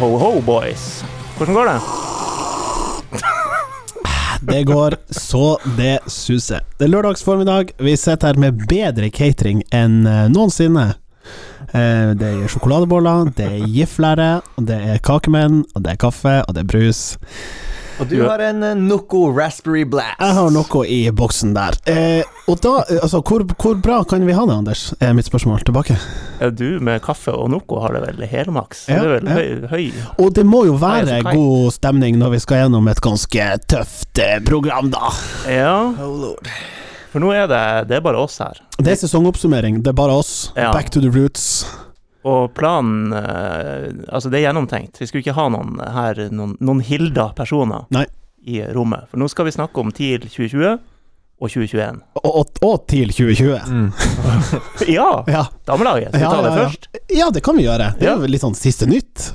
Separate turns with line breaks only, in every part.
Ho, ho, boys. Hvordan går det?
Det går så det suser. Det er lørdags formiddag. Vi sitter her med bedre catering enn eh, noensinne. Eh, Det er sjokoladeboller, det er giflære, det er kakemenn, det er kaffe, og det er brus.
Og du har en eh, Noco Raspberry Blast.
Jeg har noe i boksen der. Eh, og da, eh, altså, hvor, hvor bra kan vi ha det, Anders? Er mitt spørsmål tilbake.
Ja, Du med kaffe og Noco har det vel helmaks?
Ja,
det er vel
ja.
høy, høy.
Og det må jo være god stemning når vi skal gjennom et ganske tøft eh, program, da.
Ja,
Oh lord.
for nå er det, det er bare oss her.
Det er sesongoppsummering. Det er bare oss.
Ja.
Back to the roots.
Og planen eh, Altså, det er gjennomtenkt. Vi skulle ikke ha noen her, noen, noen hilda personer
Nei.
i rommet. For nå skal vi snakke om TIL 2020 og 2021.
Og, og, og til 2020.
Ja!
Ja.
Damelaget. Skal vi
Ja,
ta det
ja, ja.
først?
ja, det kan vi gjøre. Det er jo litt sånn siste nytt,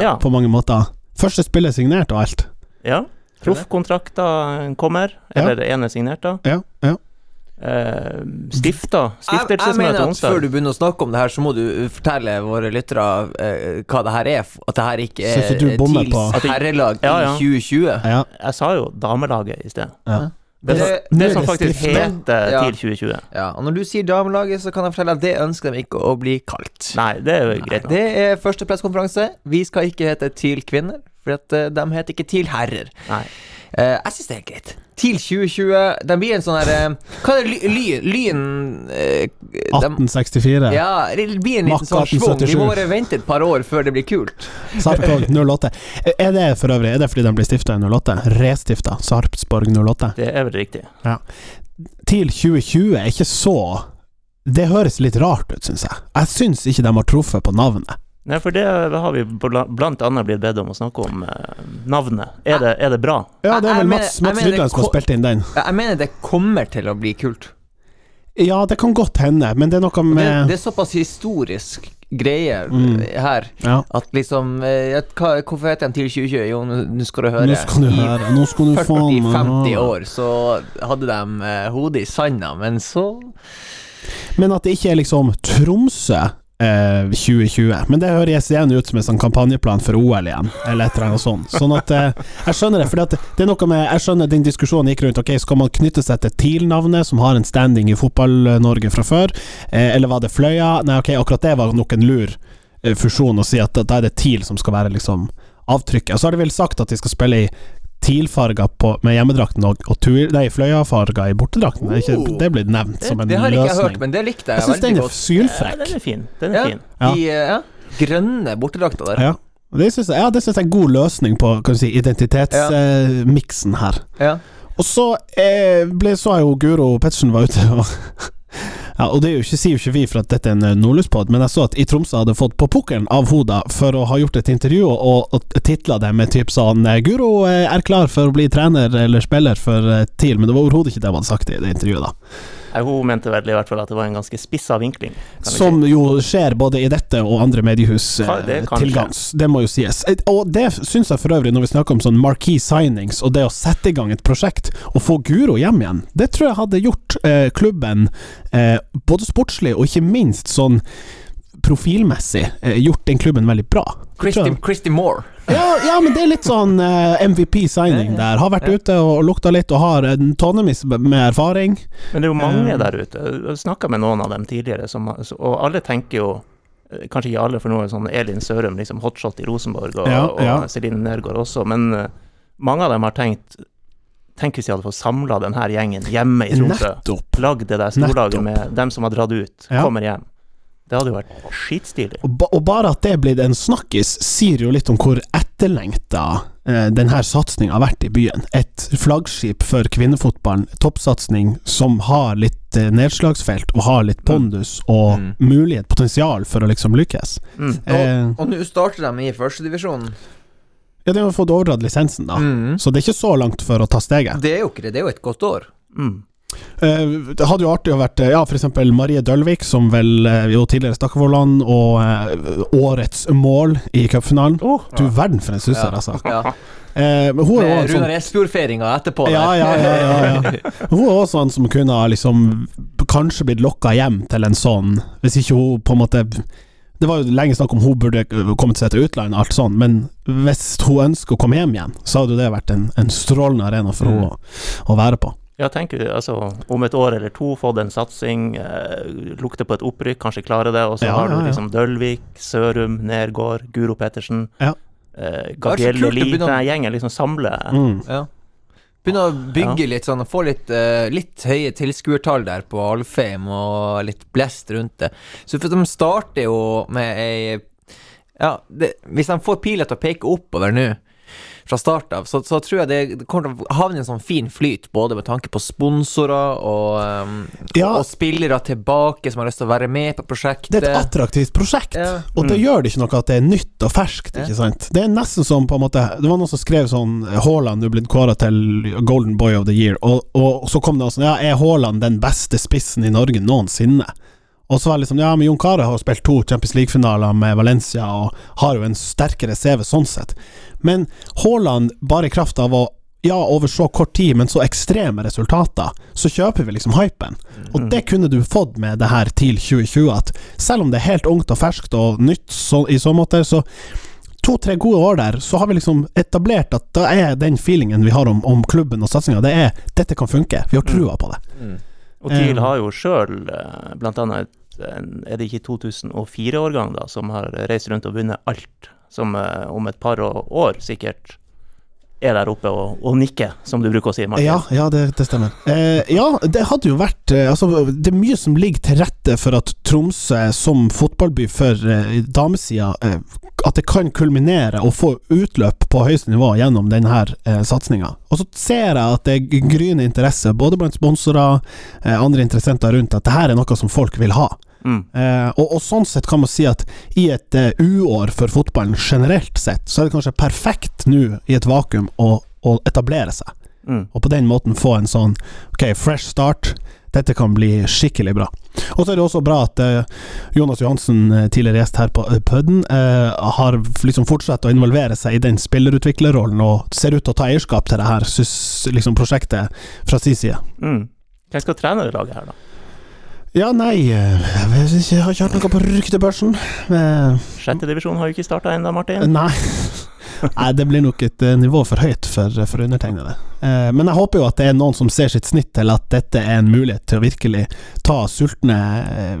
Ja.
på mange måter. Første spillet signert og alt.
ja. Proffkontrakter kommer.
Ja.
Eller det ene er signert, da.
Ja, ja.
Eh, stifta.
Jeg, jeg
Stiftelsesmøte
mener at
onsdag.
før du begynner å snakke om det her, så må du fortelle våre lyttere eh, hva det her er. At det her ikke
Så
er
du bommer på-
TILs herrelag
Ja, ja.
i 2020.
ja.
Jeg sa jo damelaget i sted.
ja.
Det,
Det-
det,
nå er
som faktisk
stifta.
heter
Ja.
TIL 2020.
Ja, og når du sier damelaget, så kan jeg fortelle at det ønsker de ikke å bli kalt.
Nei, det er jo greit Nei,
Det er første pressekonferanse. Vi skal ikke hete TIL kvinner, for at, eh, de heter ikke TIL herrer.
Nei.
Uh, jeg syns det er greit. TIL 2020, den blir en sånn her eh, Hva er det ly, ly, Lyn eh,
1864.
Ja, det blir en liten sånn schwung. Vi må bare vente et par år før det blir kult.
Sarpsborg 08. Er det for øvrig Er det fordi den ble stifta i 08? Restifta Sarpsborg 08.
Det er vel riktig. Ja.
TIL 2020 er ikke så Det høres litt rart ut, syns jeg. Jeg syns ikke de har truffet på navnet.
Nei, for det har vi bla- blant annet blitt bedt om å snakke om eh, navnet. Er det, er det bra?
Ja, det er vel Mats, Mats Rydland som har spilt inn den.
Jeg mener det kommer til å bli kult.
Ja, det kan godt hende, men det er noe
med det, det er såpass historisk greie
Mm.
her
Ja,
at liksom eh, hva, Hvorfor heter den TIL 2020? Jo, nå skal du høre.
nå skal du høre. Nå skal du faen meg
40-50 år så hadde de eh, hodet i sanda, men så
Men at det ikke er liksom Tromsø eh, 2020. Men det høres igjen ut som en sånn kampanjeplan for OL igjen, eller et eller annet sånt. Sånn at eh, Jeg skjønner det, for det er noe med Jeg skjønner den diskusjonen gikk rundt. Ok, Skal man knytte seg til TIL-navnet, som har en standing i Fotball-Norge fra før, eh, eller var det Fløya? Nei, ok, akkurat det var nok en lur eh, fusjon å si at da er det TIL som skal være liksom avtrykket. Og så har de vel sagt at de skal spille i TIL-farger med hjemmedrakten og, og tur, nei, Fløya-farger i bortedrakten. Det er ikke,
Oh.
det blitt nevnt
Det,
som en løsning.
det har ikke jeg hørt, men det likte jeg,
Jeg syns
veldig
den er
godt.
Ja,
sylfrekk.
den er fin. Den er
Ja.
fin.
Ja.
De eh, ja, grønne bortedrakta der.
Ja. Det syns jeg, ja, synes jeg er en god løsning på kan du si, identitetsmiksen her.
Ja.
Og så eh, ble, så jeg jo Guro Pettersen var ute og Ja, og det er jo ikke, sier jo ikke vi for at dette er en nordlyspod, men jeg så at i Tromsø hadde fått på pukkelen av Hoda for å ha gjort et intervju og, og titla det med typ sånn eh, Guro eh, er klar for å bli trener eller spiller for eh, TIL, men det var overhodet ikke det man hadde sagt i det intervjuet, da.
Hun mente vel i hvert fall at det var en ganske spissa vinkling.
Som si. Jo skjer både i dette og andre mediehus
det
eh, til gangs. Det må jo sies. Og det syns jeg for øvrig, når vi snakker om sånn marquee signings og det å sette i gang et prosjekt og få Guro hjem igjen, det tror jeg hadde gjort eh, klubben eh, både sportslig og ikke minst sånn profilmessig eh, gjort den klubben veldig bra.
Christy. Christy Moore.
Ja, ja, men det er litt sånn eh, MVP-signing der. Har vært
Ja.
ute og lukta litt og har en tonnevis med erfaring.
Men det er jo mange
Eh.
der ute. Jeg snakka med noen av dem tidligere, som, og alle tenker jo Kanskje ikke alle, for noe sånn Elin Sørum liksom hotshot i Rosenborg, og,
Ja, ja.
og Celine Nergård også, men mange av dem har tenkt Tenk hvis de hadde fått samla den her gjengen hjemme i Tromsø. Lagd det der storlaget
Nettopp.
med dem som har dratt ut,
Ja.
kommer hjem. Det hadde jo vært skitstilig.
Og, ba, og bare at det er blitt en snakkis, sier jo litt om hvor etterlengta eh, denne satsinga har vært i byen. Et flaggskip for kvinnefotballen, toppsatsing som har litt eh, nedslagsfelt og har litt pondus og
Mm.
mulighet, potensial for å liksom lykkes.
Mm.
Eh,
Og, og nå starter de i førstedivisjonen.
ja, de har fått overdratt lisensen, da.
Mm.
Så det er ikke så langt for å ta steget.
Det er jo ikke det, det er jo et godt år.
Mm.
Eh, det hadde jo artig å vært eh, Ja, eksempel Marie Dølvik, som vel eh, jo tidligere Stakkevollan, og eh, årets mål i cupfinalen. Du verden for en susser,
Ja.
altså.
Ja.
Eh, men hun er jo sånn
Runar Espejord-feiringa etterpå.
ja, ja, ja, ja, ja. Hun er også en som kunne ha liksom kanskje blitt lokka hjem til en sånn, hvis ikke hun på en måte Det var jo lenge snakk om hun burde kommet seg til utlandet, alt sånn, men hvis hun ønsker å komme hjem igjen, så hadde jo det vært en, en strålende arena for henne å, å være på.
Ja, tenker du, altså om et år eller to fått en satsing, eh, lukter på et opprykk, kanskje klare det, og så
Ja,
har du
ja, ja.
liksom Dølvik, Sørum, Nergård, Guro Pettersen,
Ja.
eh, Gabriel
kult å
Lie,
begynne å-
den gjengen liksom samler
Mm.
Ja. Begynne å bygge litt sånn, og få litt, eh, litt høye tilskuertall der på Alfheim, og litt blest rundt det. Så for de starter jo med ei Ja, det, hvis de får pila til å peke oppover nå, fra start av, så, så tror jeg det kommer til å havne en sånn fin flyt, både med tanke på sponsorer og, um,
Ja.
og spillere tilbake som har lyst til å være med på prosjektet.
Det er et attraktivt prosjekt,
Ja.
og det gjør det ikke noe at det er nytt og ferskt.
Ja.
ikke sant? Det er nesten som på en måte Det var noen som skrev sånn Haaland er blitt kåra til Golden Boy of the Year, og, og så kom det også sånn Ja, er Haaland den beste spissen i Norge noensinne? Og så var det liksom Ja, men Jon Carew har spilt to Champions League-finaler med Valencia og har jo en sterkere CV sånn sett. Men Haaland, bare i kraft av å ja, over så kort tid, men så ekstreme resultater, så kjøper vi liksom hypen. Og det kunne du fått med det her til 2020, at selv om det er helt ungt og ferskt og nytt så, i så måte, så to-tre gode år der, så har vi liksom etablert at da er den feelingen vi har om, om klubben og satsinga, det er dette kan funke. Vi har trua på det.
Og TIL
Eh.
har jo sjøl blant annet er det ikke 2004-årgang da, som har reist rundt og vunnet alt, som eh, om et par år sikkert er der oppe og, og nikker, som du bruker å si, Martin.
Ja, ja det, det stemmer. Eh, ja, det hadde jo vært eh, Altså, det er mye som ligger til rette for at Tromsø som fotballby for eh, damesida eh, At det kan kulminere og få utløp på høyeste nivå gjennom denne eh, satsinga. Og så ser jeg at det er gryende interesse, både blant sponsorer, eh, andre interessenter rundt, at det her er noe som folk vil ha.
Mm.
Eh, og, og sånn sett kan man si at i et eh, uår for fotballen generelt sett, så er det kanskje perfekt nå i et vakuum å, å etablere seg.
Mm.
Og på den måten få en sånn ok, fresh start. Dette kan bli skikkelig bra. Og så er det også bra at uh, Jonas Johansen, eh, tidligere gjest her på uh, Pudden, uh, har liksom fortsatt å involvere seg i den spillerutviklerrollen og ser ut til å ta eierskap til det her sys- liksom prosjektet fra sin side.
Mm. Hvem skal trene det laget her, da?
Ja, nei eh, Jeg har ikke hørt noe på ryktebørsen. Eh,
Sjette divisjon har jo ikke starta ennå, Martin.
Nei. Nei, det blir nok et eh, nivå for høyt for, for undertegnede. Eh, men jeg håper jo at det er noen som ser sitt snitt til at dette er en mulighet til å virkelig ta sultne eh,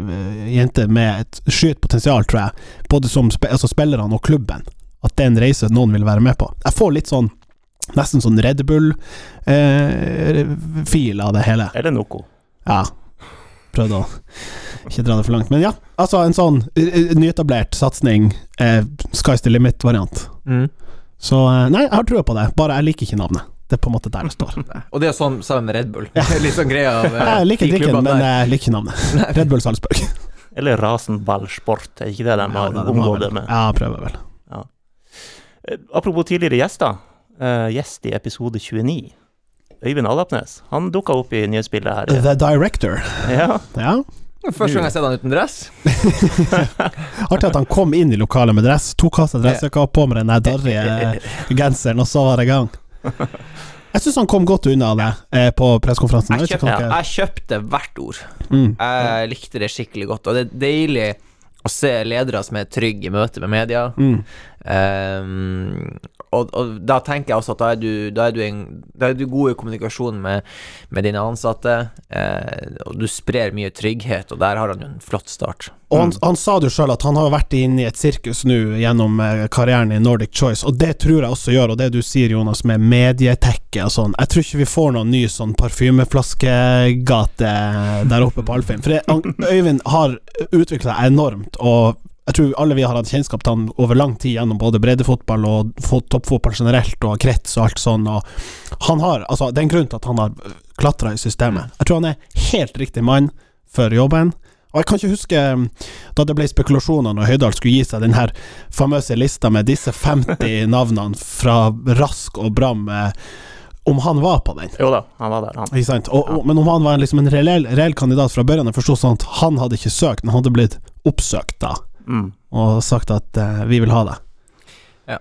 jenter med et skyet potensial, tror jeg. Både som sp altså spillerne og klubben. At det er en reise noen vil være med på. Jeg får litt sånn Nesten sånn Red Bull-fil av det hele.
Eller Noco.
Ja. Prøvde å ikke dra det for langt. Men ja, altså en sånn eh, nyetablert satsing, eh, sky's the limit-variant.
Mm.
Så eh, nei, jeg har trua på det, bare jeg liker ikke navnet. Det er på en måte der det står.
Og det er sånn sammen med Red Bull. Litt sånn greia av eh,
Jeg liker drikken, men jeg liker ikke navnet. Red Bull Salzburg.
Eller Rasenballsport, er ikke det de har omgått det med?
Ja, prøver vel.
Ja. Apropos tidligere gjester. Uh, gjest i episode 29. Øyvind Alapnes. Han dukka opp i nyhetsbildet her.
The Director.
Ja.
Ja.
Første gang jeg har sett han uten dress.
Artig at han kom inn i lokalet med dress, tok av seg dressjakka, på med den darrige genseren, og så var det i gang. Jeg syns han kom godt unna det eh, på pressekonferansen.
Jeg kjøpte,
hva
jeg kjøpte hvert ord.
Mm.
Jeg likte det skikkelig godt, og det er deilig å se ledere som er trygge i møte med media.
Mm.
Ehm, og, og da tenker jeg også at da er du, da er du, en, da er du god i kommunikasjon med, med dine ansatte, eh, og du sprer mye trygghet, og der har han jo en flott start.
Og han, han sa det jo sjøl at han har vært inne i et sirkus nå gjennom eh, karrieren i Nordic Choice, og det tror jeg også gjør, og det du sier Jonas med medietekke og sånn, jeg tror ikke vi får noen ny sånn parfymeflaskegate der oppe på Alfheim. For det, Øyvind har utvikla seg enormt, og jeg tror alle vi har hatt kjennskap til han over lang tid gjennom både breddefotball og toppfotball generelt, og krets og alt sånn, og han har Altså, det er en grunn til at han har klatra i systemet. Jeg tror han er helt riktig mann for jobben. Og jeg kan ikke huske da det ble spekulasjoner når Høydal skulle gi seg den her famøse lista med disse 50 navnene fra Rask og Bram, eh, om han var på den.
Jo da, han var der, han.
Og, og, men om han var liksom en reell, reell kandidat fra børjan, jeg forsto sånn at han hadde ikke søkt, men han hadde blitt oppsøkt da,
Mm.
og sagt at eh, vi vil ha det. Ja.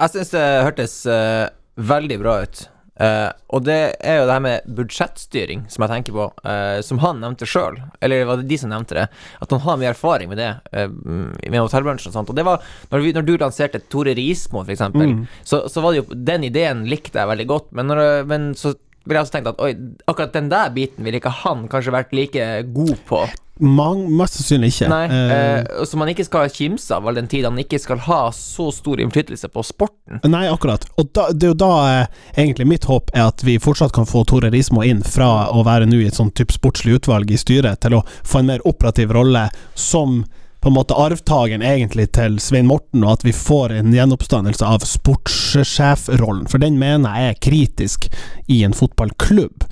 Jeg syns det hørtes eh, veldig bra ut. Eh, og det er jo det her med budsjettstyring som jeg tenker på, eh, som han nevnte sjøl, eller var det de som nevnte det, at han har mye erfaring med det, eh, med hotellbransjen og sånt. Og det var når, vi, når du lanserte Tore Rismo, eksempel,
Mm.
så, så var det jo Den ideen likte jeg veldig godt, men, når, men så ville jeg også tenkt at oi, akkurat den der biten ville ikke han kanskje vært like god på.
Mang, mest sannsynlig ikke.
Nei,
Eh,
eh, Som man ikke skal kimse av all den tid han ikke skal ha så stor innflytelse på sporten.
Nei, akkurat. Og da, det er jo da eh, egentlig mitt håp er at vi fortsatt kan få Tore Rismo inn fra å være nå i et sånn type sportslig utvalg i styret, til å få en mer operativ rolle som på en måte arvtakeren egentlig til Svein Morten, og at vi får en gjenoppstandelse av sportssjefrollen. For den mener jeg er kritisk i en fotballklubb.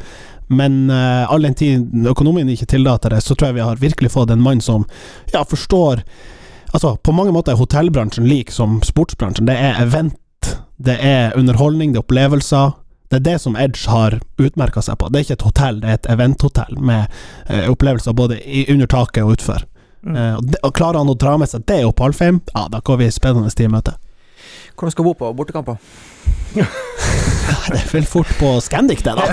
Men uh, all den tid økonomien ikke tillater det, så tror jeg vi har virkelig fått en mann som ja, forstår Altså, på mange måter er hotellbransjen lik som sportsbransjen. Det er event, det er underholdning, det er opplevelser. Det er det som Edge har utmerka seg på. Det er ikke et hotell, det er et eventhotell med uh, opplevelser både i, under taket og utfor.
Mm.
Eh, og, de, og klarer han å dra med seg det opp på Alfheim, ja, da går vi spennende tid i møte.
Hvordan skal bo på bortekamper?
Det er vel fort på Scandic, det, da.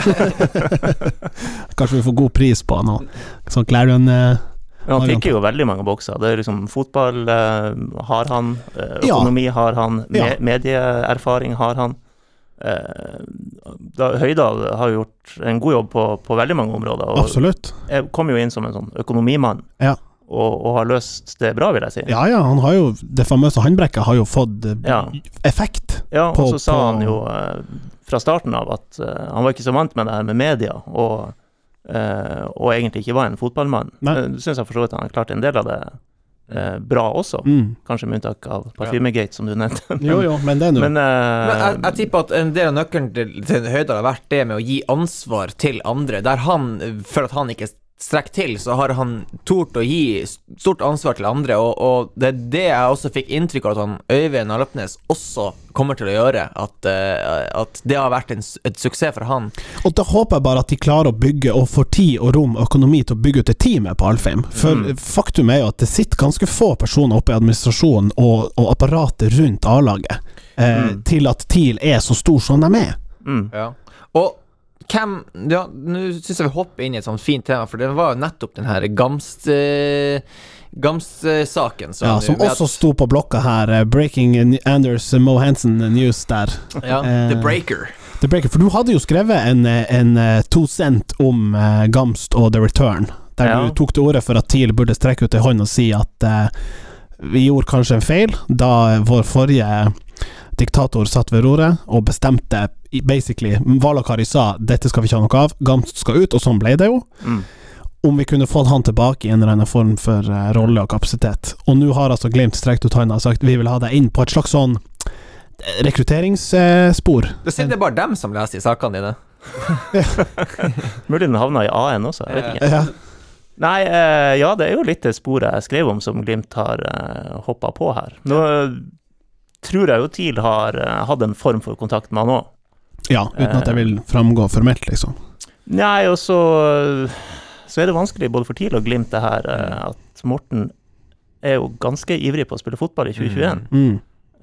Kanskje vi får god pris på noe sånn Clarion eh,
Men han fikk jo veldig mange bokser. Det er liksom Fotball eh, har han, økonomi
Ja.
har han, me
Ja.
medieerfaring har han. Eh, da, Høydal har gjort en god jobb på, på veldig mange områder. Og
Absolutt.
jeg kom jo inn som en sånn økonomimann,
Ja.
Og, og har løst det bra, vil jeg si.
Ja ja, han har jo Det famøse håndbrekket har jo fått eh,
Ja.
effekt.
Ja, og
På-
så sa
på-
han jo eh, fra starten av at eh, han var ikke så vant med det her med media, og, eh, og egentlig ikke var en fotballmann.
Men
Uh, Syns jeg for så vidt han har klart en del av det eh, bra også,
Mm.
kanskje med unntak av Parfymegate, som du nevnte.
Jo jo, men det er noe
Men, eh,
Men jeg, jeg tipper at en del av nøkkelen til, til Høydal har vært det med å gi ansvar til andre. Der han, for at han ikke strekker til, så har han tort å gi stort ansvar til andre, og, og det er det jeg også fikk inntrykk av at han Øyvind Alapnes også kommer til å gjøre. At, uh, at det har vært en, et suksess for han.
Og da håper jeg bare at de klarer å bygge, og får tid og rom og økonomi til å bygge ut et team på Alfheim. For
Mm.
faktum er jo at det sitter ganske få personer oppe i administrasjonen og, og apparatet rundt A-laget eh,
Mm.
til at TIL er så stor som de er.
mm,
Ja. Og hvem Ja, nå syns jeg vi hopper inn i et sånt fint tema, for det var jo nettopp den her Gamst... eh, Gamst-saken.
Ja, som
med at-
også sto på blokka her. eh, Breaking Anders Mo Hansen News der.
Ja,
Eh,
The Breaker.
The Breaker. For du hadde jo skrevet en, eh, en to cent om Gamst og The Return, der
Ja.
du tok til orde for at TIL burde strekke ut ei hånd og si at uh, vi gjorde kanskje en feil da vår forrige diktator satt ved roret og bestemte basically Valakari sa dette skal vi ikke ha noe av, Gamst skal ut, og sånn ble det jo.
mm.
Om vi kunne fått han tilbake i en eller annen form for uh, rolle og kapasitet. Og nå har altså Glimt strekt ut hånda og sagt vi vil ha deg inn på et slags sånn eh, rekrutteringsspor.
Det er det bare dem som leser i sakene dine.
Mulig den havna i AN også, jeg vet ikke.
Ja.
Nei, eh, ja, det er jo litt det sporet jeg skrev om som Glimt har uh, hoppa på her. Nå eh, tror jeg jo TIL har eh, hatt en form for kontakt med han òg.
Ja, uten at jeg vil framgå formelt, liksom.
Nei, og så, så er det vanskelig både for TIL og Glimt det her eh, at Morten er jo ganske ivrig på å spille fotball i 2021.
Mm.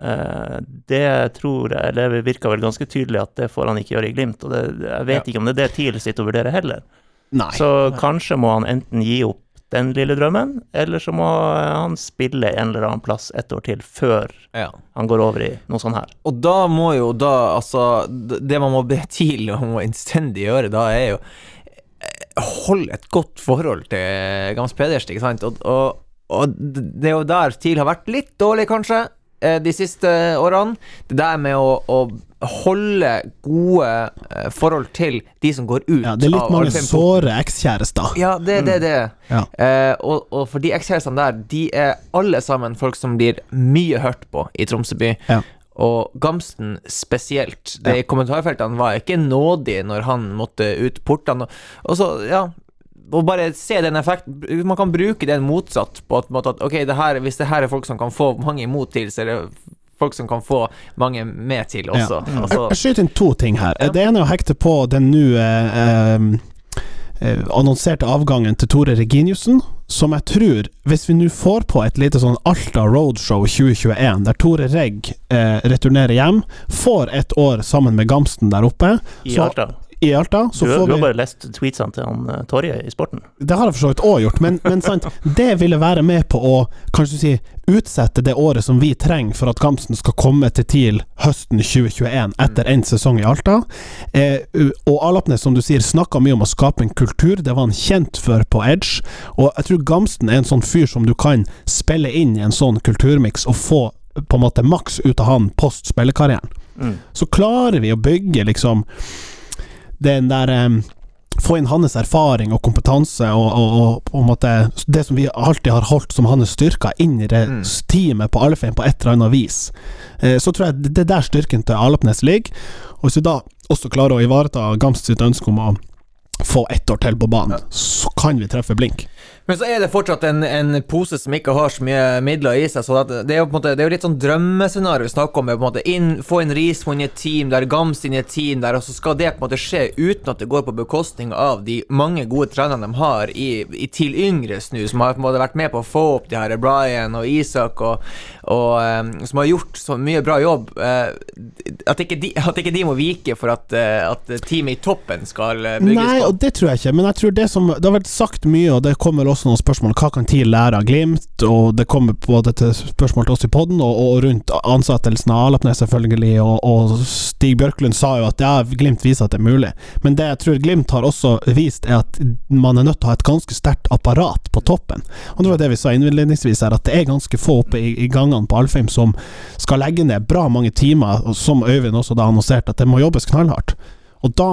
Mm. det tror jeg, eller det virker vel ganske tydelig at det får han ikke gjøre i Glimt. Og det, jeg vet
Ja.
ikke om det er det TIL sitter og vurderer heller.
Nei.
Så kanskje må han enten gi opp den lille drømmen, eller så må han spille en eller annen plass et år til før
Ja.
han går over i noe sånt her.
Og da må jo da, altså Det man må be TIL om å innstendig gjøre, da er jo eh, holde et godt forhold til Gams Pedersen, ikke sant? Og, og, og det er jo der TIL har vært litt dårlig, kanskje, eh, de siste årene. Det der med å, å holde gode eh, forhold til de som går ut
Ja, det er litt mange såre ekskjærester.
Ja, det er det det er.
Ja.
Eh, og, og for de ekskjærestene der, de er alle sammen folk som blir mye hørt på i Tromsø by.
Ja.
Og Gamsten spesielt. Det I kommentarfeltene var ikke nådig når han måtte ut portene. Og så, ja Og bare se den effekten. Man kan bruke den motsatt på at, måte at ok, det her, hvis det her er folk som kan få mange imot til, så er det folk som kan få mange med til også.
Ja.
Altså,
Jeg skyter inn to ting her.
Ja.
Det ene er å hekte på den nå eh, eh, annonserte avgangen til Tore Reginiussen, som jeg tror, hvis vi nå får på et lite sånn Alta Roadshow 2021, der Tore Regg eh, returnerer hjem, får et år sammen med Gamsten der oppe
I
Så-
Alta.
I Alta, så
Du,
får
du har
vi
bare lest tweetsene til han uh, Torje i Sporten.
Det har jeg for så vidt òg gjort, men, men sant, det ville være med på å kanskje si utsette det året som vi trenger for at Gamsten skal komme til TIL høsten 2021 etter en sesong i Alta. Eh, og Alapnes, som du sier, snakka mye om å skape en kultur. Det var han kjent for på Edge. Og jeg tror Gamsten er en sånn fyr som du kan spille inn i en sånn kulturmiks og få på en måte maks ut av han post spillekarrieren.
Mm.
Så klarer vi å bygge liksom den der um, Få inn hans erfaring og kompetanse og, og, og måte det som vi alltid har holdt som hans styrker, inn i det
Mm.
teamet på Alfheim på et eller annet vis. Uh, så tror jeg det er der styrken til Alapnes ligger. Og hvis vi da også klarer å ivareta Gamst sitt ønske om å få ett år til på banen, så kan vi treffe blink.
Men så er det fortsatt en, en pose som ikke har så mye midler i seg. Så det er jo på en måte Det er jo litt sånn drømmescenario vi snakker om. på en måte inn, Få inn Rismo inn i et team der, Gams inn i et team der, og så skal det på en måte skje uten at det går på bekostning av de mange gode trenerne de har i, i TIL yngre snu, som har på en måte vært med på å få opp de her Brian og Isak, og, og um, som har gjort så mye bra jobb. Uh, at, ikke de, at ikke de må vike for at, uh, at teamet i toppen skal eh, bygges
Nei,
på.
og det tror jeg ikke, men jeg tror det som Det har vært sagt mye, og det kommer også noen spørsmål hva kan TIL lære av Glimt, og det kommer både til spørsmål til oss i podden, og, og rundt ansettelsen av Alapnes, selvfølgelig, og, og Stig Bjørklund sa jo at ja, Glimt viser at det er mulig, men det jeg tror Glimt har også vist, er at man er nødt til å ha et ganske sterkt apparat på toppen. Og det var det vi sa innledningsvis her, at det er ganske få oppe i, i gangene på Alfheim som skal legge ned bra mange timer, som Øyvind også da annonserte, at det må jobbes knallhardt. Og da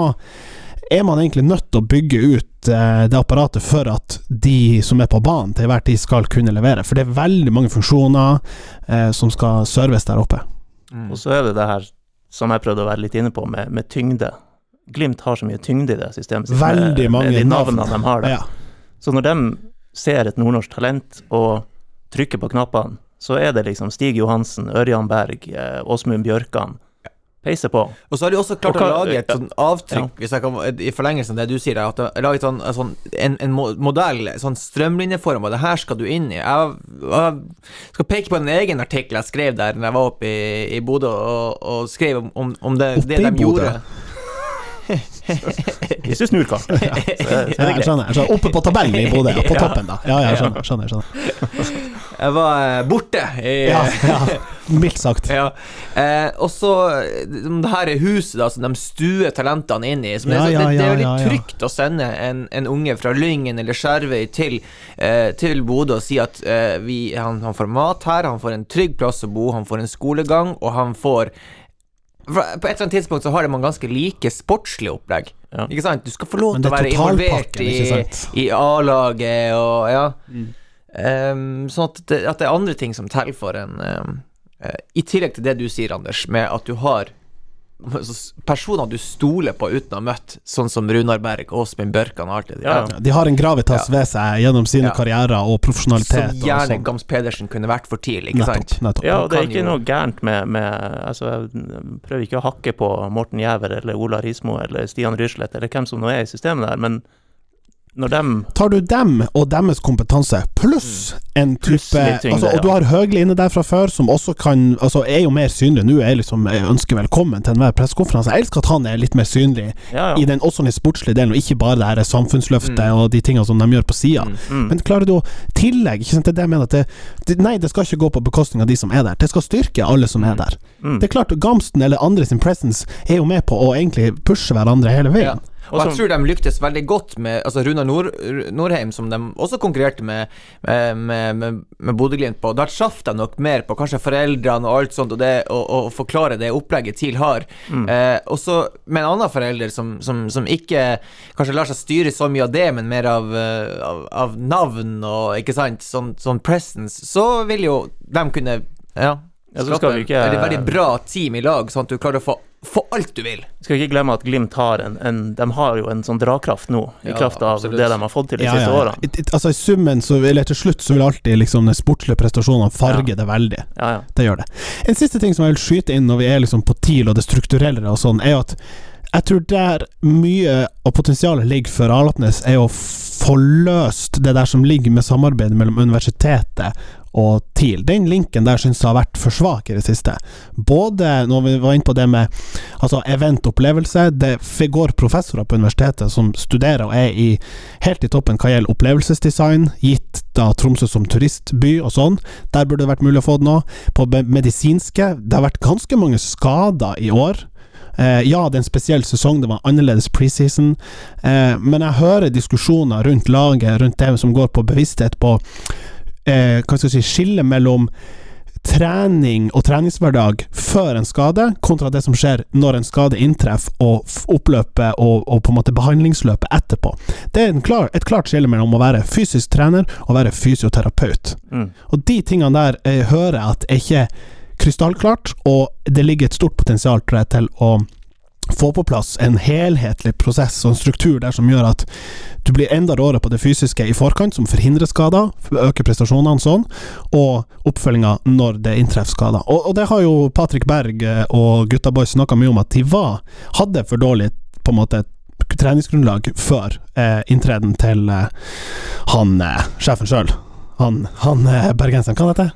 er man egentlig nødt til å bygge ut eh, det apparatet for at de som er på banen til hver tid skal kunne levere. For det er veldig mange funksjoner eh, som skal serves der oppe.
Mm.
Og så er det det her som jeg prøvde å være litt inne på, med, med tyngde. Glimt har så mye tyngde i det systemet sitt, med,
mange
med de
navn.
navnene de har der.
Ja.
Så når de ser et nordnorsk talent og trykker på knappene, så er det liksom Stig Johansen, Ørjan Berg, eh, Åsmund Bjørkan. Peiser på.
Og så har de også klart
Og
å lage et
ja.
sånn avtrykk, hvis jeg kan, i forlengelsen av det du sier, der, at de har laget sånn, en sånn, en, en mo- modell, sånn strømlinjeform, og det her skal du inn i. Jeg, jeg skal peke på en egen artikkel jeg skrev der når jeg var oppe i, i Bodø, og, og skrev om, om, det, det
i
gjorde.
Bodø?
Hvis du snur, er
Ja, jeg skjønner, skjønner. Oppe på tabellen i Bodø, på toppen, da. Ja, ja, jeg skjønner. skjønner, skjønner.
Jeg var eh, borte i
Ja, ja. Mildt sagt.
Ja. Eh, og så eh, det her er huset da som de stuer talentene inn i. Som
Ja,
det, det, er jo litt trygt å sende en, en unge fra Lyngen eller Skjervøy til, eh, til Bodø og si at eh, vi, han, han får mat her, han får en trygg plass å bo, han får en skolegang, og han får På et eller annet tidspunkt så har man ganske like sportslige opplegg.
Ja.
Ikke sant? Du skal få lov til å være involvert i, i A-laget og ja.
Mm.
Um, sånn at det, at det er andre ting som teller for en um, uh, I tillegg til det du sier, Anders, med at du har personer du stoler på uten å ha møtt, sånn som Runar Berg, Åsmund Børkan og det
Ja.
De har en gravitas
Ja.
ved seg gjennom sine
Ja.
karrierer og profesjonalitet.
Som gjerne
sånn.
Gams Pedersen kunne vært for tidlig, ikke sant?
Nettopp. nettopp.
Ja, og det er ikke
jo-
noe gærent med, med Altså, jeg prøver ikke å hakke på Morten Giæver eller Ola Rismo eller Stian Ryslett eller hvem som nå er i systemet der, men dem
Tar du dem og deres kompetanse, pluss en
Mm. Pluss
type
litt tyngde,
altså, Og du har Høgli inne der fra før, som også kan Altså er jo mer synlig. Nå jeg liksom Jeg ønsker velkommen til enhver pressekonferanse. Jeg elsker at han er litt mer synlig
Ja,
i den også den sportslige delen, og ikke bare det her samfunnsløftet
Mm.
og de tingene som de gjør på sida.
Mm.
Mm.
Men klarer du å tillegge ikke sant, Det det jeg mener at det, det, Nei, det skal ikke gå på bekostning av de som er der. Det skal styrke alle som er der.
Mm.
Det er klart, Gamsten eller andre sin presence er jo med på å egentlig pushe hverandre hele
Ja. Og jeg tror de lyktes veldig godt med altså Runar Nord, Nordheim, som de også konkurrerte med, med, med, med, med Bodø-Glimt på. Der traff de nok mer på kanskje foreldrene og alt sånt, og det å, forklare det opplegget TIL har.
Mm.
Eh, og så med en annen forelder som, som, som ikke kanskje lar seg styre så mye av det, men mer av, eh, av, av navn og ikke sant, sånn, sånn presence, så vil jo de kunne ja,
Ja, skal vi ikke-
et veldig bra team i lag, sånn at du klarer å få, få alt du vil.
Skal ikke glemme at Glimt har en, en De har jo en sånn drakraft nå, i
Ja,
kraft av
absolutt.
det de har fått til de
Ja,
siste
ja, ja.
årene.
It- it- Altså I summen, så, eller til slutt, så vil alltid liksom den sportslige prestasjonene farge
Ja.
det veldig.
Ja, ja.
Det gjør det. En siste ting som jeg vil skyte inn når vi er liksom på TIL og det strukturelle og sånn, er at jeg tror der mye av potensialet ligger for Alapnes, er å få løst det der som ligger med samarbeidet mellom universitetet og TIL. Den linken der syns jeg har vært for svak i det siste. Både når vi var inne på det med altså event-opplevelse Det går professorer på universitetet som studerer og er i, helt i toppen hva gjelder opplevelsesdesign, gitt da Tromsø som turistby og sånn. Der burde det vært mulig å få det nå. På medisinske Det har vært ganske mange skader i år. Eh, ja, det er en spesiell sesong, det var annerledes preseason, eh, men jeg hører diskusjoner rundt laget, rundt det som går på bevissthet på eh, hva skal jeg si, skille mellom trening og treningshverdag før en skade, kontra det som skjer når en skade inntreffer, og oppløpet og, og på en måte behandlingsløpet etterpå. Det er en klar, et klart skille mellom å være fysisk trener og være fysioterapeut.
Mm.
Og de tingene der jeg hører at er ikke krystallklart, og det ligger et stort potensial tror jeg, til å få på plass en helhetlig prosess og en struktur der som gjør at du blir enda råere på det fysiske i forkant, som forhindrer skader, øker prestasjonene sånn, og oppfølginga når det inntreffer skader. Og, og det har jo Patrick Berg eh, og gutta boys snakka mye om, at de var, hadde for dårlig på en måte treningsgrunnlag før eh, inntreden til eh, han eh, sjefen sjøl. Han, han eh, bergenseren, hva heter det?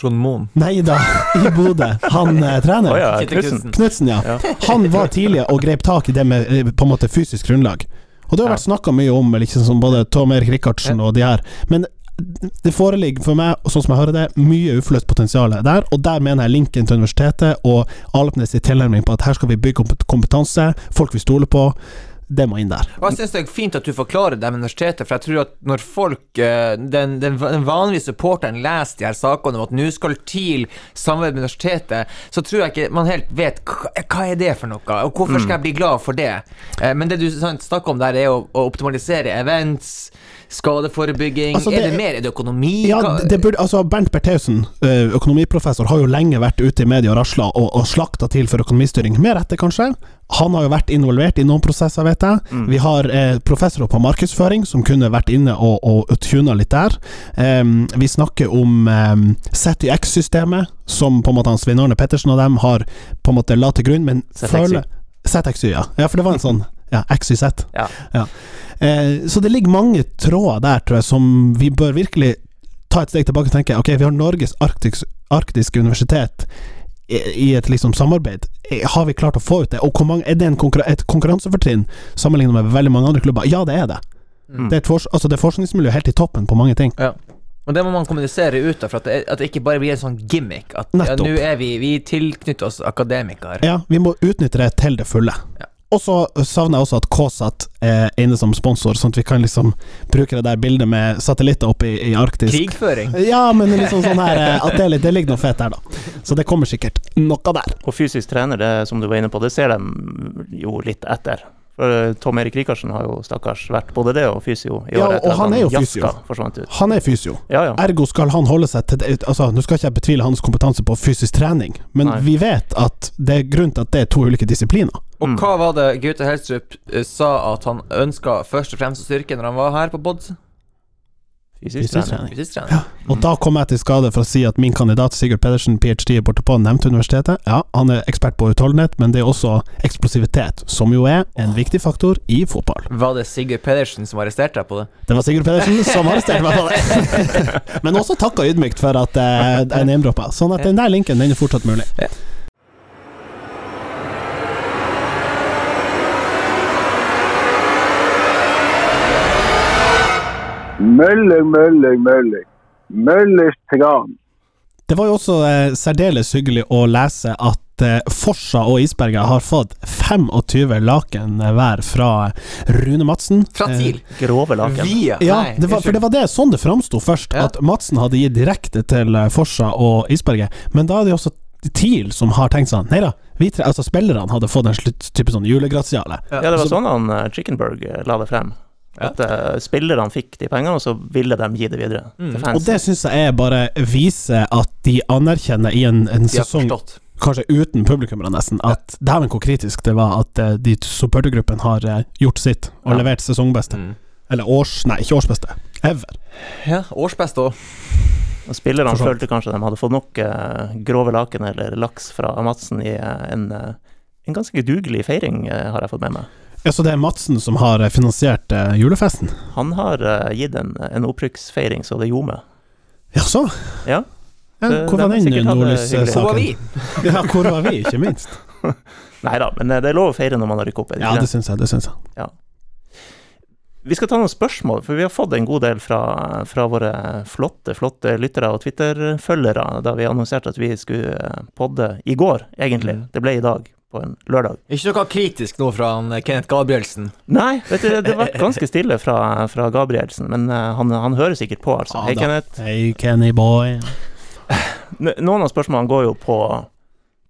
Trond Moen.
Nei da, i Bodø. Han eh, trener.
Oh, ja, Knutsen.
Ja.
Ja.
Han var tidlig og grep tak i det med eh, på en måte fysisk grunnlag. Og det har
Ja.
vært snakka mye om liksom, både Tom Erik Rikardsen og de her. Men det foreligger for meg, sånn som jeg hører det, mye uforløst potensial der. Og der mener jeg linken til universitetet og Alpnes i tilnærming på at her skal vi bygge opp kompetanse, folk vi stoler på. Det må inn der.
Og jeg synes det er fint at du forklarer det med universitetet, for jeg tror at når folk, eh, den, den, vanlige supporteren, leser de her sakene om at nå skal TIL samarbeide med universitetet, så tror jeg ikke man helt vet hva, hva er det for noe, og hvorfor skal jeg bli glad for det? Eh, Men det du snakker om der, er å, å optimalisere events, skadeforebygging
Altså, det-
Er det mer? Er det økonomi?
Ja, det burde, altså Bernt Bertheussen, eh, økonomiprofessor, har jo lenge vært ute i media og rasla og, og slakta til for økonomistyring. Med rette, kanskje. Han har jo vært involvert i noen prosesser, vet jeg. Vi har eh, professorer på markedsføring som kunne vært inne og, og, tuna litt der. Um, vi snakker om um, ZYX-systemet, som på en måte Svein Arne Pettersen og dem har på en måte la til grunn, men
ZXY.
føler ZXY, ja. ja. For det var en sånn ja, XYZ.
Ja.
Eh, så det ligger mange tråder der, tror jeg, som vi bør virkelig ta et steg tilbake og tenke Ok, vi har Norges arktis, arktiske universitet i, i et liksom samarbeid. Eh, Har vi klart å få ut det? Og mange, er det en konkurra et konkurransefortrinn sammenlignet med veldig mange andre klubber? Ja, det er det.
Mm.
Det er et, altså, det er forskningsmiljø helt i toppen på mange ting.
Ja. Og det må man kommunisere ut for at det, at det ikke bare blir en sånn gimmick. At ja, nå er vi Vi tilknytter oss akademikere.
Ja, vi må utnytte det til det fulle.
Ja.
Og så savner jeg også at KSAT er inne som sponsor, sånn at vi kan liksom bruke det der bildet med satellitter oppe i, i Arktis.
Krigføring.
Ja, men liksom sånn her eh, At det, er litt- det ligger noe fett der, da. Så det kommer sikkert noe der.
Og fysisk trener, det som du var inne på, det ser de jo litt etter. For eh, Tom Erik Rikarsen har jo stakkars vært både det og fysio i
Ja,
år etter
og han er jo fysio.
forsvant ut.
Han er fysio.
Ja, ja.
Ergo skal han holde seg til det Altså, Nå skal ikke jeg betvile hans kompetanse på fysisk trening, men
Nei.
vi vet at det er grunn til at det er to ulike disipliner.
Og
Mm.
hva var det Gaute Helstrup eh, sa at han ønska først og fremst å styrke når han var her på Bods?
Fysisk
Fysisk
trener.
trening.
Og da kom jeg til skade for å si at min kandidat Sigurd Pedersen, ph.d. borte på nevnte universitetet, ja, han er ekspert på utholdenhet, men det er også eksplosivitet, som jo er en viktig faktor i fotball.
Var det Sigurd Pedersen som arresterte deg på det?
Det var Sigurd Pedersen som arresterte meg på det. Men også takka ydmykt for at eh, jeg name-droppa. Sånn at den der linken, den er fortsatt mulig.
Mølling, mølling, mølling. Møllers tran.
Det var jo også eh, særdeles hyggelig å lese at eh, Forsa og Isberget har fått 25 laken eh, hver fra Rune Madsen.
Fra
Eh,
Grove laken.
Via
Ja,
Nei,
det var, for det var det sånn det framsto først,
Ja.
at Madsen hadde gitt direkte til eh, Forsa og Isberget. Men da er det jo også TIL som har tenkt sånn Nei da, vi tre, altså spillerne hadde fått en slutt, type sånn julegratiale.
Ja, det var
Så-
sånn han eh, Chickenberg eh, la det frem.
Ja.
At eh, spillerne fikk de pengene, og så ville de gi det videre
Mm.
til
Og det syns jeg bare viser at de anerkjenner i en, en sesong
forstått.
kanskje uten publikummere nesten, at dæven hvor kritisk det var at uh, de supportergruppen har uh, gjort sitt og
Ja.
levert sesongbeste.
Mm.
Eller års... Nei, ikke årsbeste. Ever.
Ja, årsbeste òg.
Og spillerne følte kanskje de hadde fått nok uh, grove laken eller laks fra Madsen i en, en ganske dugelig feiring, har jeg fått med meg.
Ja, Så det er Madsen som har eh, finansiert uh, julefesten?
Han har uh, gitt en, en opprykksfeiring så det ljomer.
Jaså?
Ja.
Ja, hvor var den nordlyssaken?
Hvor var vi?
Ja, hvor var vi, ikke minst?
Nei da, men det er lov å feire når man har rykket opp.
Ja, det syns jeg. det synes jeg.
Vi skal ta noen spørsmål, for vi har fått en god del fra, fra våre flotte, flotte lyttere og Twitter-følgere da vi annonserte at vi skulle podde i går, egentlig.
Mm.
Det ble i dag, på en lørdag.
Ikke noe kritisk nå fra han, eh, Kenneth Gabrielsen.
Nei, vet du, det har vært ganske stille fra, fra Gabrielsen, men eh, han, han hører sikkert på, altså. Hei. Kenneth.
Hei, Kenny boy.
Noen av spørsmålene går jo på,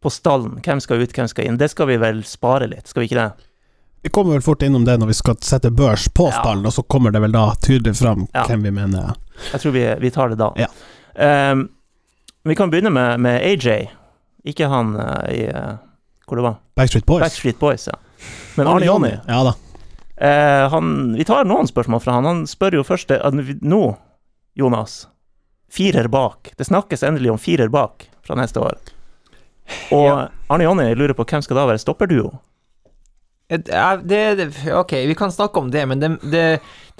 på stallen. Hvem skal ut, hvem skal inn? Det skal vi vel spare litt, skal vi ikke det?
Vi kommer vel fort innom det når vi skal sette børs på
Ja.
stallen, og så kommer det vel da tydelig fram
Ja.
hvem vi mener.
Jeg tror vi, vi tar det da.
Ja.
Um, vi kan begynne med, med AJ. Ikke han uh, i eh, Hvor det var?
Backstreet Boys.
Backstreet Boys, ja. Men Arne Jonny.
Ja da.
Eh, han, vi tar noen spørsmål fra han. Han spør jo først eh, Nå, Jonas. Firer bak. Det snakkes endelig om firer bak fra neste år. Og
Ja.
Arne Jonny lurer på hvem skal da være stopperduo?
Det, det, ok, vi kan snakke om det, men det, det,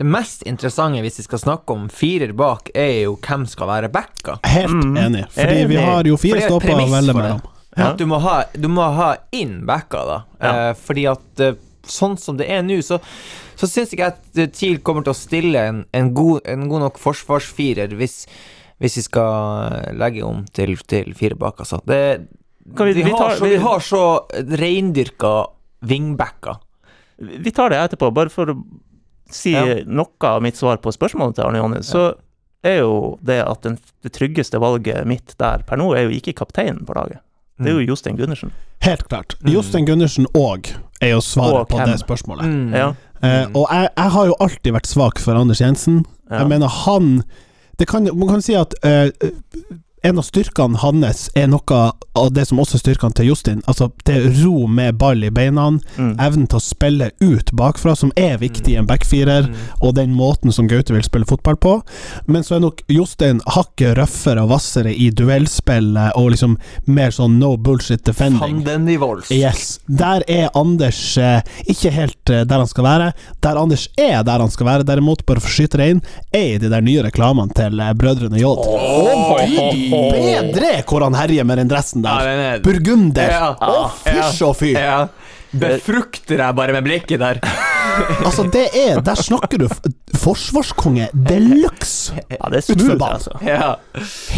det mest interessante hvis vi skal snakke om firer bak, er jo hvem skal være backa.
Helt
Mm.
enig. Fordi vi har jo fire
er
stopper å velge mellom.
Ja.
At du må ha, du må ha inn backa, da.
Ja.
Eh, fordi at eh, sånn som det er nå, så, så syns ikke jeg at eh, TIL kommer til å stille en, en, god, en god nok forsvarsfirer hvis, hvis vi skal legge om til, til fire bak, altså. Det,
vi,
vi-
vi, tar, har
så,
vi-
vi har så reindyrka wingbacker.
Vi tar det etterpå, bare for å si
Ja.
noe av mitt svar på spørsmålet til Arne Jonny. Så er jo det at den, det tryggeste valget mitt der per nå, er jo ikke kapteinen på laget. Det er jo Jostein Gundersen.
Helt klart.
Mm.
Jostein Gundersen òg er jo svaret
Og
på
hvem?
det spørsmålet.
Mm.
Ja.
Eh, og jeg, jeg har jo alltid vært svak for Anders Jensen.
Ja.
Jeg mener, han det kan, Man kan si at eh, en av styrkene hans er noe av det som også er styrkene til Justin. Altså det ro med ball i beina,
Mm.
evnen til å spille ut bakfra, som er viktig i en backfirer,
Mm.
og den måten som Gaute vil spille fotball på. Men så er nok Jostein hakket røffere og hvassere i duellspillet, og liksom mer sånn no bullshit defending. Yes. Der er Anders eh, ikke helt eh, der han skal være. Der Anders er der han skal være, derimot, bare for å skyte det inn, er i de der nye reklamene til eh, Brødrene J. Oh, bedre hvor han herjer med den dressen
Ja,
der!
den er
Burgunder!
Ja.
Å, fysj og fy!
Ja. Befrukter deg bare med blikket der.
Altså, det er Der snakker du forsvarskonge de luxe!
ja, det er
Utfor
smooth,
banen.
altså.
Ja.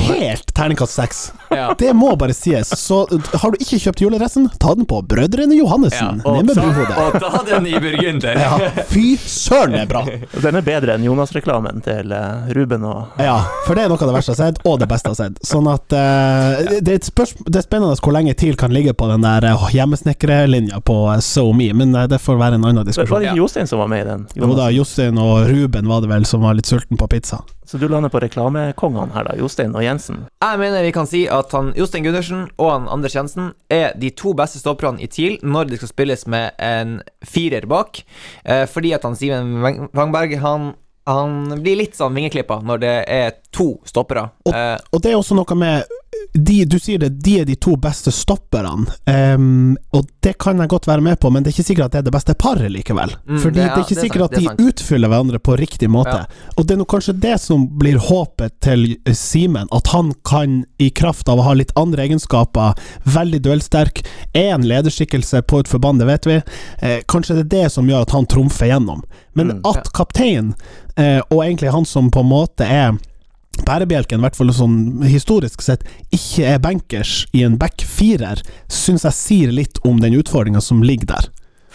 Helt terningkast seks.
Ja.
Det må bare sies. Så uh, har du ikke kjøpt juledressen, ta den på Brødrene Johannessen,
Ja,
ned med
ta- Og ta den i burgunder.
Ja, fy søren, det er bra!
Den er bedre enn Jonas-reklamen til eh, Ruben og
Ja, for det er noe av det verste jeg har sett, og det beste jeg har sett. Sånn at uh, det, er et det er spennende hvor lenge TIL kan ligge på den der uh, hjemmesnekkerlinja på uh, SoMe, men det får være en annen
Var
diskusjon.
det ikke Jostein som var med i den?
Jo da, Jostein og Ruben var det vel som var litt sulten på pizza.
Så du lander på reklamekongene her, da. Jostein og Jensen.
Jeg mener vi kan si at han Jostein Gundersen og han Anders Jensen er de to beste stopperne i TIL når det skal spilles med en firer bak. Eh, fordi at han Simen Wang- Wangberg han, han blir litt sånn vingeklippa når det er to stoppere.
Og-
Eh,
Og det er også noe med de, Du sier det, de er de to beste stopperne, um, og det kan jeg godt være med på, men det er ikke sikkert at det er det beste paret likevel.
Mm,
Fordi
det-
det, er ikke
det er
sikkert
sant,
at de utfyller hverandre på riktig måte.
Ja.
Og det er nok kanskje det som blir håpet til eh, Simen, at han kan, i kraft av å ha litt andre egenskaper, veldig duellsterk, er en lederskikkelse på et forband, det vet vi. Eh, kanskje det er det som gjør at han trumfer gjennom. Men
Mm,
at kaptein, eh, og egentlig han som på en måte er bærebjelken, i hvert fall sånn historisk sett, ikke er bankers i en back-firer, syns jeg sier litt om den utfordringa som ligger der.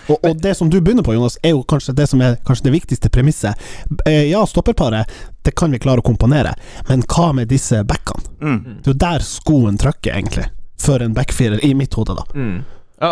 Og, og det som du begynner på, Jonas, er jo kanskje det som er kanskje det viktigste premisset. Eh, ja, stopperparet, det kan vi klare å komponere, men hva med disse backene?
Mm.
Det er jo der skoen trykker, egentlig, for en backfirer, i mitt hode, da.
Mm. Ja,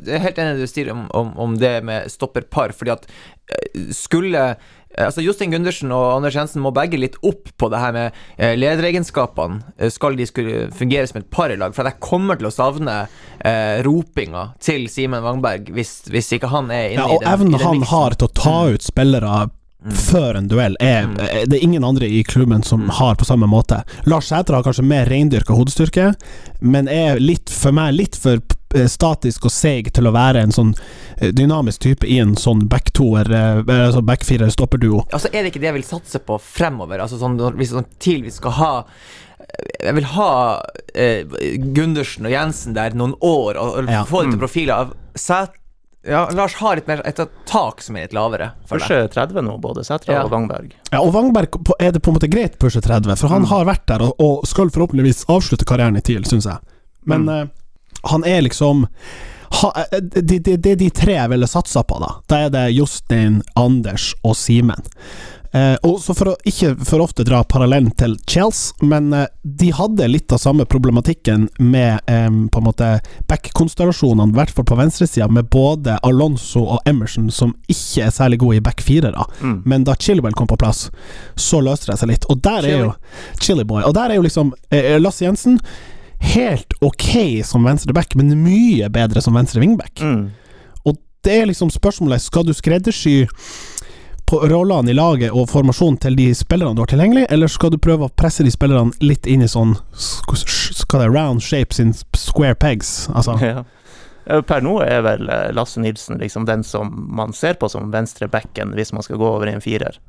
jeg er helt enig i det du sier om, om, om det med stopperpar, fordi at eh, skulle Altså Jostein Gundersen og Anders Jensen må begge litt opp på det her med eh, lederegenskapene, eh, skal de skulle fungere som et par i lag. For jeg kommer til å savne eh, ropinga til Simen Wangberg hvis, hvis ikke han er inne
Ja,
i
og evnen han har til å ta ut spillere før en duell, er, er det er ingen andre i klubben som har på samme måte. Lars Sæter har kanskje mer reindyrka hodestyrke, men er litt, for meg litt for eh, statisk og seig til å være en sånn eh, dynamisk type i en sånn back-toer, eh, altså back-firer-stopperduo.
Altså, er det ikke det jeg vil satse på fremover? Altså sånn, hvis sånn TIL vi skal ha Jeg vil ha eh, Gundersen og Jensen der noen år, og, og
Ja.
få det til profiler av Sæt... Ja, Lars har litt mer et tak som er litt lavere. Pushe jeg.
30 nå, både Sætra
Ja.
og Wangberg.
Ja, og Wangberg er det på en måte greit pushe 30, for han har vært der og, og skal forhåpentligvis avslutte karrieren i TIL, syns jeg. Men eh, han er liksom eh, det, er de tre jeg ville satsa på, da. Da er det Jostein, Anders og Simen. Eh, og så For å ikke for ofte dra parallellen til Chels, men eh, de hadde litt av samme problematikken med eh, på en måte back-konstellasjonene, i hvert fall på venstresida, med både Alonso og Emerson, som ikke er særlig gode i back-firere.
Mm.
Men da Chilwell kom på plass, så løste det seg litt. Og der er jo Chiliboy. Og der er jo liksom eh, Lasse Jensen helt ok som venstre back, men mye bedre som venstre wingback.
Mm.
Og det er liksom spørsmålet Skal du skreddersy på rollene i laget og formasjonen til de spillerne du har tilgjengelig, eller skal du prøve å presse de spillerne litt inn i sånn Skal det round shapes in square pegs? Altså
Ja. Eh, Per nå er vel eh, Lasse Nilsen liksom den som man ser på som venstre backen hvis man skal gå over i en firer.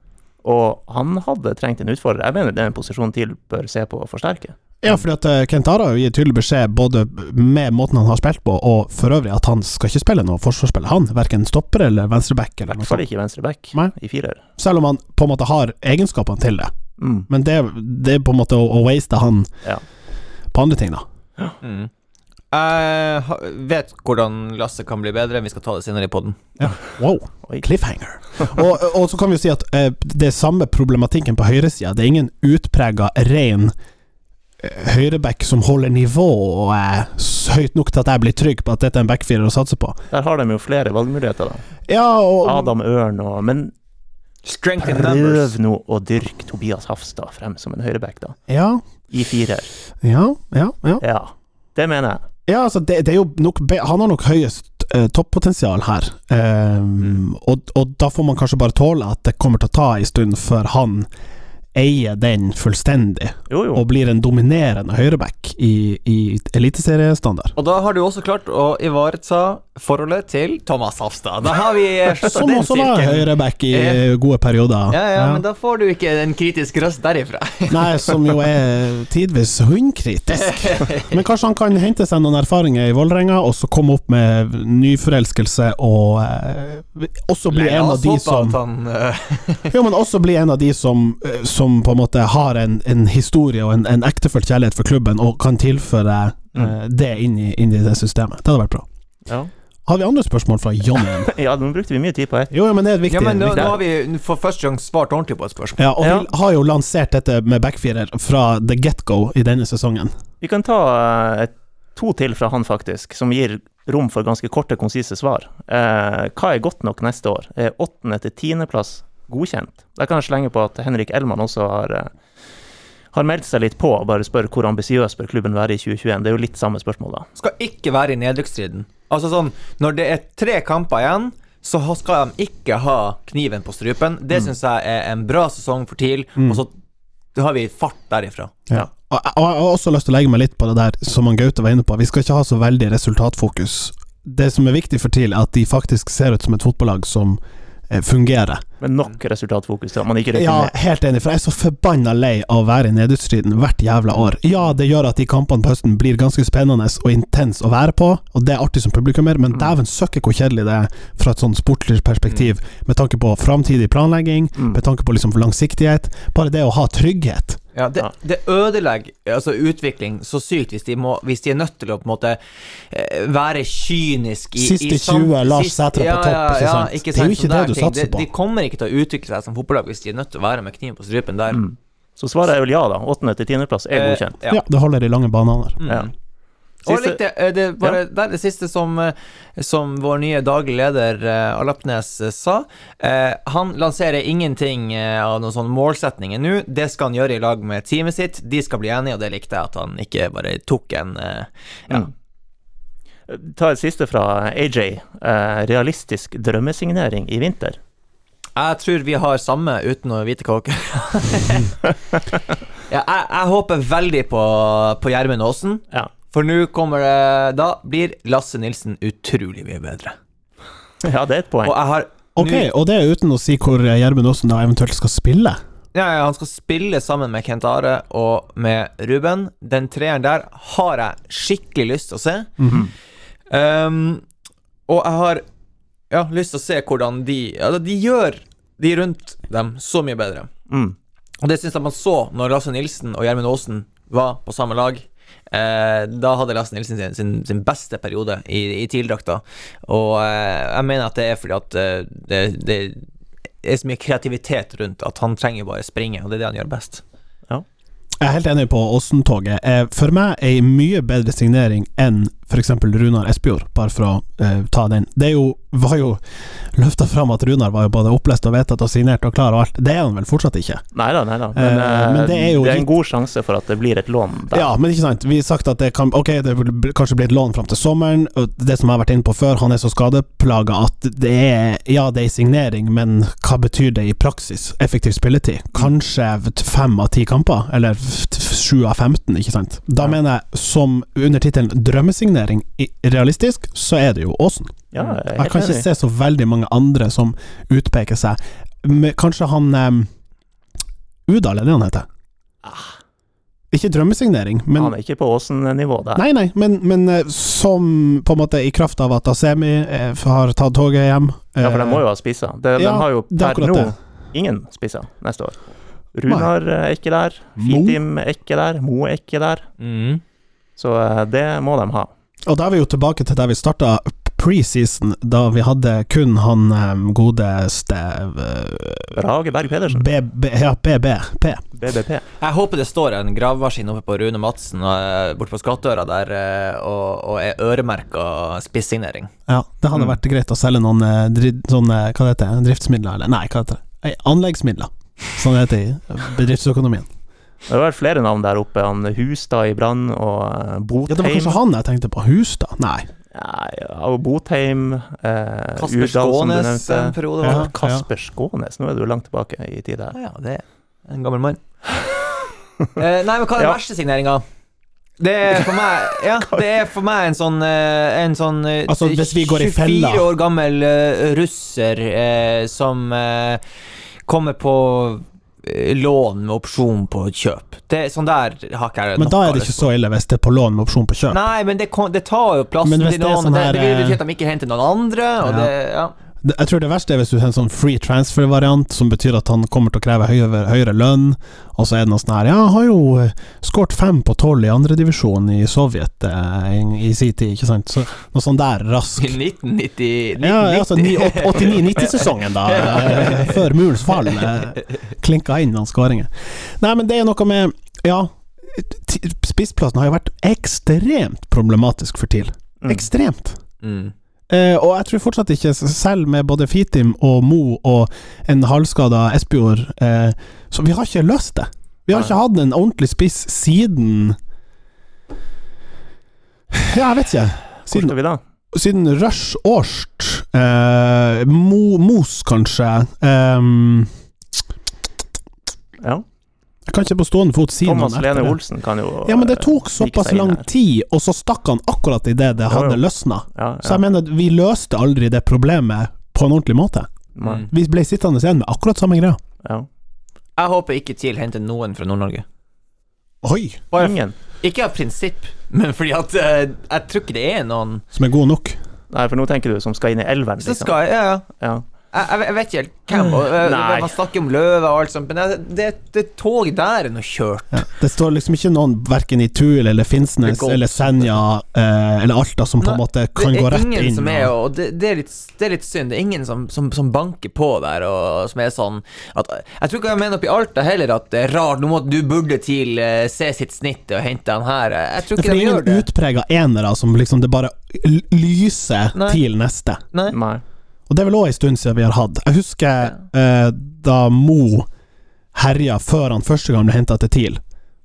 Og han hadde trengt en utfordrer. Jeg mener den posisjonen TIL bør se på å forsterke.
Ja, fordi at Kentaro Kent Ara har gitt tydelig beskjed både med måten han har spilt på, og for øvrig at han skal ikke spille noe forsvarsspill, han. Verken stopper eller venstreback
I hvert fall ikke
venstreback
i firer.
Selv om han på en måte har egenskapene til det.
Mm.
Men det, det er på en måte å, å waste han
Ja.
på andre ting, da.
Mm. Jeg vet hvordan Lasse kan bli bedre, vi skal ta det senere i poden.
Wow,
Oi.
cliffhanger. og, og så kan vi jo si at uh, det er samme problematikken på høyresida. Det er ingen utprega ren eh, høyreback som holder nivå og er høyt nok til at jeg blir trygg på at dette er en backfirer å satse på.
Der har de jo flere valgmuligheter, da.
Ja, og
Adam Ørn og Men
Strength in numbers.
prøv nå å dyrke Tobias Hafstad frem som en høyreback, da.
Ja,
I firer.
ja, ja. ja.
Ja. Det mener jeg.
Ja, altså, det, det er jo nok Han har nok høyest eh, toppotensial her. Ehm, og, og da får man kanskje bare tåle at det kommer til å ta en stund før han eier den fullstendig,
Jo, jo.
og blir en dominerende høyreback i, i eliteseriestandard.
Og da har du også klart å ivareta forholdet til Thomas Hafstad. Da har vi
Som også var høyreback i
Ja.
eh, gode perioder.
Ja, ja, men da får du ikke en kritisk røst derifra.
Nei, som jo er tidvis hundkritisk. Men kanskje han kan hente seg noen erfaringer i Vålerenga, og så komme opp med nyforelskelse og eh, også bli en av de som
han, eh,
Jo, men også bli en av de som, eh, som på en måte har en, en historie og en, en ektefølt kjærlighet for klubben, og kan tilføre eh, det inn i, inn i det systemet. Det hadde vært bra.
Ja.
Har vi andre spørsmål fra Johnny?
ja, nå brukte vi mye tid på her.
Jo, ja, men det er viktig
Ja, men nå, nå har vi for første gang svart ordentlig på et spørsmål.
ja, og
Ja.
vi har jo lansert dette med backfirer fra the get-go i denne sesongen.
Vi kan ta uh, to til fra han, faktisk, som gir rom for ganske korte, konsise svar. Uh, hva er godt nok neste år? Er åttende til tiendeplass godkjent? Der kan jeg slenge på at Henrik Elman også har, eh, har meldt seg litt på, og bare spør hvor ambisiøs bør klubben være i 2021. Det er jo litt samme spørsmål, da.
Skal ikke være i nedrykksstriden. Altså sånn, når det er tre kamper igjen, så skal de ikke ha kniven på strupen. Det synes jeg er en bra sesong for TIL, og så har vi fart derifra.
Ja. Og og jeg har også lyst til å legge meg litt på det der som han Gaute var inne på. Vi skal ikke ha så veldig resultatfokus. Det som er viktig for TIL, er at de faktisk ser ut som et fotballag som fungerer.
Men nok resultatfokus til at man ikke rykker
Ja,
ned.
helt enig, for jeg er så forbanna lei av å være i nedutstriden hvert jævla år. Ja, det gjør at de kampene på høsten blir ganske spennende og intense å være på, og det er artig som publikummer, men dæven søkke hvor kjedelig det er fra et sånn sportlig perspektiv, med tanke på framtidig planlegging,
Mm.
med tanke på liksom langsiktighet. Bare det å ha trygghet.
Ja, det,
Ja.
det ødelegger altså utvikling så sykt hvis de, må, hvis de er nødt til å på en måte eh, være kynisk i
Siste
i
20, Lars Sætre ja, på topp, ikke sant? Det er jo ikke det du
ting.
satser
de,
på.
De kommer ikke til å utvikle seg som fotballag hvis de er nødt til å være med kniven på strupen der.
Mm. Så svaret er vel ja, da. Åttende til tiendeplass er
Eh,
godkjent.
ja.
Ja, det holder i lange baner.
Mm.
Ja.
Og litt, eh, det, bare, det er det siste som, eh, som vår nye daglig leder eh, Alapnes sa. Eh, han lanserer ingenting av noen sånne målsetninger nå. Det skal han gjøre i lag med teamet sitt. De skal bli enige, og det likte jeg at han ikke bare tok en eh, ja.
Mm. Ta et siste fra AJ. Eh, realistisk drømmesignering i vinter.
Jeg tror vi har samme, uten å vite hva dere ja, jeg, jeg håper veldig på, på Gjermund Aasen.
Ja.
For nå kommer det Da blir Lasse Nilsen utrolig mye bedre.
Ja, det er et poeng.
Og jeg har
Ok, og det er uten å si hvor Gjermund Aasen da eventuelt skal spille.
Ja, ja, han skal spille sammen med Kent Are og med Ruben. Den treeren der har jeg skikkelig lyst til å se. um, og jeg har ja, lyst til å se hvordan de ja, De gjør de rundt dem så mye bedre.
Mm.
Og det syns jeg man så når Lasse Nilsen og Gjermund Aasen var på samme lag. Eh, da hadde Lasse Nilsen sin, sin, sin beste periode i, i TIL-drakta. Og eh, jeg mener at det er fordi at eh, det, det er så mye kreativitet rundt at han trenger bare springe, og det er det han gjør best.
Jeg er helt enig på Åsen-toget. For meg er ei mye bedre signering enn f.eks. Runar Espejord, bare for å eh, ta den. Det jo, var jo løfta fram at Runar var jo både opplest og vedtatt og signert og klar og alt. Det er han vel fortsatt ikke?
Nei da, nei da. Men,
Eh, men
eh,
det er jo
det er en god sjanse for at det blir et lån der.
Ja, men ikke sant. Vi har sagt at det kan Ok, det vil kanskje bli et lån fram til sommeren. Det som jeg har vært inne på før, han er så skadeplaga at det er Ja, det er signering, men hva betyr det i praksis? Effektiv spilletid? Kanskje fem av ti kamper? Eller f- sju av 15, ikke sant? Da
Ja.
mener jeg, som under tittelen drømmesignering realistisk, så er det jo Åsen.
Ja, jeg
Jeg kan ikke se så veldig mange andre som utpeker seg. Men kanskje han um, Udal, er det han heter? Ikke drømmesignering, men
Han er ikke på Åsen-nivå der.
Nei, nei, men, men eh, som på en måte i kraft av at Asemi eh, har tatt toget hjem
Ja, for de må
eh,
jo ha spisser. De,
ja,
de har jo
er
per nå ingen spisser neste år. Runar eh, er ikke der? Fitim er ikke der, Mo er ikke der. Så eh, det må de ha.
Og da er vi jo tilbake til der vi starta preseason, da vi hadde kun han eh, godeste Rage
Brage Berg Pedersen,
BB, ja, BB,
BBP.
Jeg håper det står en gravemaskin oppe på Rune Madsen uh, borte på Skattøra der eh, og, og er øremerka spissignering.
Ja, det hadde
Mm.
vært greit å selge noen eh, dri, sånne, hva det heter driftsmidler, eller nei, hva heter det? Nei, Anleggsmidler, heter det i bedriftsøkonomien.
Det har vært flere navn der oppe. Han Hustad i Brann og Botheim.
Ja, det var kanskje han jeg tenkte på. Hustad? Nei.
Ja, ja, Botheim. Eh,
Kasper Skånes en periode.
Ja.
Kasper Skånes, nå er du langt tilbake i tid her.
Ja, ja, det er en gammel mann. Eh, nei, men hva er den
Ja.
verste signeringa? Det er for meg Ja, det er for meg en sånn eh, En sånn eh,
Altså, hvis vi går i fella.
24 år gammel eh, russer eh, som eh, kommer på eh, lån med opsjon på kjøp. Det, sånn der har ikke jeg
Men da er det ikke så ille hvis det er på lån med opsjon på kjøp.
Nei, men det, det tar jo plassen til
det
noen.
sånn
det,
her,
det vil
eh,
bety at de ikke henter noen andre, og
Ja.
det Ja.
Jeg tror det verste er hvis du har en sånn free transfer-variant, som betyr at han kommer til å kreve høyere, høyere lønn, og så er det noe sånn her Ja, han har jo eh, skåret fem på tolv i andredivisjon i Sovjet eh, i, sin tid, ikke sant? Så noe sånn der rask
I 1990
Ja, altså 89-90-sesongen, da. eh, Før murens fall. eh, Klinka inn noen skåringer. Nei, men det er noe med Ja, spissplassen har jo vært ekstremt problematisk for TIL.
Mm.
Ekstremt.
Mm.
Eh, og jeg tror fortsatt ikke, selv med både Fitim og Mo og en halvskada Espejord, eh, så vi har ikke løst det. Vi har
Nei.
ikke hatt en ordentlig spiss siden Ja, jeg vet ikke.
Hvor
Siden,
står vi da?
siden Rush Årst. Eh, Mo, Mos, kanskje. Ehm,
Ja.
Jeg kan ikke på stående fot si
Thomas
noen
Lene. Olsen kan jo
Ja, men det
eh,
tok såpass lang tid, og så stakk han akkurat idet det hadde
jo.
løsna.
Ja,
Så jeg mener vi løste aldri det problemet på en ordentlig måte.
Nei,
Mm.
Vi ble sittende igjen med akkurat samme greia.
ja.
Jeg håper ikke TIL henter noen fra Nord-Norge.
Oi!
Bare
Ingen.
Ikke av prinsipp, men fordi at uh, jeg tror ikke det er noen
Som er god nok.
Nei, for nå tenker du som skal inn i elveren,
Så
liksom.
skal jeg, ja, ja.
Ja.
Jeg, jeg, vet ikke helt hvem. Eh, man snakker om løve og alt sånt, men det, det, det toget der er nå kjørt.
Ja. Det står liksom ikke noen verken i Tuil eller Finnsnes
Det er
eller Senja eh, eller Alta som på en måte kan
det
gå
er
rett
ingen
inn.
som er,
og-
det, det, er litt, det er litt synd. Det er ingen som, som, som banker på der, og som er sånn at Jeg tror ikke jeg mener oppi i Alta heller at det er rart, nå må du burde til eh, se sitt snitt og hente han her. Jeg tror ikke
det
Det
er
gjør
ingen
det.
utprega enere som liksom det bare lyser
Nei.
til neste.
Nei.
Nei.
Og det er vel òg en stund siden vi har hatt. Jeg husker eh, da Mo herja før han første gang ble henta til TIL.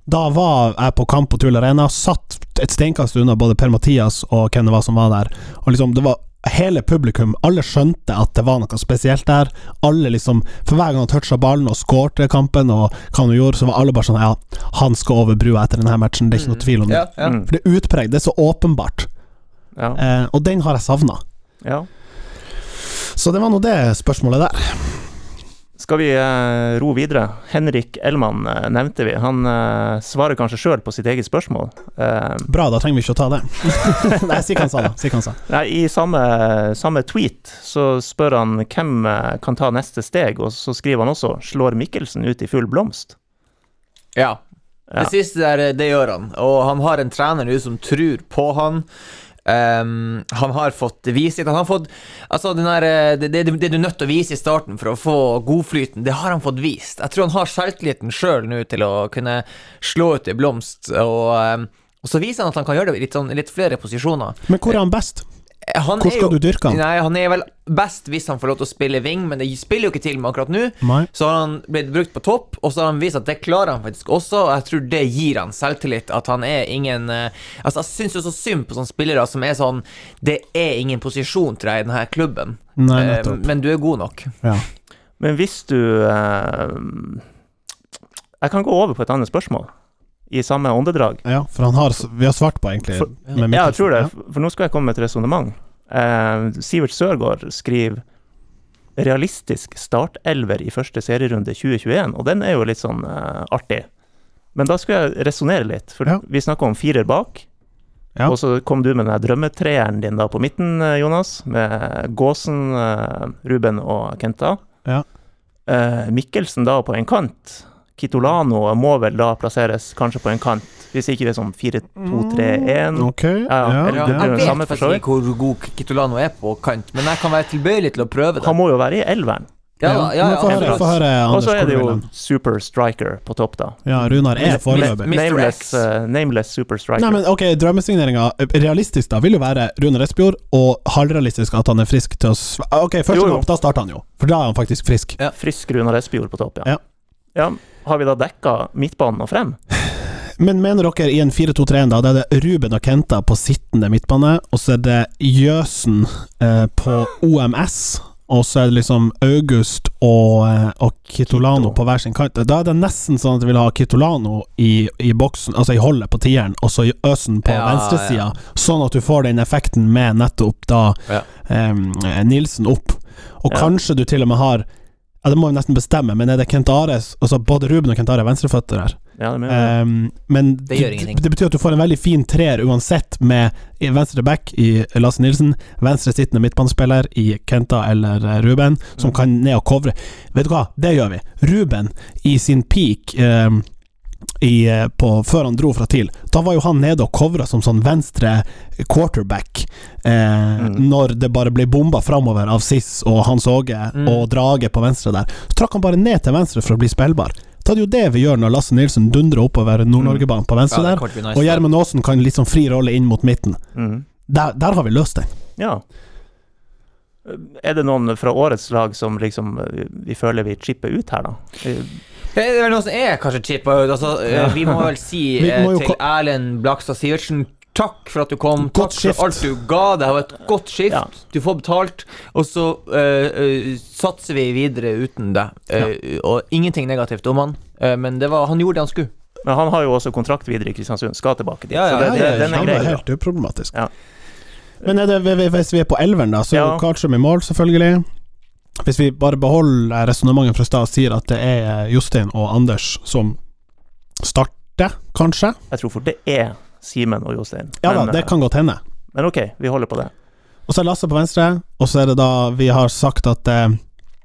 Da var jeg på kamp på Tull Arena, satt et steinkast unna både Per-Mathias og hvem det var som var der. Og liksom, det var hele publikum, alle skjønte at det var noe spesielt der. Alle liksom For hver gang han toucha ballen og skårte kampen, og hva han gjorde, så var alle bare sånn Ja, han skal over brua etter denne matchen, det er ikke noe tvil om det.
Ja, ja.
Mm.
For det er utpreget, det er så åpenbart.
Ja.
Eh, og den har jeg savna.
ja.
Så det var nå det spørsmålet der.
Skal vi eh, ro videre? Henrik Ellmann eh, nevnte vi. Han eh, svarer kanskje sjøl på sitt eget spørsmål.
Bra, da trenger vi ikke å ta det. Nei, si hva han sa, da. Si han sa.
nei, I samme, samme tweet så spør han hvem kan ta neste steg, og så skriver han også 'slår Mikkelsen ut i full blomst'?
Ja.
Ja.
Det siste der, det gjør han. Og han har en trener nå som tror på han. Ehm, han har fått litt. Han har fått Altså, der, eh, det, det, det du er nødt til å vise i starten for å få godflyten, det har han fått vist. Jeg tror han har selvtilliten sjøl nå til å kunne slå ut i blomst. Og, um, og så viser han at han kan gjøre det i litt, sånn, litt flere posisjoner.
Men hvor er han best?
Han
Hvor
er
skal
jo-
du dyrke han?
Nei, Han er vel best hvis han får lov til å spille wing, men det spiller jo ikke til med akkurat nå.
Nei.
Så har han blitt brukt på topp, og så har han vist at det klarer han faktisk også, og jeg tror det gir han selvtillit. At han er ingen eh, Altså, jeg syns jo så synd på sånne spillere som er sånn Det er ingen posisjon til deg i denne klubben,
Nei,
Eh, men du er god nok.
Ja.
Men hvis du eh, Jeg kan gå over på et annet spørsmål, i samme åndedrag.
ja, for han har Vi har svart på, egentlig.
For- Ja, jeg tror det, for nå skal jeg komme med et resonnement. Eh, Sivert Sørgaard skriver realistisk startelver i første serierunde 2021, og den er jo litt sånn eh, artig. Men da skal jeg resonnere litt, for
Ja.
vi snakker om firer bak.
Ja.
Og så kom du med den drømmetreeren din da på midten, eh, Jonas, med Gåsen, eh, Ruben og Kenta.
Ja.
Eh, Mikkelsen da på en kant. Kitolano må vel da plasseres kanskje på en kant, hvis ikke det er sånn 4-2-3-1.
Ok,
Ja,
ja,
Ja,
ja.
jeg vet
samme
ikke hvor god Kitolano er på kant, men jeg kan være tilbøyelig til å prøve det.
Han må jo være i elveren.
Ja, ja, ja,
Og så er det jo super striker på topp, da.
Ja, Runar er foreløpig.
Nameless, eh, nameless super striker.
Nei, men ok, drømmesigneringa Realistisk da vil jo være Runar Espejord, og halvrealistisk at han er frisk til å sv- Ok, første kamp, da starter han jo. For da er han faktisk frisk.
Ja.
Frisk Runar Espejord på topp, ja.
Ja.
Ja. Har vi da dekka midtbanen og frem?
Men mener dere i en 4-2-3-1 da, det er det Ruben og Kenta på sittende midtbane, og så er det Jøsen eh, på OMS, og så er det liksom August og, eh, og Kitolano
Kito.
på hver sin kant. Da er det nesten sånn at jeg vil ha Kitolano i, i boksen, altså i holdet på tieren, og så Øsen på
Ja,
venstresida, sånn at du får den effekten med nettopp da
Ja.
eh, Nilsen opp. Og
Ja.
kanskje du til og med har ja, Det må vi nesten bestemme, men er det Kent Ares Altså både Ruben og Kent Are er venstreføtter her.
Ja, det mener.
Um, men
Det gjør ingenting.
det betyr at du får en veldig fin treer uansett, med venstre back i Lasse Nilsen, venstre sittende midtbanespiller i Kenta eller eh, Ruben, som
Mm.
kan ned og covre. Vet du hva, det gjør vi. Ruben, i sin peak um, i, eh, på, før han dro fra TIL, da var jo han nede og covra som sånn venstre quarterback, eh,
Mm.
når det bare ble bomba framover av Siss og Hans Åge
Mm.
og Drage på venstre der. Så trakk han bare ned til venstre for å bli spillbar. Da er det jo det vi gjør når Lasse Nilsen dundrer oppover Nord-Norgebanen på venstre
Ja,
der,
nice,
og. Gjermund Aasen kan litt sånn fri rolle inn mot midten.
Mm.
Der, der har vi løst det.
Ja. Er det noen fra årets lag som liksom vi føler vi chipper ut her, da? Eh,
Det er vel noe som er kanskje chippa ut. Altså, eh, vi må vel si eh,
må jo
til Erlend Blakstad Sivertsen Takk for at du kom.
Godt
Takk
skift.
for alt du ga. Det var et godt skift.
Ja.
Du får betalt. Og så uh, eh, satser vi videre uten deg. Eh, Og ingenting negativt om han, uh, men det var, han gjorde det han skulle.
Men han har jo også kontrakt videre i Kristiansund, skal tilbake dit.
Ja, ja,
så det,
ja,
det,
ja,
den er grei.
helt uproblematisk.
Ja.
Men er det, hvis vi er på elveren, da, så
Ja.
Karlstrøm i mål, selvfølgelig. Hvis vi bare beholder resonnementet fra stad og sier at det er Jostein og Anders som starter, kanskje?
Jeg tror fort det er Simen og Jostein.
Ja da, det
eh,
kan godt hende.
Men ok, vi holder på det.
Og så er Lasse på venstre, og så er det da vi har sagt at eh,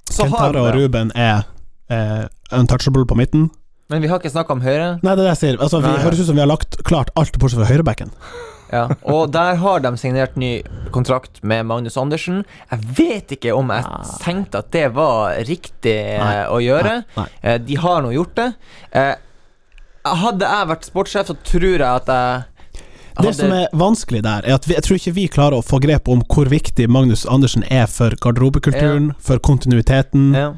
Kentare og. Ruben er eh, untouchable på midten.
Men vi har ikke snakka om Høyre.
Nei, det er det jeg sier. Altså, vi
Nei.
høres ut som vi har lagt klart alt bortsett fra høyrebacken.
Ja. Og der har de signert ny kontrakt med Magnus Andersen. Jeg vet ikke om jeg
Nei.
tenkte at det var riktig eh,
Nei.
å gjøre.
Nei.
Eh, De har nå gjort det. Eh, Hadde jeg vært sportssjef, så tror jeg at jeg
Det som er vanskelig der, er at vi, jeg tror ikke vi klarer å få grep om hvor viktig Magnus Andersen er for garderobekulturen, for kontinuiteten.
ja.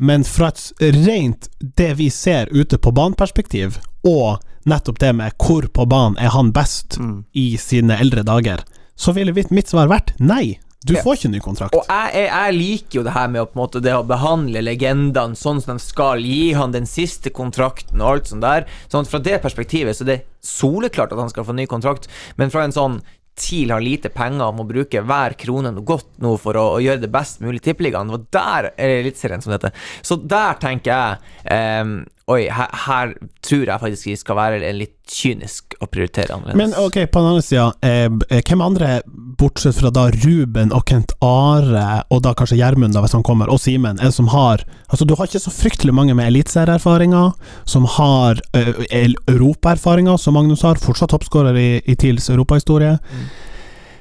Men fra et rent det vi ser ute på baneperspektiv, og nettopp det med hvor på banen er han best
Mm.
i sine eldre dager, så ville mitt, svar vært nei. Du får ikke ny kontrakt.
Og jeg, jeg, jeg liker jo det her med å, på måte, det å behandle legendene sånn som de skal, gi han den siste kontrakten og alt sånt der. Sånn Fra det perspektivet så det er soleklart at han skal få ny kontrakt, men fra en sånn TIL har lite penger og må bruke hver krone noe godt nå for å, å gjøre det best mulig i Tippeligaen. Og der er Eliteserien som dette. Så der tenker jeg ehm, Oi, her, her tror jeg faktisk vi skal være litt kynisk og prioritere annerledes.
Men ok, på den andre sida, eh, eh, hvem andre, bortsett fra da Ruben og Kent Are, og da kanskje Gjermund, da hvis han kommer, og Simen, er det som har Altså, du har ikke så fryktelig mange med eliteserieerfaringer, som har eh, europaerfaringer, som Magnus har, fortsatt toppskårer i, i TILs europahistorie.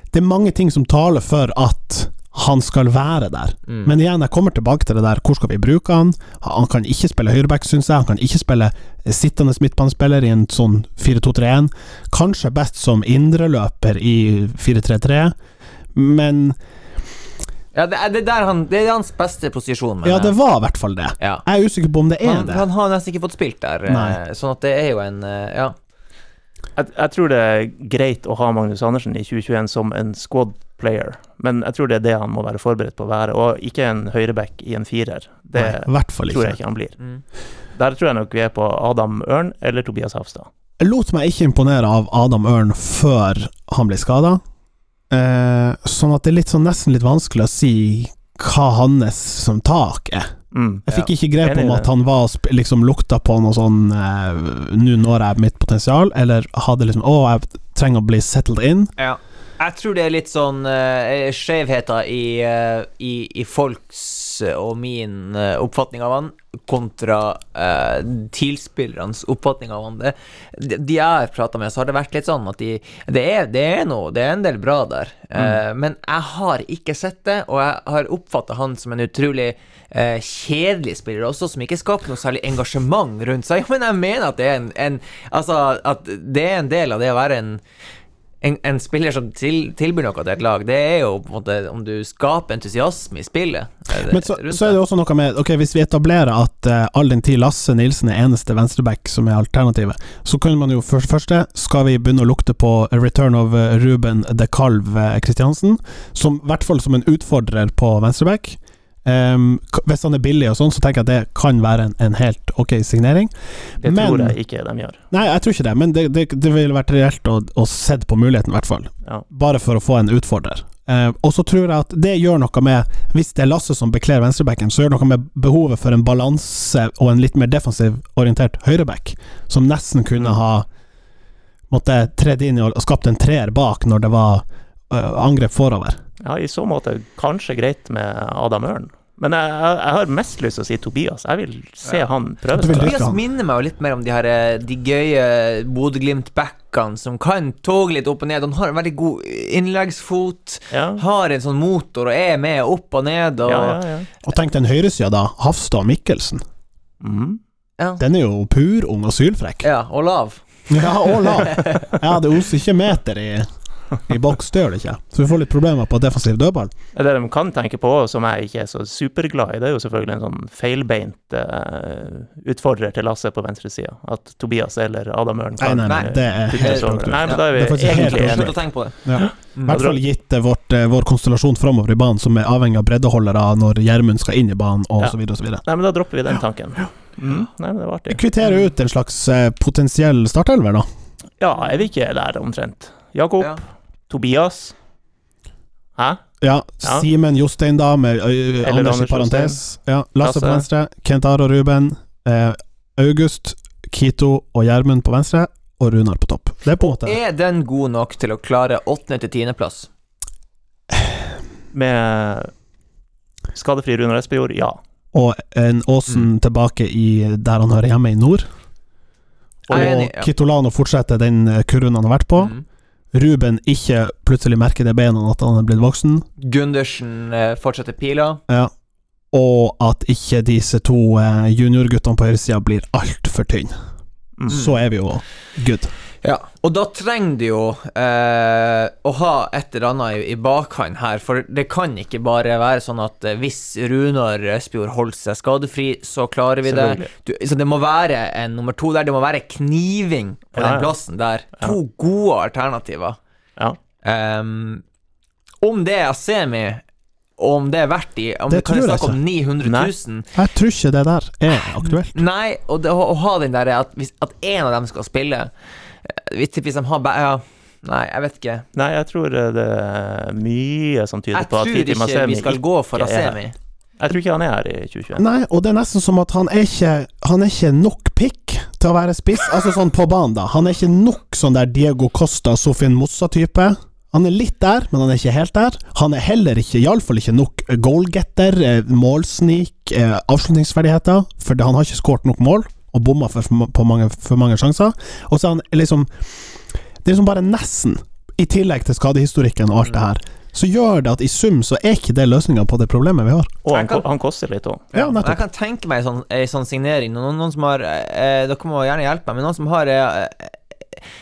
Det er mange ting som taler for at han skal være der.
Mm.
Men igjen, jeg kommer tilbake til det der, hvor skal vi bruke han? Han kan ikke spille høyreback, syns jeg. Han kan ikke spille sittende midtbanespiller i en sånn 4-2-3-1. Kanskje best som indreløper i 4-3-3, men
Ja, det er, det, han, det er hans beste posisjon.
Ja, det var i hvert fall det.
ja.
Jeg er usikker på om det er
Han,
det.
han har nesten ikke fått spilt der, eh,
Nei.
sånn at det er jo en eh, Ja.
Jeg, jeg tror det er greit å ha Magnus Andersen i 2021 som en squad player, men jeg tror det er det han må være forberedt på å være, og ikke en høyreback i en firer. Det
Nei,
tror jeg
ikke
han blir.
Mm.
Der tror jeg nok vi er på Adam Ørn eller Tobias Hafstad.
Jeg lot meg ikke imponere av Adam Ørn før han ble skada. Eh, sånn at det er litt sånn, nesten litt vanskelig å si hva hans som tak er.
Mm.
Jeg fikk ikke grep om at han var liksom lukta på noe sånn eh, Nå når jeg mitt potensial, eller hadde liksom Å, jeg trenger å bli settled in.
Ja. Jeg tror det er litt sånn uh, skjevheter i, eh, i, i folks og min eh, oppfatning av han, kontra uh, TIL-spillernes oppfatning av han. Det, de, jeg har prata med, så har det vært litt sånn at de Det er, det er noe, det er en del bra der. Eh, Men jeg har ikke sett det, og jeg har oppfatta han som en utrolig eh, kjedelig spiller også, som ikke skaper noe særlig engasjement rundt seg. Men jeg mener at det er en, en Altså, at det er en del av det å være en en, en spiller som til, tilbyr noe til et lag, det er jo på en måte om du skaper entusiasme i spillet. eh,
Men så, så er det også noe med Ok, hvis vi etablerer at uh, all den tid Lasse Nilsen er eneste venstreback som er alternativet, så kan man jo først første Skal vi begynne å lukte på return of eh, Ruben de Calve Kristiansen Christiansen, som i hvert fall som en utfordrer på venstreback. K- hvis han er billig og sånn, så tenker jeg at det kan være en, en helt ok signering.
Det
Men-
tror jeg ikke de gjør.
Nei, jeg tror ikke det, men det, det, det ville vært reelt å, å sett på muligheten, i hvert fall.
Ja.
Bare for å få en utfordrer. Uh, og så tror jeg at det gjør noe med Hvis det er Lasse som bekler venstrebacken, så gjør det noe med behovet for en balanse og en litt mer defensiv orientert høyreback, som nesten kunne ha måtte tredd inn og skapt en treer bak når det var uh, angrep forover.
Ja, i så måte kanskje greit med Adam Ørn. Men jeg, jeg, jeg har mest lyst til å si Tobias. Jeg vil se
Ja.
han prøve seg.
Tobias minner meg jo litt mer om de her eh, De gøye Bodø-Glimt-backene som kan toge litt opp og ned. Han har en veldig god innleggsfot,
Ja.
har en sånn motor og er med opp og ned og
Ja, ja, ja.
Og tenk den høyresida da, Hafstad og Mikkelsen.
Mm.
ja.
Den er jo pur ung og sylfrekk.
ja, og lav.
Ja, og lav. Ja, det oser ikke meter i, i boks, det gjør det ikke. Så vi får litt problemer på defensiv dødball.
Det de kan tenke på, som jeg ikke er så superglad i, det er jo selvfølgelig en sånn feilbeint uh, utfordrer til Lasse på venstresida. At Tobias eller Adam Ørn
Nei,
kan
nei, nei,
eh,
det er helt uaktuelt.
Nei, men da er vi
Det er
egentlig
uaktuelt.
Slutt
enige.
å tenke på det.
Ja.
Mm.
I hvert fall gitt eh, vårt, eh, vår konstellasjon framover i banen, som er avhengig av breddeholdere når Gjermund skal inn i banen, og
Ja.
så videre og så videre.
Nei, men da dropper vi den tanken. Mhm. Nei, men det var artig.
Kvitterer ut en slags potensiell startelver, da.
Ja, er vi ikke der omtrent? Jakob,
Ja.
Tobias Hæ?
Ja,
Ja.
Simen Jostein, da, med
Eller
Anders i
Anders
parentes. Ja, Lasse på venstre, Kent Are og Ruben. Eh, August, Kito og Gjermund på venstre, og Runar på topp. Det er på en måte
Er den god nok til å klare åttende til tiendeplass?
Med skadefri Runar Espejord? Ja.
Og en Åsen
Mm.
tilbake i der han hører hjemme, i nord. Og
enig, ja.
Kitolano fortsetter den kurven han har vært på.
Mm.
Ruben ikke plutselig merker det beina at han er blitt voksen.
Gundersen eh, fortsetter pila.
Ja. Og at ikke disse to eh, juniorguttene på høyresida blir altfor tynne.
Mm.
Så er vi jo good.
Ja, og da trenger du jo eh, å ha et eller annet i, i bakhånd her, for det kan ikke bare være sånn at eh, hvis Runar Østbjord holder seg skadefri, så klarer vi det. Du, så det må være en nummer to der, det må være kniving på
Ja,
den plassen der. To gode alternativer.
Ja.
Um, Om det er semi, og om det er verdt i Om
Det
det kan jeg
jeg
snakke om 900
Nei.
Jeg tror ikke det der er aktuelt.
Nei, og det, å, å ha den der at, hvis, at en av dem skal spille eh, Hvis, hvis de har ja, Nei, jeg vet ikke.
Nei, jeg tror eh, det er mye som tyder
Jeg
på at
tror
Titi
ikke vi skal gå for. Asemi.
Jeg tror ikke han er her i 2021.
Nei, og det er nesten som at han er ikke Han er ikke nok pick til å være spiss. Altså sånn på banen, da. Han er ikke nok sånn der Diego Costa, Sofien Mossa-type. Han er litt der, men han er ikke helt der. Han er heller ikke, iallfall ikke nok goalgetter, eh, målsnik, eh, avslutningsferdigheter, for han har ikke skåret nok mål, og bomma for, på mange, for mange sjanser. Og så er han liksom Det er liksom bare nesten, i tillegg til skadehistorikken og alt det her, så gjør det at i sum så er ikke det løsninga på det problemet vi har.
Og han,
kan-
han koster litt òg.
Ja, nettopp.
Jeg kan tenke meg en sånn, sånn signering. Noen, noen som har eh, Dere må gjerne hjelpe meg, men noen som har eh,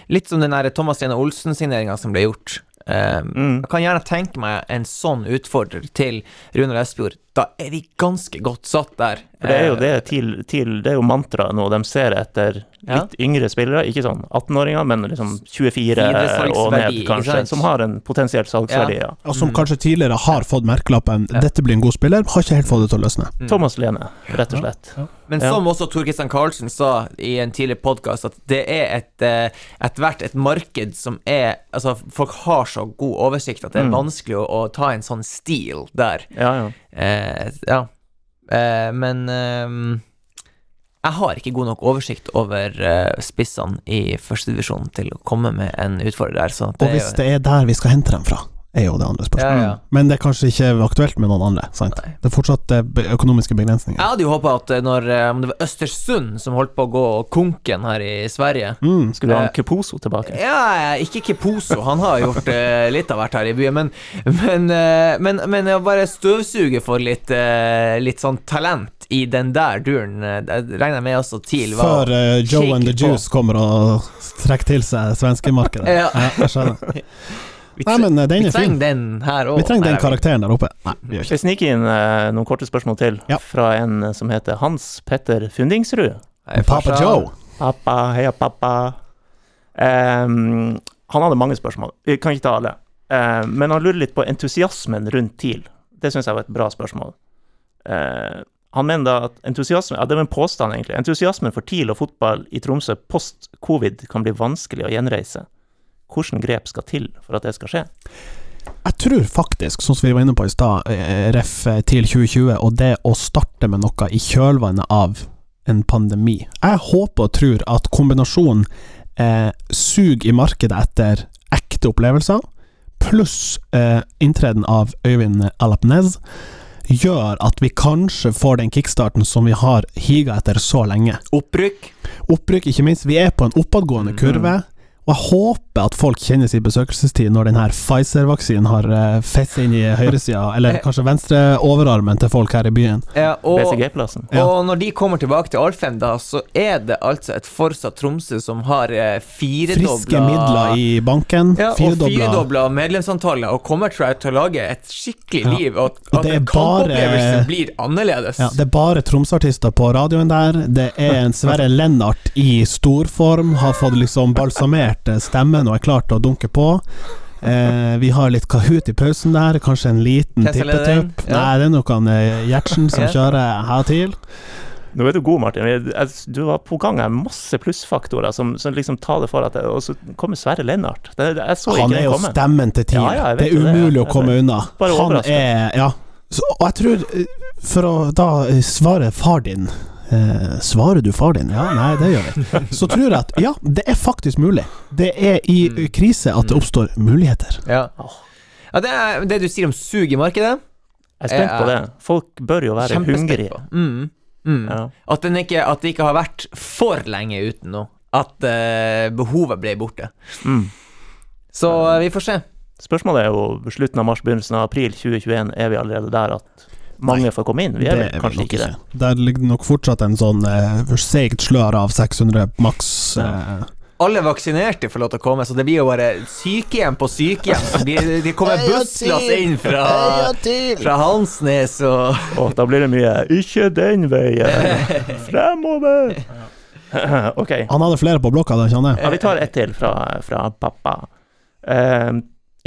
Litt som den der Thomas Lene Olsen-signeringa som ble gjort. Eh,
Mm.
Jeg kan gjerne tenke meg en sånn utfordrer til Runar Espejord. Da er vi ganske godt satt der.
For det er jo
Eh,
det til, til Det er jo mantraet nå. De ser etter
Ja.
litt yngre spillere, ikke sånn 18-åringer, men liksom 24 og ned, kanskje, som har en potensiell salgsverdi. Ja.
og som kanskje tidligere har fått merkelappen 'dette blir en god spiller', har ikke helt fått det til å løsne.
Mm.
Thomas Lene, rett og slett.
Men
Ja.
som også Tor Christian Karlsen sa i en tidligere podkast, at det er et eh, etter hvert et marked som er Altså, folk har så god oversikt at det er
Mm.
vanskelig å, å ta en sånn stil der.
Ja, ja.
Eh, ja. Eh, men eh, jeg har ikke god nok oversikt over spissene i førstedivisjon til å komme med en utfordrer der, så det
Og hvis det er der vi skal hente dem fra, er jo det andre spørsmålet.
Ja, ja.
Men det er kanskje ikke aktuelt med noen andre, sant?
Nei.
Det er fortsatt eh, økonomiske begrensninger.
Jeg hadde jo håpa at eh, når eh, Om det var Østersund som holdt på å gå konken her i Sverige
Mm.
Skulle du ha
Eh,
Keposo tilbake?
Ja, ikke Keposo, han har gjort litt av hvert her i byen, men Men, men, men jeg bare støvsuge for litt, litt sånn talent i den der duren. regner Jeg med også TIL var
Før uh, Joe and the
Juice på.
Kommer og trekker til seg svenskemarkedet.
Ja.
jeg skjønner.
Vi,
Nei, men eh, den
vi
er fin.
den her òg.
Vi trenger den karakteren der oppe. Nei, vi gjør ikke
Skal snike inn eh, noen korte spørsmål til
Ja.
fra en eh, som heter Hans Petter Fundingsrud?
Hei, Papa Joe.
Pappa, heia pappa. Ehm, han hadde mange spørsmål. Vi kan ikke ta alle. Ehm, men han lurer litt på entusiasmen rundt TIL. Det syns jeg var et bra spørsmål. Ehm, han mener da at entusiasme, ja, det var en påstand egentlig, entusiasmen for TIL og fotball i Tromsø post covid kan bli vanskelig å gjenreise. Hvilke grep skal til for at det skal skje?
Jeg tror faktisk, sånn som vi var inne på i stad, eh, ref til 2020, og det å starte med noe i kjølvannet av en pandemi Jeg håper og tror at kombinasjonen eh, sug i markedet etter ekte opplevelser, pluss eh, inntreden av Øyvind Alapnez, gjør at vi kanskje får den kickstarten som vi har higa etter så lenge.
Opprykk.
Opprykk, ikke minst. Vi er på en oppadgående
Mhm.
kurve. Og jeg håper at folk kjenner sin besøkelsestid når denne Pfizer-vaksinen har fett festet inn i høyresida, eller kanskje venstre overarmen til folk her i byen.
Ja, og,
Ja.
og når de kommer tilbake til Alfheim, da, så er det altså et Forsa Tromsø som har eh, firedobla
Friske midler i banken.
ja, og
firedobla
medlemsantallet, og kommer tror jeg til å lage et skikkelig
Ja.
liv. Og,
Og
at
det
kampopplevelsen blir annerledes.
ja, Det er bare Tromsø-artister på radioen der. Det er en Sverre Lennart i storform. Har fått liksom balsamert eh, stemmen og er klar til å dunke på. Eh, vi har litt Kahoot i pausen der, kanskje en liten tippetupp.
Ja.
Nei, det er noen eh, Gjertsen som kjører her til.
Nå er du god, Martin. Du var på gang her masse plussfaktorer som, som liksom taler for at det, Og så kommer Sverre Lennart. Det, det, jeg så
Han
ikke
er jo stemmen til TIL.
Ja, ja,
det er umulig
ja.
å komme unna.
Bare
Han er Ja. Så, og jeg tror, eh, for å da eh, svare far din eh, Svarer du far din? Ja, nei, det gjør vi. Så tror jeg at ja, det er faktisk mulig. Det er i
Mm.
krise at det oppstår muligheter.
Ja. Ja, det er det du sier om sug i markedet.
Jeg er spent på
er
det. Folk bør jo være hungrige.
Mm. Mm.
Ja.
At, at det ikke har vært for lenge uten noe. At uh, behovet ble borte.
Mm.
Så eh, vi får se.
Spørsmålet er jo slutten av mars, begynnelsen av april 2021. Er vi allerede der at mange
Nei,
får komme inn? Vi er
det
vel kanskje ikke det.
Der ligger nok fortsatt en sånn eh, seigt slør av 600 maks. Eh,
Alle vaksinerte får lov til å komme, så det blir jo bare sykehjem på sykehjem. Så de kommer busslass inn fra, fra Hansnes og
oh, da blir det mye 'ikke den veien', fremover. ok.
han hadde flere på blokka, da, kjenner jeg.
Ja, vi tar ett til fra, fra pappa. Eh,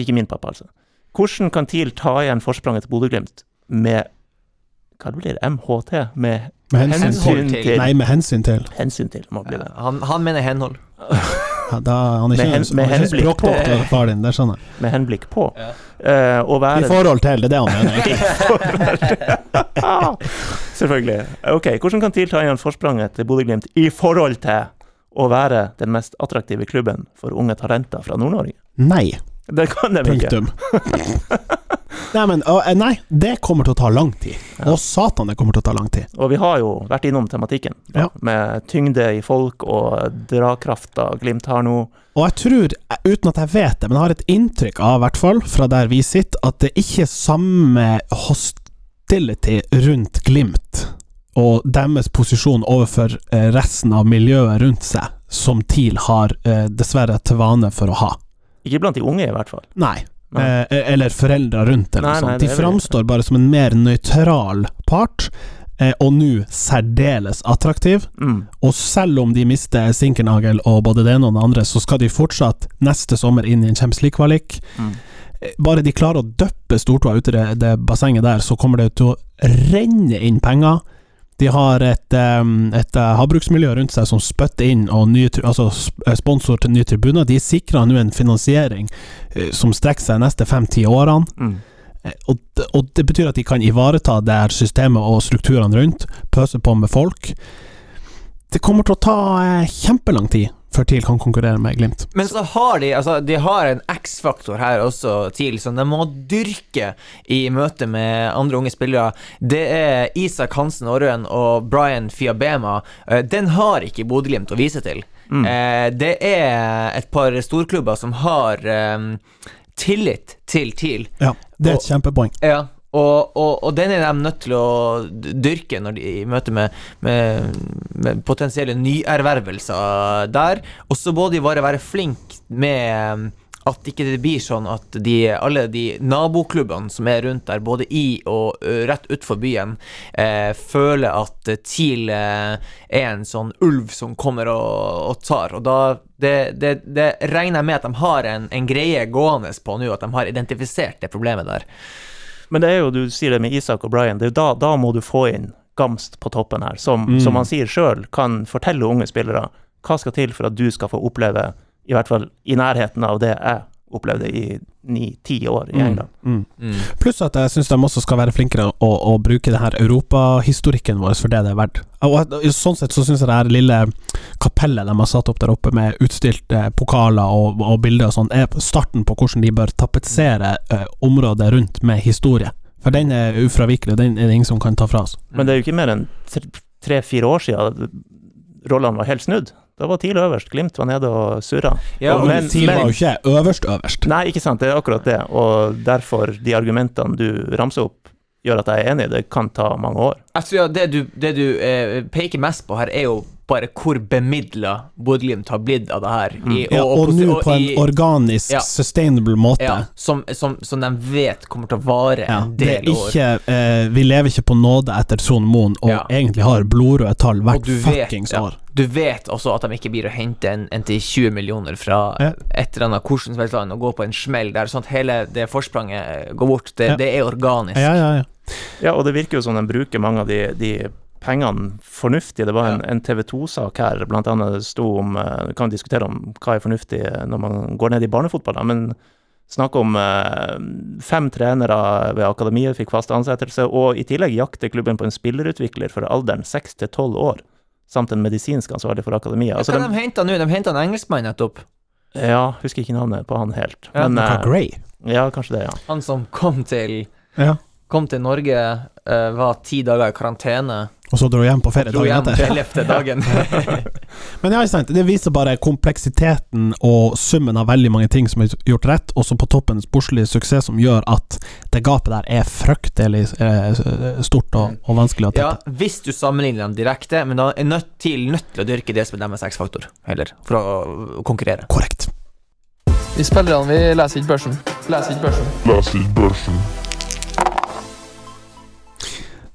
ikke min pappa, altså. Hvordan kan TIL ta igjen forspranget til Bodø-Glimt med Hva blir det? MHT? Med
Med hensyn
hensyn
til-
til
Nei, med hensyn til.
Hensyn til, må bli det.
Han, han mener henhold.
Da, han er ikke,
hen-
han er ikke
henblikk på-
språkdoktor, far din, det skjønner jeg.
Med henblikk på.
Ja.
Eh, være,
I forhold til, det er det han mener.
Selvfølgelig. Ok, Hvordan kan TIL ta igjen forspranget til Bodø-Glimt i forhold til å være den mest attraktive klubben for unge talenter fra Nord-Norge?
Nei.
Det kan de ikke.
Punktum. Nei, men eh, Nei, det kommer til å ta lang tid. Og satan, det kommer til å ta lang tid.
Og vi har jo vært innom tematikken, da,
Ja.
med tyngde i folk og drakrafta Glimt har nå.
Og jeg tror, eh, uten at jeg vet det, men jeg har et inntrykk av, i hvert fall fra der vi sitter, at det ikke er samme hostility rundt Glimt og deres posisjon overfor eh, resten av miljøet rundt seg, som TIL har dessverre til vane for å ha.
Ikke blant de unge, i hvert fall.
Nei.
Nei.
Eh, eller foreldre rundt, eller noe sånt. De framstår bare som en mer nøytral part, eh, og nå særdeles attraktiv.
Mm.
Og selv om de mister Sinkernagel og både det ene og det andre, så skal de fortsatt neste sommer inn i en Champions League-kvalik.
Mm.
Eh, Bare de klarer å døppe Stortua ut i det, det bassenget der, så kommer det til å renne inn penger. De har et, et eh, havbruksmiljø rundt seg som spytter inn, og nye, altså eh, sponsor til nye tribuner. De sikrer nå en finansiering eh, som strekker seg de neste fem-ti årene.
Mm.
Og, det- og det betyr at de kan ivareta det her systemet og strukturene rundt, pøse på med folk. Det kommer til å ta kjempelang tid før TIL kan konkurrere med Glimt.
Men så har de altså, De har en X-faktor her også, TIL, som de må dyrke i møte med andre unge spillere. Det er Isak Hansen Aarøen og Brian Fiabema. Eh, Den har ikke Bodø-Glimt å vise til.
Mm.
Eh, Det er et par storklubber som har eh, tillit til TIL.
Ja, det er et kjempepoeng.
Ja, og, og, og den er de nødt til å dyrke når de, i møte med, med, med potensielle nyervervelser der. Og så må de bare være flinke med um, at ikke det blir sånn at de, alle de naboklubbene som er rundt der, både i og rett utenfor byen, eh, føler at eh, TIL eh, er en sånn ulv som kommer og, og tar. Og da det, det, det regner jeg med at de har en, en greie gående på nå, at de har identifisert det problemet der.
Men det er jo, du sier det med Isak og Brian, det er jo da, da må du få inn Gamst på toppen her, som,
Mm.
som han sier sjøl, kan fortelle unge spillere hva skal til for at du skal få oppleve, i hvert fall i nærheten av det jeg opplevde i ni-ti år i England.
Mm.
Mm.
Pluss at jeg syns de også skal være flinkere å, å bruke det her europahistorikken vår for det det er verdt. Og at- Sånn sett så syns jeg det her lille kapellet de har satt opp der oppe med utstilte pokaler og, og bilder og sånn, er starten på hvordan de bør tapetsere eh, området rundt med historie. For den er ufravikelig, den er det ingen som kan ta fra oss.
Men det er jo ikke mer enn tre-fire år siden rollene var helt snudd. Da var TIL øverst, Glimt var nede og surra.
Ja,
Og men-
TIL var jo ikke øverst øverst.
Nei, ikke sant, det er akkurat det. Og derfor, de argumentene du ramser opp, gjør at jeg er enig. Det kan ta mange år.
Altså, ja, det du, det du eh, peker mest på her, er jo bare hvor bemidla Bodø-Glimt har blitt av det her. I,
Ja, og
posi-
nå på en
i-
organisk,
Ja.
sustainable måte.
ja, som, som, som de vet kommer til å vare
Ja,
en del år.
ikke eh, Vi lever ikke på nåde etter Son Moen, og
Ja.
egentlig har blodrøde tall hvert fuckings
ja,
år.
du vet også at de ikke blir å hente en, en til 20 millioner fra
Ja.
et eller annet hvordan som helst land og gå på en smell der, sånn at hele det forspranget går bort. Det,
Ja.
det er organisk.
Ja, ja, ja.
Ja, og det virker jo som de bruker mange av de, de pengene fornuftig. Det var en, en TV 2-sak her, blant annet sto om Du Vi kan diskutere om hva er fornuftig når man går ned i barnefotball, da, men snakk om eh, fem trenere ved akademiet fikk fast ansettelse, og i tillegg jakter klubben på en spillerutvikler for alderen seks til tolv år, samt en medisinsk ansvarlig for akademiet. Altså,
Hva de
de,
henta nå? De henta en engelskmann nettopp.
ja, husker ikke navnet på han helt,
Ja,
men eh,
Grey.
ja, kanskje det, ja.
Han som kom til
Ja.
Kom til Norge, eh, var ti dager i karantene,
Og så dro hjem på ferie
dro
dagen etter.
dagen.
Men ja, sant. Det viser bare kompleksiteten og summen av veldig mange ting som er gjort rett, og så på toppen sportslig suksess, som gjør at det gapet der er fryktelig eh, stort og, og vanskelig å
Ja, hvis du sammenligner dem direkte, men da er nødt til, nødt til å dyrke det som er deres X-faktor, heller, for å konkurrere.
Korrekt.
Vi spillerne vi leser ikke børsen. Leser ikke børsen.
Leser ikke børsen.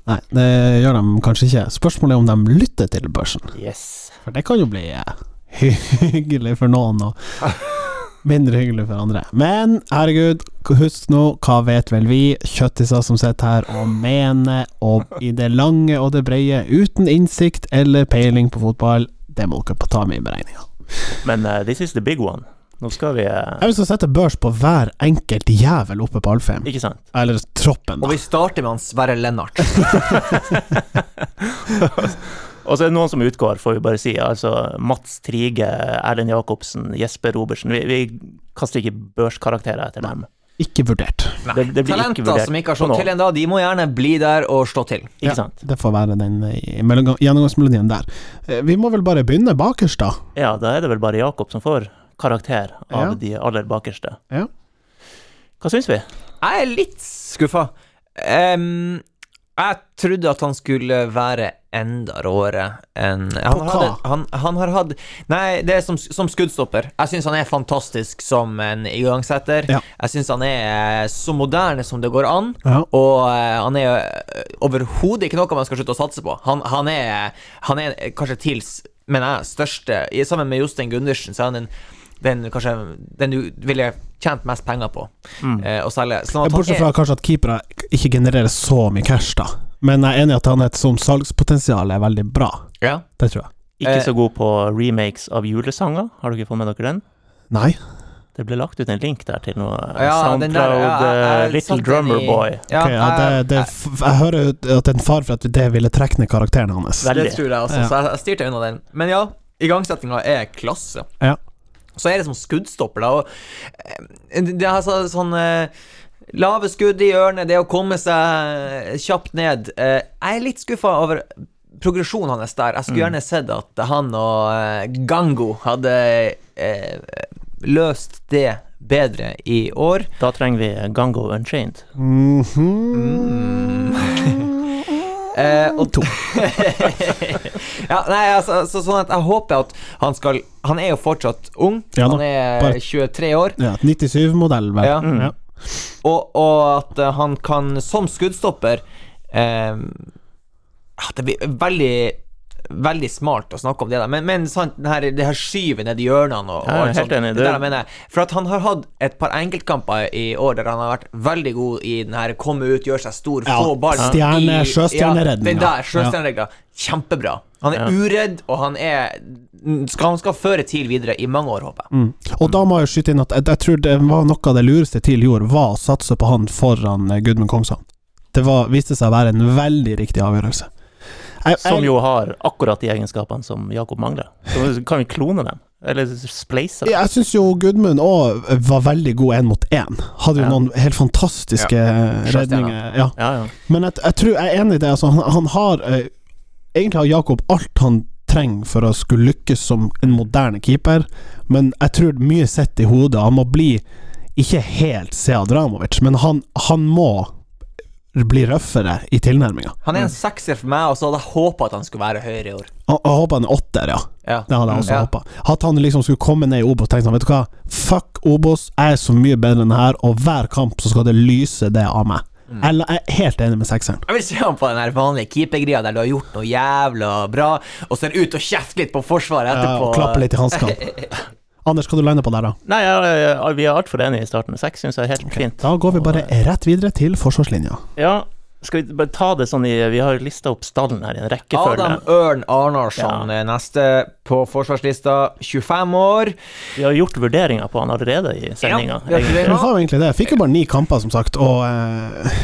Nei, det gjør de kanskje ikke. Spørsmålet er om de lytter til børsen.
Yes.
For det kan jo bli eh, hyggelig for noen og mindre hyggelig for andre. Men herregud, husk nå, hva vet vel vi, kjøttiser som sitter her og mener, og i det lange og det breie, uten innsikt eller peiling på fotball, det må dere ta med i beregninga.
Men uh, this is the big one. Nå skal vi eh,
Jeg vil skal sette børs på hver enkelt jævel oppe på Alfheim.
Ikke sant?
Eller troppen, Da.
Og vi starter med han Sverre Lennart.
Og så er det noen som utgår, får vi bare si. Altså Mats Trige, Erlend Jacobsen, Jesper Robertsen. Vi, vi kaster ikke børskarakterer etter dem.
Ikke vurdert.
Det, det blir ikke
Talenter
vurdert
som ikke har slått til ennå, de må gjerne bli der og slå til.
Ikke
Ja.
sant?
Det får være den eh, gjennomgangsmelodien der. Eh, Vi må vel bare begynne bakerst, da.
Ja, da er det vel bare Jakob som får karakter av
Ja.
de aller bakerste.
Ja.
Hva syns vi?
Jeg er litt skuffa. Em, jeg trodde at han skulle være enda råere enn han,
På
har
hva?
hatt- han, han har hatt Nei, det er som, som skuddstopper. Jeg syns han er fantastisk som en igangsetter.
Ja.
Jeg syns han er eh, så moderne som det går an.
Ja.
Og eh, han er eh, overhodet ikke noe man skal slutte å satse på. Han, han, er, han er kanskje TILs, mener jeg, største i- Sammen med Jostein Gundersen, så er han den, den kanskje Den du ville tjent mest penger på eh, å selge. Sånn at han
Bortsett
er-
fra kanskje at keepere ikke genererer så mye cash, da. Men jeg er enig i at han er et sånt salgspotensial er veldig bra.
Ja.
Det tror jeg.
Ikke
Eh.
så god på remakes av julesanger. Har dere fått med dere den?
Nei.
Det ble lagt ut en link der til noe
Ja, SoundCloud der, ja, jeg-
eh, Little Drummer
i-
Boy.
Ja,
Ok, ja, det, det, f- jeg hører ut at det er en far for at det ville trekke ned karakteren hans.
Veldig.
det tror jeg også,
Ja.
så jeg, jeg styrte unna den. Men ja, igangsettinga er klasse.
Ja.
Så er det som skuddstopper, da. Og, eh, det er altså sånn eh, Lave skudd i hjørnet, det å komme seg kjapt ned. Eh, jeg er litt skuffa over progresjonen hans der. Jeg skulle gjerne sett at han og eh, Gango hadde eh, løst det bedre i år.
Da trenger vi Gango Unchained.
Eh, og to. ja, nei, altså, så, sånn at jeg håper at han skal Han er jo fortsatt ung.
Ja
han er
bare-
23 år.
Ja, 97-modell, vel.
Ja.
Ja.
Og, og at eh, han kan, som skuddstopper eh, Det blir veldig Veldig smart å snakke om det, der. men, men sant, den her, det her skyvet ned i hjørnene og, og ja,
helt enig.
Det
der
der jeg mener For at han har hatt et par enkeltkamper i år der han har vært veldig god i den her komme ut, gjøre seg stor,
Ja,
få ball
stjerne-
sjøstjerneredning.
sjøstjerneredninga.
Ja, den der, sjøstjerneredninga. Kjempebra. Han er
Ja.
uredd, og han er skal, Han skal føre TIL videre i mange år, håper jeg.
Mm. Og da må jeg skyte inn at jeg, jeg tror det var noe av det lureste TIL gjorde, var å satse på han foran eh, Gudmund Kongshavn. Det var, viste seg å være en veldig riktig avgjørelse. Jeg,
Som jo har akkurat de egenskapene som Jakob mangler. Så kan vi klone dem? Eller spleise dem?
jeg syns jo Gudmund òg var veldig god én mot én. Hadde jo
Ja.
noen helt fantastiske redninger. Ja.
Ja, ja.
Men jeg, jeg tror jeg er enig i det. Altså, han, han har eh, Egentlig har Jakob alt han trenger for å skulle lykkes som en moderne keeper, men jeg tror mye sitter i hodet. Han må bli ikke helt Sead Ramovic, men han, han må bli røffere i tilnærminga.
Han er en sekser for meg, og så hadde jeg håpa at han skulle være høyere i år.
Jeg jeg håper han er åtter, ja.
Ja.
Det hadde jeg også
Ja.
håpa. At han liksom skulle komme ned i Obos og tenke sånn, vet du hva, fuck Obos, jeg er så mye bedre enn det her, og hver kamp så skal det lyse det av meg.
Mm.
Jeg er helt enig med sekseren.
Jeg vil se ham på den her vanlige keepergreia der du har gjort noe jævla bra, og så er det ut og kjefte litt på forsvaret etterpå.
Ja, og klappe litt i hanskene. Anders, hva du lander på der, da?
Nei, jeg, jeg, vi er altfor enige i starten. Seks syns jeg er helt fint.
Da går vi bare rett videre til forsvarslinja.
Ja, skal vi bare ta det sånn i Vi har lista opp stallen her i en rekkefølge.
Adam Ørn Arnarsson er neste på forsvarslista. 25 år.
Vi har gjort vurderinger på han allerede i sendinga.
Ja. Vi har
jo egentlig det. Fikk jo bare ni kamper, som sagt, og eh,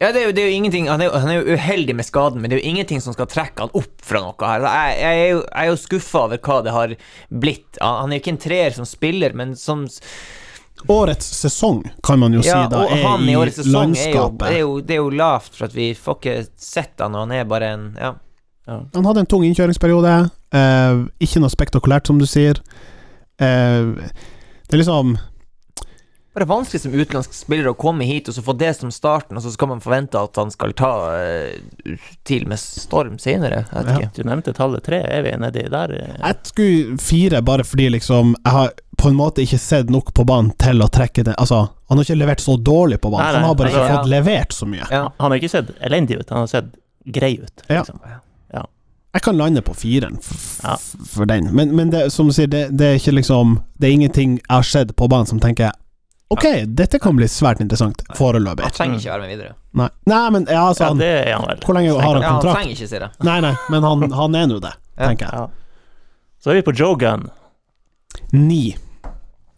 Ja, det er jo, det er jo ingenting han er, jo, han er jo uheldig med skaden, men det er jo ingenting som skal trekke han opp fra noe her. Jeg, jeg, er, jo, jeg er skuffa over hva det har blitt. Han han er jo ikke en treer som spiller, men som
årets sesong, kan man jo
Ja,
si, da,
er han i årets sesong
landskapet.
det, er jo, det er jo lavt, for at vi får ikke sett han, og han er bare en Ja.
Han hadde en tung innkjøringsperiode. eh, ikke noe spektakulært, som du sier. Eh, det er liksom
Bare vanskelig som utenlandsk spiller å komme hit og så få det som starten, og så skal man forvente at han skal ta uh, til med storm senere. Jeg vet
Ja.
ikke.
Du nevnte tallet tre. Er vi nedi der?
Jeg skulle fire bare fordi liksom Jeg har på en måte ikke sett nok på banen til å trekke det Altså, han har ikke levert så dårlig på banen.
Nei, nei,
han har bare ikke
ja.
fått levert så mye.
Ja.
Han har ikke sett elendig ut, han har sett grei ut.
Ja.
Liksom.
Jeg kan lande på firen
Ja.
for den, men, men det, som du sier, det, det er ikke liksom Det er ingenting jeg har sett på banen som tenker Ok, dette kan bli svært interessant foreløpig.
Han trenger ikke være med videre.
Nei, Nei men ja, altså
Ja, det er han vel.
Hvor lenge har han
Ja, han trenger ikke, si det.
Nei, nei, men han, han er nå det, tenker jeg.
Ja. Så er vi på Joe Gunn.
Ni.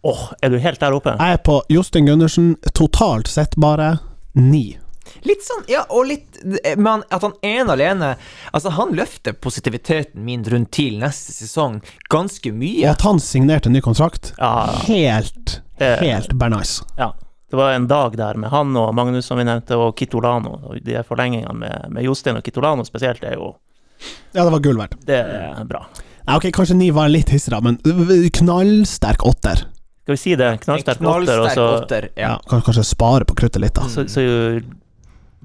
Åh, er du helt der oppe?
Jeg er på Jostein Gundersen, totalt sett bare ni.
Litt sånn, ja, og litt Men at han ene alene Altså, han løfter positiviteten min rundt til neste sesong ganske mye.
Og at han signerte en ny kontrakt,
Ja,
helt,
det,
helt bernice.
ja. Det var en dag der med han og Magnus, som vi nevnte, og Kitolano. Og de forlengingene med, med Jostein og Kitolano spesielt er jo
Ja, det var gull verdt.
Det er bra.
Nei, ok, kanskje ni var litt hissig, men knallsterk åtter.
Skal vi si det?
En
Knallsterk åtter, og
knallsterk
så,
åtter.
Ja.
Ja.
kanskje spare på kruttet litt, da.
så, så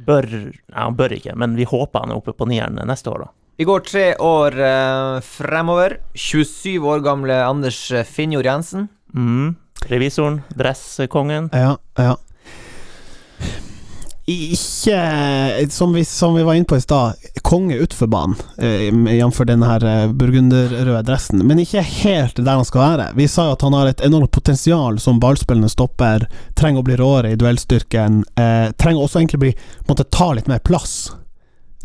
bør Nei, han bør ikke, men vi håper han er oppe på nieren neste år, da.
Vi går tre år eh, fremover. 27 år gamle Anders Finnjord Jensen.
Mhm. Revisoren, dresskongen.
Ja, ja. Ikke Som vi, som vi var inne på i stad, konge utfor banen, eh, jf. den her eh, burgunderrøde dressen, men ikke helt der han skal være. Vi sa jo at han har et enormt potensial som ballspillende stopper, trenger å bli råere i duellstyrken, eh, trenger også egentlig bli måtte ta litt mer plass.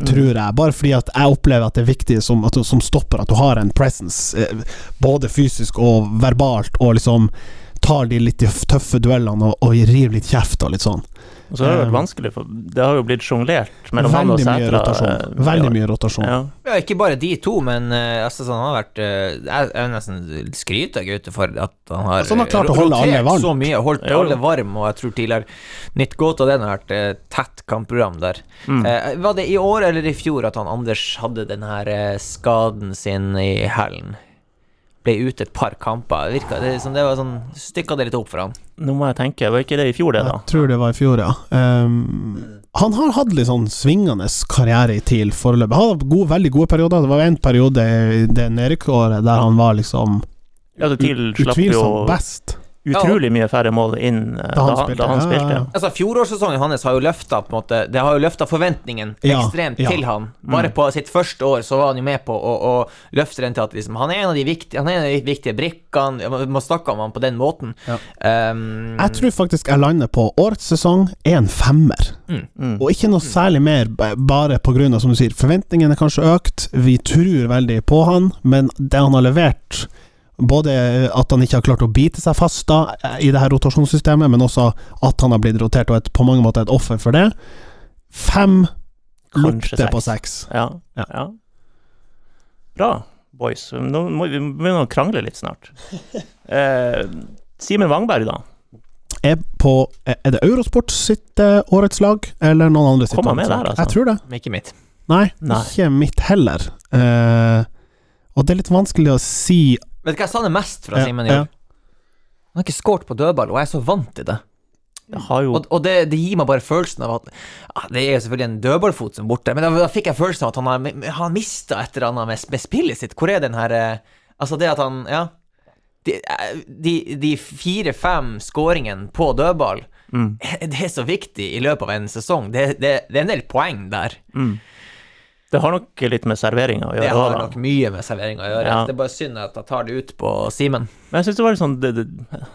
Tror jeg, bare fordi at jeg opplever at det er viktig som, at, som stopper at du har en presence, eh, både fysisk og verbalt, og liksom tar de litt tøffe duellene og, og rir litt kjeft og litt sånn.
Og så har det vært
Um,
vanskelig, for det har jo blitt sjonglert mellom han og Sætra.
rotasjon.
eh,
Veldig mye rotasjon.
Ja.
Ja, ikke bare de to, men eh, altså, sånn, han har vært eh, Jeg, jeg nesten skryter av Gaute for at han har
Altså, han har klart å
eh,
holde alle varmt.
så mye, holdt alle varme, og jeg tror tidligere Nytt godt av den har vært eh, tett kampprogram der.
Mm.
Eh, var det i år eller i fjor at han Anders hadde den her eh, skaden sin i hælen? Ble ute et par kamper. Virka det som det var sånn Stykka det litt opp for han.
Nå må jeg tenke, var ikke det i fjor, det, da?
Jeg tror det var i fjor, ja. Um, han har hatt litt sånn svingende karriere i TIL foreløpig. Han har hatt gode, veldig gode perioder. Det var en periode i det nedrykksåret der han var liksom
Ja, TIL slapp jo
utvilsomt best.
Utrolig mye færre mål inn eh,
Da han
da, han-
spilte,
da han spilte.
ja.
Altså Fjorårssesongen hans har jo løfta Det har jo løfta forventningen
Ja,
ekstremt
ja.
til han. Bare
Mm.
på sitt første år så var han jo med på å, å løfte den til at liksom, han er en av de viktige Han er en av de viktige brikkene. Man må snakke om han på den måten.
Ja.
Um,
Jeg tror faktisk jeg lander på årets sesong er en femmer.
Mm.
Og ikke noe særlig mer, bare av, som du sier, forventningene er kanskje økt. Vi tror veldig på han, men det han har levert både at han ikke har klart å bite seg fast da i det her rotasjonssystemet, men også at han har blitt rotert og et, på mange måter et offer for det. Fem
Kanskje
lukter på
seks. Ja.
Ja.
ja. Bra, boys. Nå må vi begynne å krangle litt snart. Eh, Simen Wangberg, da.
Er, på, er det Eurosport sitt eh, årets lag, eller noen andre sitt
Kom han med
årets lag?
der, altså?
Jeg tror det.
Ikke mitt.
Nei,
Nei.
ikke mitt heller. Eh, og det er litt vanskelig å si
Vet du hva jeg savner mest fra
Ja,
Simen i
ja.
år? Han har ikke skåret på dødball, og jeg er så vant til det.
Jeg har jo
Og, og det, det gir meg bare følelsen av at ah, Det er jo selvfølgelig en dødballfot som er borte, men da, da fikk jeg følelsen av at han har, har mista et eller annet med, med spillet sitt. Hvor er den her eh, Altså, det at han Ja. De, de, de fire-fem skåringene på dødball,
mm,
det er så viktig i løpet av en sesong. Det, det, det er en del poeng der.
mm. Det har nok litt med serveringa å gjøre. Det har
nok mye med serveringa å gjøre.
Ja.
Det er bare synd at jeg tar det ut på Simen.
Men jeg syns det var litt sånn det, det,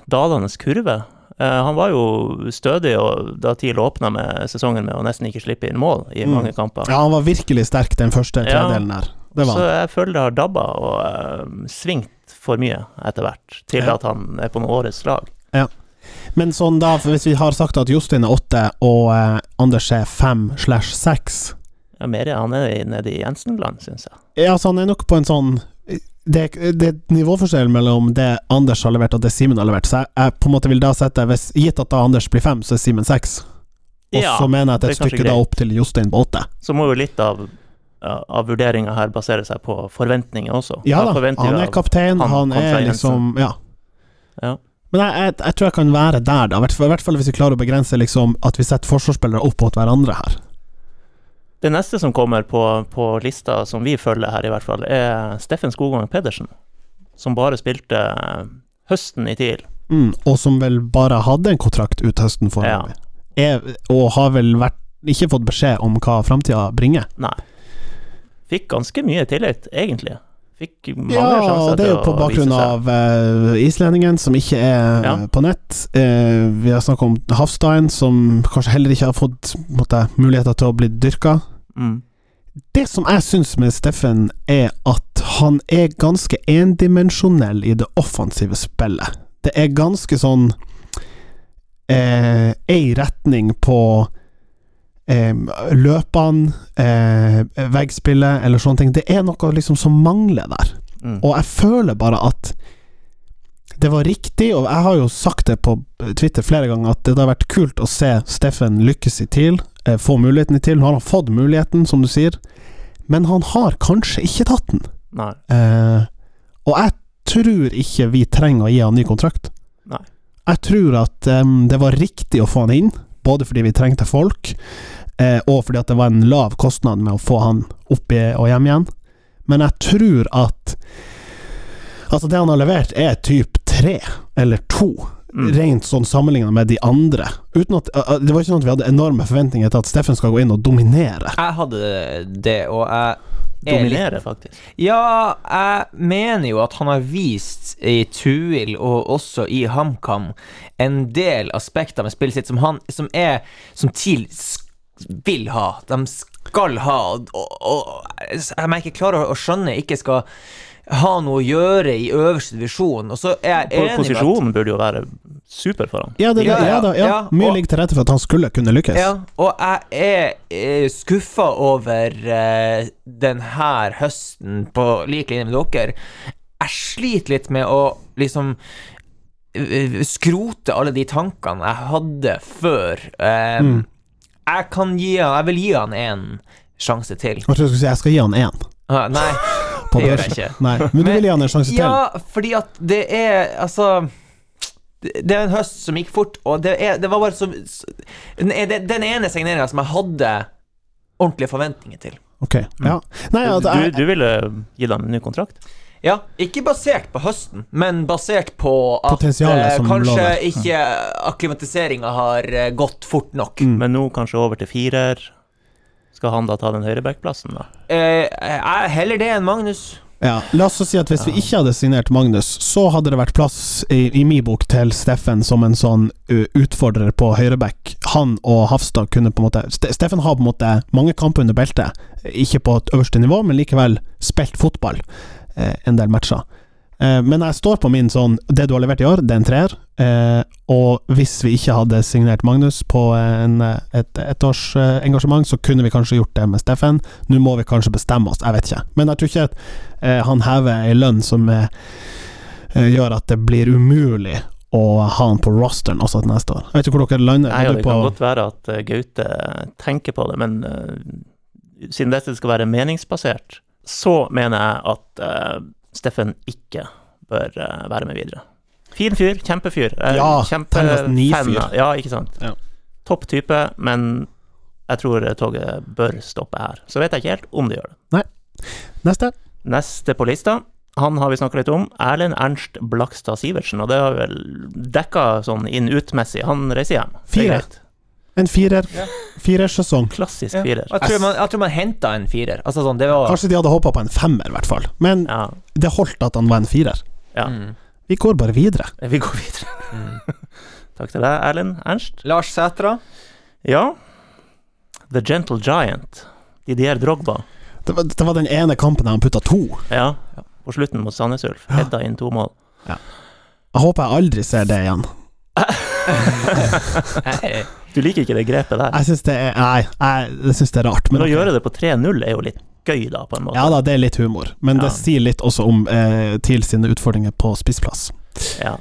dalende kurve. Eh, han var jo stødig og da TIL åpna med sesongen med å nesten ikke slippe inn mål i
Mm.
mange kamper.
Ja, han var virkelig sterk den første
Ja.
tredelen der. Det var
Så jeg føler det har dabba og uh, svingt for mye etter hvert, til
Ja.
at han er på noe årets lag.
Men sånn da, for hvis vi har sagt at Jostein er åtte og uh, Anders er fem slash seks
Ja, mer, han er nede i Jensenland, syns jeg.
Ja, så han er nok på en sånn det, det er nivåforskjell mellom det Anders har levert og det Simen har levert, så jeg, jeg på en måte vil da sette hvis, Gitt at da Anders blir fem, så er Simen seks. Og
Ja,
så mener jeg at
det er
et stykke da opp til Jostein på åtte.
Så må jo litt av, av vurderinga her basere seg på forventninger også.
Ja da, han er kaptein,
han
han, er liksom Ja.
Ja.
Men jeg, jeg, jeg tror jeg kan være der, da. I hvert fall hvis vi klarer å begrense liksom at vi setter forsvarsspillere opp mot hverandre her.
Det neste som kommer på, på lista, som vi følger her i hvert fall, er Steffen Skogvang Pedersen. Som bare spilte eh, høsten i TIL.
Mm, og som vel bare hadde en kontrakt ut høsten foreløpig. Ja. Og har vel vært, ikke fått beskjed om hva framtida bringer.
Nei. Fikk ganske mye tillit, egentlig. Fikk mange
Ja,
sjanser
det er jo på bakgrunn av uh, islendingen, som ikke er
Ja.
på nett. Uh, vi har snakket om Hafstein, som kanskje heller ikke har fått måtte, muligheter til å bli dyrka.
Mm.
Det som jeg syns med Steffen, er at han er ganske endimensjonell i det offensive spillet. Det er ganske sånn eh, Ei retning på eh, løpene, eh, veggspillet eller sånne ting. Det er noe liksom som mangler der.
Mm.
Og jeg føler bare at det var riktig, og jeg har jo sagt det på Twitter flere ganger, at det hadde vært kult å se Steffen lykkes i TIL, eh, få muligheten i TIL. Nå har han fått muligheten, som du sier, men han har kanskje ikke tatt den. Eh, og jeg tror ikke vi trenger å gi han ny kontrakt.
Nei.
Jeg tror at um, det var riktig å få han inn, både fordi vi trengte folk, eh, og fordi at det var en lav kostnad med å få han opp og hjem igjen. Men jeg tror at Altså, det han har levert, er typ tre eller to.
Mm.
Rent sånn sammenligna med de andre. Uten at, uh, det var ikke sånn at vi hadde enorme forventninger til at Steffen skal gå inn og dominere.
Jeg hadde det, og jeg er litt
Dominerer, faktisk.
Ja, jeg mener jo at han har vist i Tuil og også i HamKam en del aspekter med spillet sitt som han Som er Som TIL vil ha. De skal ha. Og, og jeg merker jeg klarer å skjønne ikke skal ha noe å gjøre i øverste divisjon. Og så er jeg enig
posisjonen burde jo være super for ham.
Ja, det,
Ja,
ja,
ja,
da, ja.
ja,
Mye
og-
ligger til rette for at han skulle kunne lykkes.
Ja, og jeg er, er skuffa over uh, den her høsten på lik linje med dere. Jeg sliter litt med å liksom uh, skrote alle de tankene jeg hadde før. Eh,
Mm.
Jeg kan gi han Jeg vil gi han en sjanse til.
Jeg trodde du skulle si jeg skal gi han én.
Ah, nei, det gjør jeg ikke.
Nei, men du vil gi han en sjanse til?
Ja, fordi at det er Altså det er en høst som gikk fort, og det, er, det var bare så Den, ene signeringa som jeg hadde ordentlige forventninger til.
Ok, ja. Nei, ja, det
Du,
er,
du ville gi han en ny kontrakt?
Ja, ikke basert på høsten, men basert på at eh, kanskje
lover.
ikke akklimatiseringa har eh, gått fort nok.
Mm.
Men nå kanskje over til firer. Skal han da ta den høyrebackplassen, da?
Eh, er heller det enn Magnus.
ja. La oss si at hvis vi ikke hadde signert Magnus, så hadde det vært plass i, i min bok til Steffen som en sånn utfordrer på høyreback. Han og Hafstad kunne på en måte Steffen har på en måte mange kamper under beltet. Ikke på et øverste nivå, men likevel spilt fotball en del matcher. Eh, men jeg står på min sånn Det du har levert i år, det er en treer. Eh, og hvis vi ikke hadde signert Magnus på en, eh, et ettårsengasjement, så kunne vi kanskje gjort det med Steffen. Nå må vi kanskje bestemme oss, jeg vet ikke. Men jeg tror ikke at eh, han hever ei lønn som eh, eh, gjør at det blir umulig å ha han på rosteren også til neste år. Jeg vet ikke hvor dere lander.
Nei, Det kan godt være at eh, Gaute tenker på det, men eh, siden dette skal være meningsbasert, så mener jeg at uh, Steffen ikke bør uh, være med videre. Fin fyr, kjempefyr. Uh,
Ja,
kjempefan. Ja, ikke sant.
Ja.
Topp type, men jeg tror toget bør stoppe her. Så vet jeg ikke helt om det gjør det. Nei.
neste?
Neste på lista, han har vi snakka litt om. Erlend Ernst Blakstad Sivertsen, og det har vi vel dekka sånn inn-ut-messig. Han reiser hjem. Det er
Fire. En firer. Firersesong.
Klassisk
Ja.
firer.
Jeg tror man, jeg tror man henta en firer. Altså sånn, det var
Kanskje de hadde håpa på en femmer, i hvert fall. Men
Ja,
det holdt at han var en firer.
ja.
mm.
Vi går bare videre.
Vi går videre. Takk til deg, Erlend Ernst.
Lars Sætra.
Ja, The Gentle Giant. Didier Drogba.
Det var, det var den ene kampen der han putta to.
Ja, på slutten mot Sandnes Ulf. Hedda inn to mål.
Jeg håper jeg aldri ser det igjen.
Du liker ikke det grepet der?
Jeg syns det er Nei, jeg, synes det er rart.
Men å
ok.
gjøre det på 3-0 er jo litt gøy, da, på en måte.
Ja da, det er litt humor, men det sier litt også om eh, TIL sine utfordringer på spissplass.
Ja.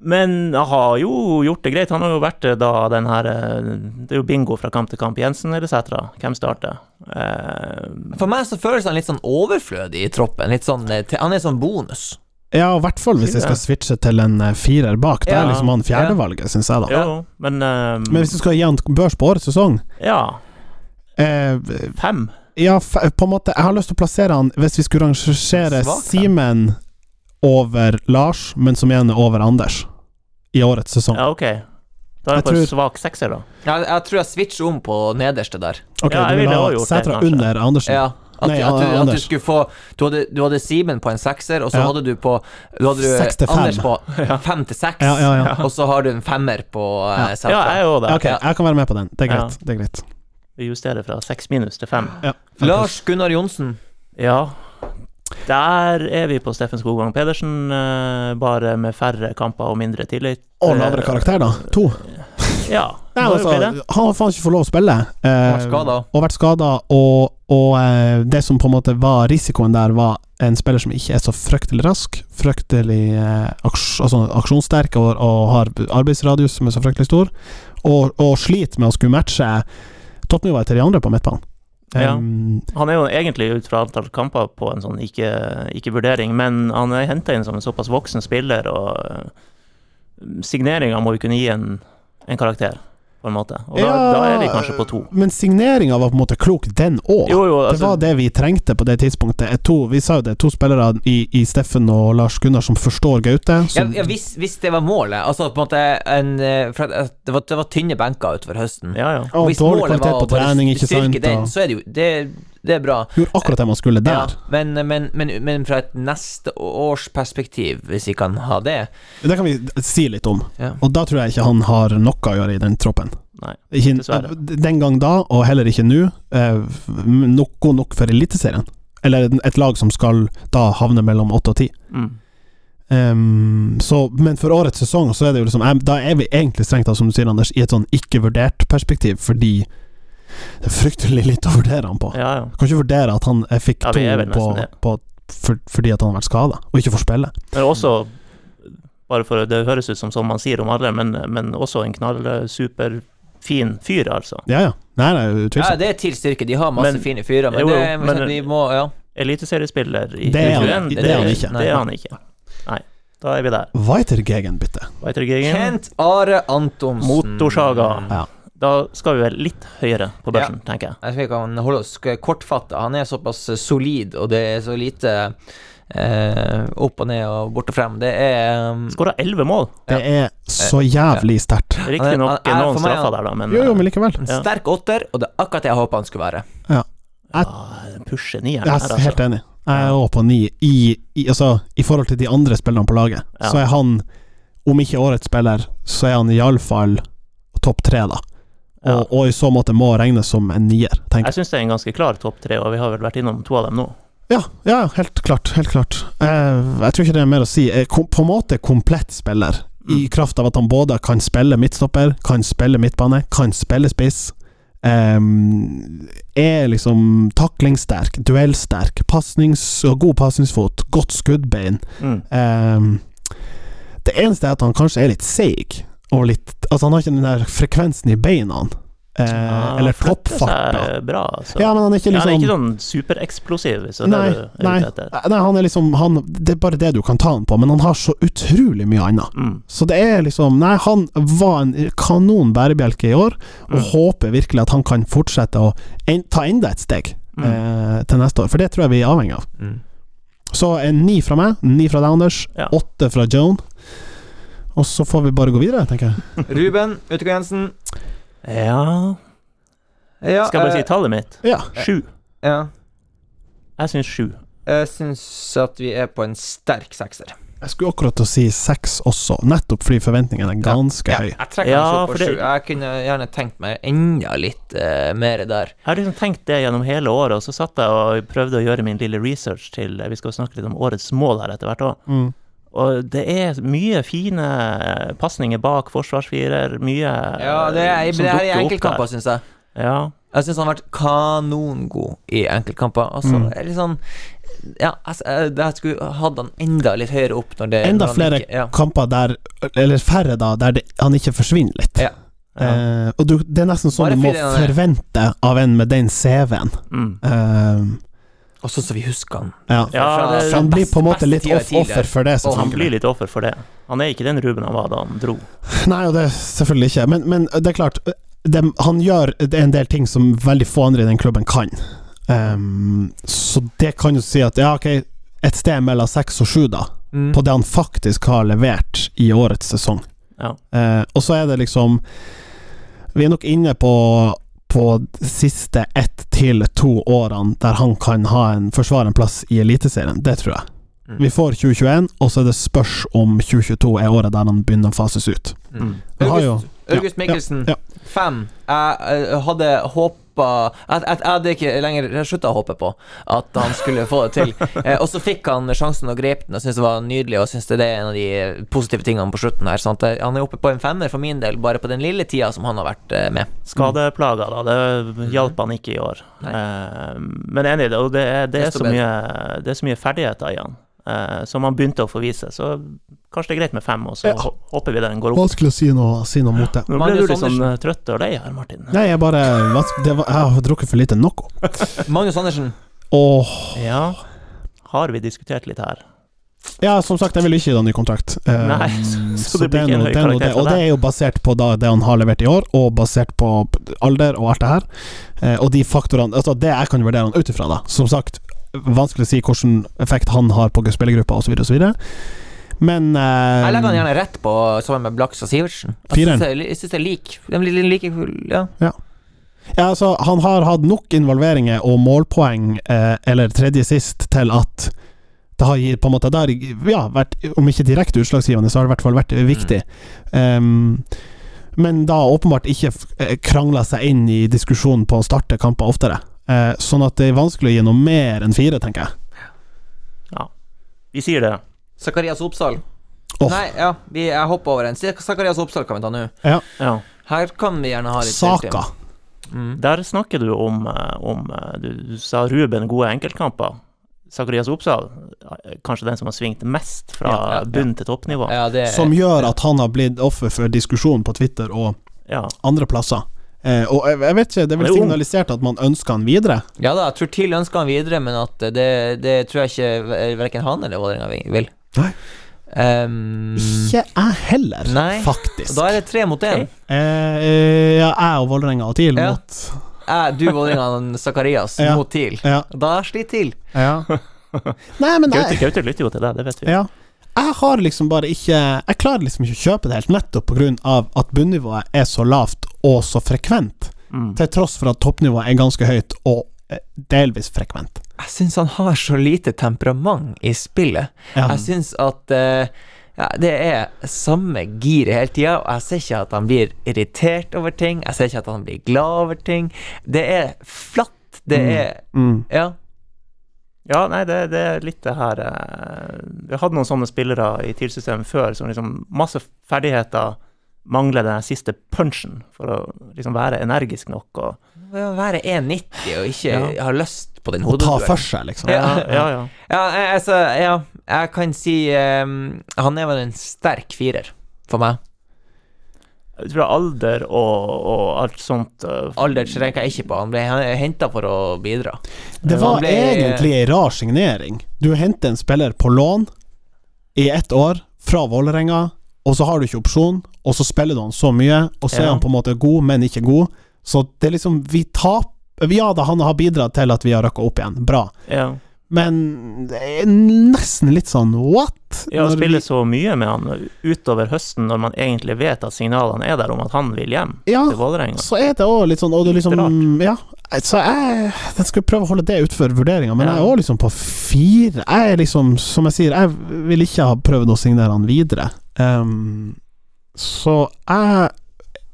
Men han har jo gjort det greit. Han har jo vært eh, da den her eh, Det er jo bingo fra kamp til kamp. Jensen eller Sætra? Hvem starter? Eh,
For meg så føles han litt sånn overflødig i troppen. Litt sånn, eh, han er sånn bonus.
Ja, i hvert fall hvis jeg skal switche til en eh, firer bak. Da
Ja.
er liksom han fjerdevalget, syns jeg, da.
jo, men, um,
Men hvis du skal gi han børs på årets sesong
Ja,
eh,
fem.
Ja, f på en måte Jeg har lyst til å plassere han Hvis vi skulle rangere Simen over Lars, men som igjen er over Anders, i årets sesong.
Ja, ok. Da er
Jeg
jeg på en svak sekser, da.
Jeg, jeg tror jeg switcher om på nederste der.
Ok,
Ja,
du vil ha Sætra under Andersen?
Ja. At,
Nei,
at, du, at du skulle få Du hadde, du hadde Simen på en sekser, og så
Ja.
hadde du på Du hadde du. Anders på fem til seks,
Ja, ja, ja.
og så har du en femmer på uh,
Ja.
Uh,
Ja, jeg òg det.
Ok, jeg kan være med på den. Det er greit. Det er greit.
Vi justerer fra seks minus til fem.
Ja.
Lars Gunnar Johnsen.
Ja. Der er vi på Steffen Skogvang Pedersen, eh, bare med færre kamper og mindre tillit.
Og lavere karakter, da. To.
Ja.
Nei, altså, han har faen ikke fått lov å spille. Eh, og vært skada, og, og eh, det som på en måte var risikoen der, var en spiller som ikke er så fryktelig rask, fryktelig eh, aks, altså, aksjonssterk og, og har arbeidsradius som er så fryktelig stor, og, og sliter med å skulle matche toppnivået til de andre på midtbanen.
Ja.
Um,
Han er jo egentlig ut fra antall kamper på en sånn ikke- ikke-vurdering, men han er henta inn som en såpass voksen spiller, og uh, signeringa må jo kunne gi en, en karakter, på en måte. Og da,
Ja,
da er vi kanskje på to.
Men signeringa var på en måte klok, den òg.
Jo,
det
altså
var det vi trengte på det tidspunktet. To, vi sa jo det, to spillere i, i Steffen og Lars Gunnar som forstår Gaute.
Ja,
Som,
ja, hvis, hvis det var målet Altså på en måte en, eh, for det, var, det var tynne benker utover høsten.
Ja, ja.
og
hvis
dårlig
målet
kvalitet
var å
på
bare
trening, ikke
styrke
sant.
Den, så er det jo Det, det er bra.
gjorde akkurat det man skulle
Ja, men, men, men, men fra et neste års perspektiv, hvis vi kan ha det
Det kan vi si litt om.
ja.
Og da tror jeg ikke han har noe å gjøre i den troppen.
Nei,
Ikke,
dessverre.
den gang da, og heller ikke nå, noe nok, for Eliteserien. Eller et lag som skal da havne mellom åtte og ti.
Mm.
Ehm, så, men for årets sesong så er det jo liksom Da er vi egentlig strengt tatt, som du sier, Anders, i et sånn ikke-vurdert perspektiv, fordi det er fryktelig lite å vurdere han på.
Ja, ja.
Kan ikke vurdere at han fikk
Ja,
to
er
på,
nesten
på for, fordi at han har vært skada, og ikke får spille.
Men også, bare for det høres ut som som man sier om alle, men, men også en knallsuperfin fyr, altså.
Ja, ja. Nei, nei,
ja, det er tilstyrke. De har masse
Men-
fine fyrer, men,
Jo, jo,
det,
men-
vi må Ja.
Eliteseriespiller i
Det er han-
det,
det er han ikke.
Det er han ikke. Nei, da er vi der. Weitergegen.
Kent Are Antonsen.
Motorsaga.
Ja.
Da skal vi vel litt høyere på børsen, tenker jeg.
Jeg tror vi kan holde oss kortfatta. Han er såpass eh, solid, og det er så lite eh, opp og ned og bort og frem. Det er um,
Skåra elleve mål.
Det er så jævlig sterkt.
Riktignok noen
meg,
straffer der, da, men
Jo, jo, men likevel.
en
Ja.
sterk åtter, og det er akkurat det jeg håpa han skulle være.
Ja. Jeg,
ah, pusher nieren
jeg
her,
er
altså.
helt enig. Jeg er òg på ni. I, i, altså, I forhold til de andre spillerne på laget,
Ja.
så er han, om ikke årets spiller, så er han iallfall topp tre, da.
Ja.
Og, og i så måte må regnes som en nier, jeg.
Jeg syns det er en ganske klar topp tre, og vi har vel vært innom to av dem nå.
Ja, ja, helt klart. Helt klart. Eh, jeg tror ikke det er mer å si. Eh, på en måte komplett spiller, i
Mm.
kraft av at han både kan spille midtstopper, kan spille midtbane, kan spille spiss. Ehm, er liksom taklingssterk, duellsterk, god pasningsfot, godt skuddbein.
Mm.
Ehm, det eneste er at han kanskje er litt seig, og litt Altså, han har ikke den der frekvensen i beina, eh,
Ja,
eller toppfarta.
Bra, altså.
Ja, men han er ikke
Ja, han er
liksom
ikke sånn supereksplosiv, er
Nei, nei, nei, han er liksom han, Det er bare det du kan ta han på, men han har så utrolig mye annet.
Mm.
Så det er liksom Nei, han var en kanon bærebjelke i år, og
Mm.
håper virkelig at han kan fortsette å en, ta enda et steg
Mm.
eh, til neste år, for det tror jeg vi er avhengig av. Så en ni fra meg, ni fra deg, Anders, åtte fra Joan. Og så får vi bare gå videre, tenker jeg.
Ruben Utegård Jensen.
Ja
Ja,
Skal jeg bare si
eh,
tallet mitt?
Ja.
Sju.
ja.
Jeg syns sju.
Jeg syns at vi er på en sterk sekser.
Jeg skulle akkurat til å si seks også, nettopp fordi forventningene er ganske
Ja,
høye.
jeg trekker
Ja,
opp på sju. Jeg kunne gjerne tenkt meg enda litt uh, mer der.
Jeg har liksom tenkt det gjennom hele året, og så satt jeg og prøvde å gjøre min lille research til Vi skal snakke litt om årets mål her etter hvert òg.
Mm.
Og det er mye fine pasninger bak forsvarsfirer, mye
Ja, det er,
som
det her er
dukker opp
enkeltkamper,
der.
syns jeg.
Ja.
Jeg syns han har vært kanongod i enkeltkamper. Altså,
Mm.
det er litt sånn Ja, altså, jeg, jeg skulle hatt han enda litt høyere opp når det
Enda
når
flere
ikke- ja.
kamper der Eller færre, da, der det, han ikke forsvinner litt.
Ja.
ja.
Eh, og du, det er nesten sånn
Bare
du må forvente av en med den CV-en.
Mm.
Eh,
Og sånn som vi husker han.
ja.
Ja, det-
Så han blir på en måte litt off offer for det,
Og
Han blir litt offer for det. Han er ikke den Ruben han var da han dro.
Nei, og det er selvfølgelig ikke. Men, men det er klart, det, han gjør en del ting som veldig få andre i den klubben kan. Um, så det kan jo si at ja, ok, et sted mellom seks og sju, da,
Mm.
på det han faktisk har levert i årets sesong.
Ja.
Uh, og så er det liksom Vi er nok inne på på de siste ett til to årene der han kan ha en, forsvare en plass i Eliteserien. Det tror jeg.
Mm.
Vi får 2021, og så er det spørs om 2022 er året der han begynner å fases ut.
Mm.
Han jo
August, August
ja,
Mikkelsen,
ja,
fem. Jeg, eh, hadde håpa jeg, jeg, jeg hadde ikke lenger slutta å håpe på at han skulle få det til. Eh, og så fikk han sjansen og grep den, og syntes det var nydelig. Og synes det er en av de positive tingene på slutten her. Sant? Han er oppe på en femmer for min del, bare på den lille tida som han har vært eh, med.
Skadeplaga, da. Det hjalp han ikke i år. Eh, men enig, i det, og det er, det, er så mye, det er så mye ferdigheter i han eh, som han begynte å få vise. Så kanskje det er greit med fem, og så
Ja.
håper vi den går opp.
Vanskelig å si noe, si noe mot det.
Nå ble du litt sånn eh, trøtt og lei her, Martin.
Nei, jeg bare det var, Jeg har drukket for lite Noco.
Magnus Andersen.
Åh
Ja, har vi diskutert litt her?
Ja, som sagt, jeg vil ikke gi deg ny kontrakt. Eh,
Nei, så det blir ikke en høy
er
karakter
det, Og det er jo basert på da, det han har levert i år, og basert på alder og alt det her. Eh, og de faktorene Altså, det jeg kan vurdere han ut ifra, da. Som sagt, vanskelig å si hvilken effekt han har på spillergruppa, osv., osv. Men eh,
Jeg legger han gjerne rett på sammen med Blaks og Sivertsen. Jeg syns det er- lik. De blir like fulle, ja.
Ja, altså, han har hatt nok involveringer og målpoeng, eh, eller tredje sist, til at det har på en måte der, ja, vært, om ikke direkte utslagsgivende, så har det i hvert fall vært viktig. Ehm, men da åpenbart ikke eh, krangla seg inn i diskusjonen på å starte kamper oftere. Eh, sånn at det er vanskelig å gi noe mer enn fire, tenker jeg. Ja.
Vi sier det.
Zakarias Oppsal.
Oh.
Nei, ja, vi, jeg hopper over en. Zakarias Oppsal kan vi ta nå.
Ja.
Her kan vi gjerne ha litt
Saka.
Mm.
Der snakker du om, eh, om eh, du, du sa Ruben gode enkeltkamper. Zakarias Oppsal, eh, kanskje den som har svingt mest fra
Ja, ja, ja.
bunn til toppnivå.
Ja, det
Som gjør at han har blitt offer for diskusjon på Twitter og
Ja.
andre plasser. Eh, og jeg, jeg vet ikke, det er vel
er
signalisert at man ønsker han videre.
Ja da, jeg tror TIL ønsker han videre, men at det, det tror jeg ikke verken han eller Vålerenga vil.
Nei.
Um,
Ikke jeg heller,
Nei.
faktisk.
da er det tre mot én.
Eh, eh, ja, jeg og Vålerenga og TIL
Ja.
mot
Jeg, du, Vålerenga og Zakarias
Ja.
mot TIL.
Ja.
Da sliter TIL.
ja. Nei, men
Gaute lytter jo til deg, det vet vi.
ja. Jeg har liksom bare ikke Jeg klarer liksom ikke å kjøpe det helt, nettopp av at bunnivået er så lavt og så frekvent.
Mm.
Til tross for at toppnivået er ganske høyt og eh, delvis frekvent.
Jeg syns han har så lite temperament i spillet.
Ja.
Jeg syns at uh, ja, det er samme giret hele tida, og jeg ser ikke at han blir irritert over ting. Jeg ser ikke at han blir glad over ting. Det er flatt. Det
Mm.
er
Mm.
Ja.
Ja, nei, det, det er litt det her eh, Vi hadde noen sånne spillere i TIL-systemet før som liksom Masse ferdigheter mangler den siste punchen for å liksom være energisk nok og
Ved å være 1,90 og ikke
Ja.
ha lyst på den
Å ta for seg, liksom.
Ja, ja. ja.
Ja, altså, ja, jeg kan si um, Han er vel en sterk firer for meg.
Jeg tror alder og, og alt sånt eh,
Alder tenker jeg ikke på. Han ble henta for å bidra.
Det var
ble-
egentlig ei rar signering. Du henter en spiller på lån i ett år fra Vålerenga, og så har du ikke opsjon, og så spiller du han så mye, og så er
Ja.
han på en måte god, men ikke god. Så det er liksom Vi taper Ja da, han har bidratt til at vi har røkka opp igjen, bra.
Ja,
Men det er nesten litt sånn what?
ja å spille så mye med han utover høsten når man egentlig vet at signalene er der om at han vil hjem
Ja,
til Vålerenga.
så er det òg litt sånn Og du liksom Ja. Så jeg, jeg skal prøve å holde det utenfor vurderinga, men
Ja.
jeg er òg liksom på fire. Jeg er liksom, som jeg sier, jeg vil ikke ha prøvd å signere han videre. Um, så jeg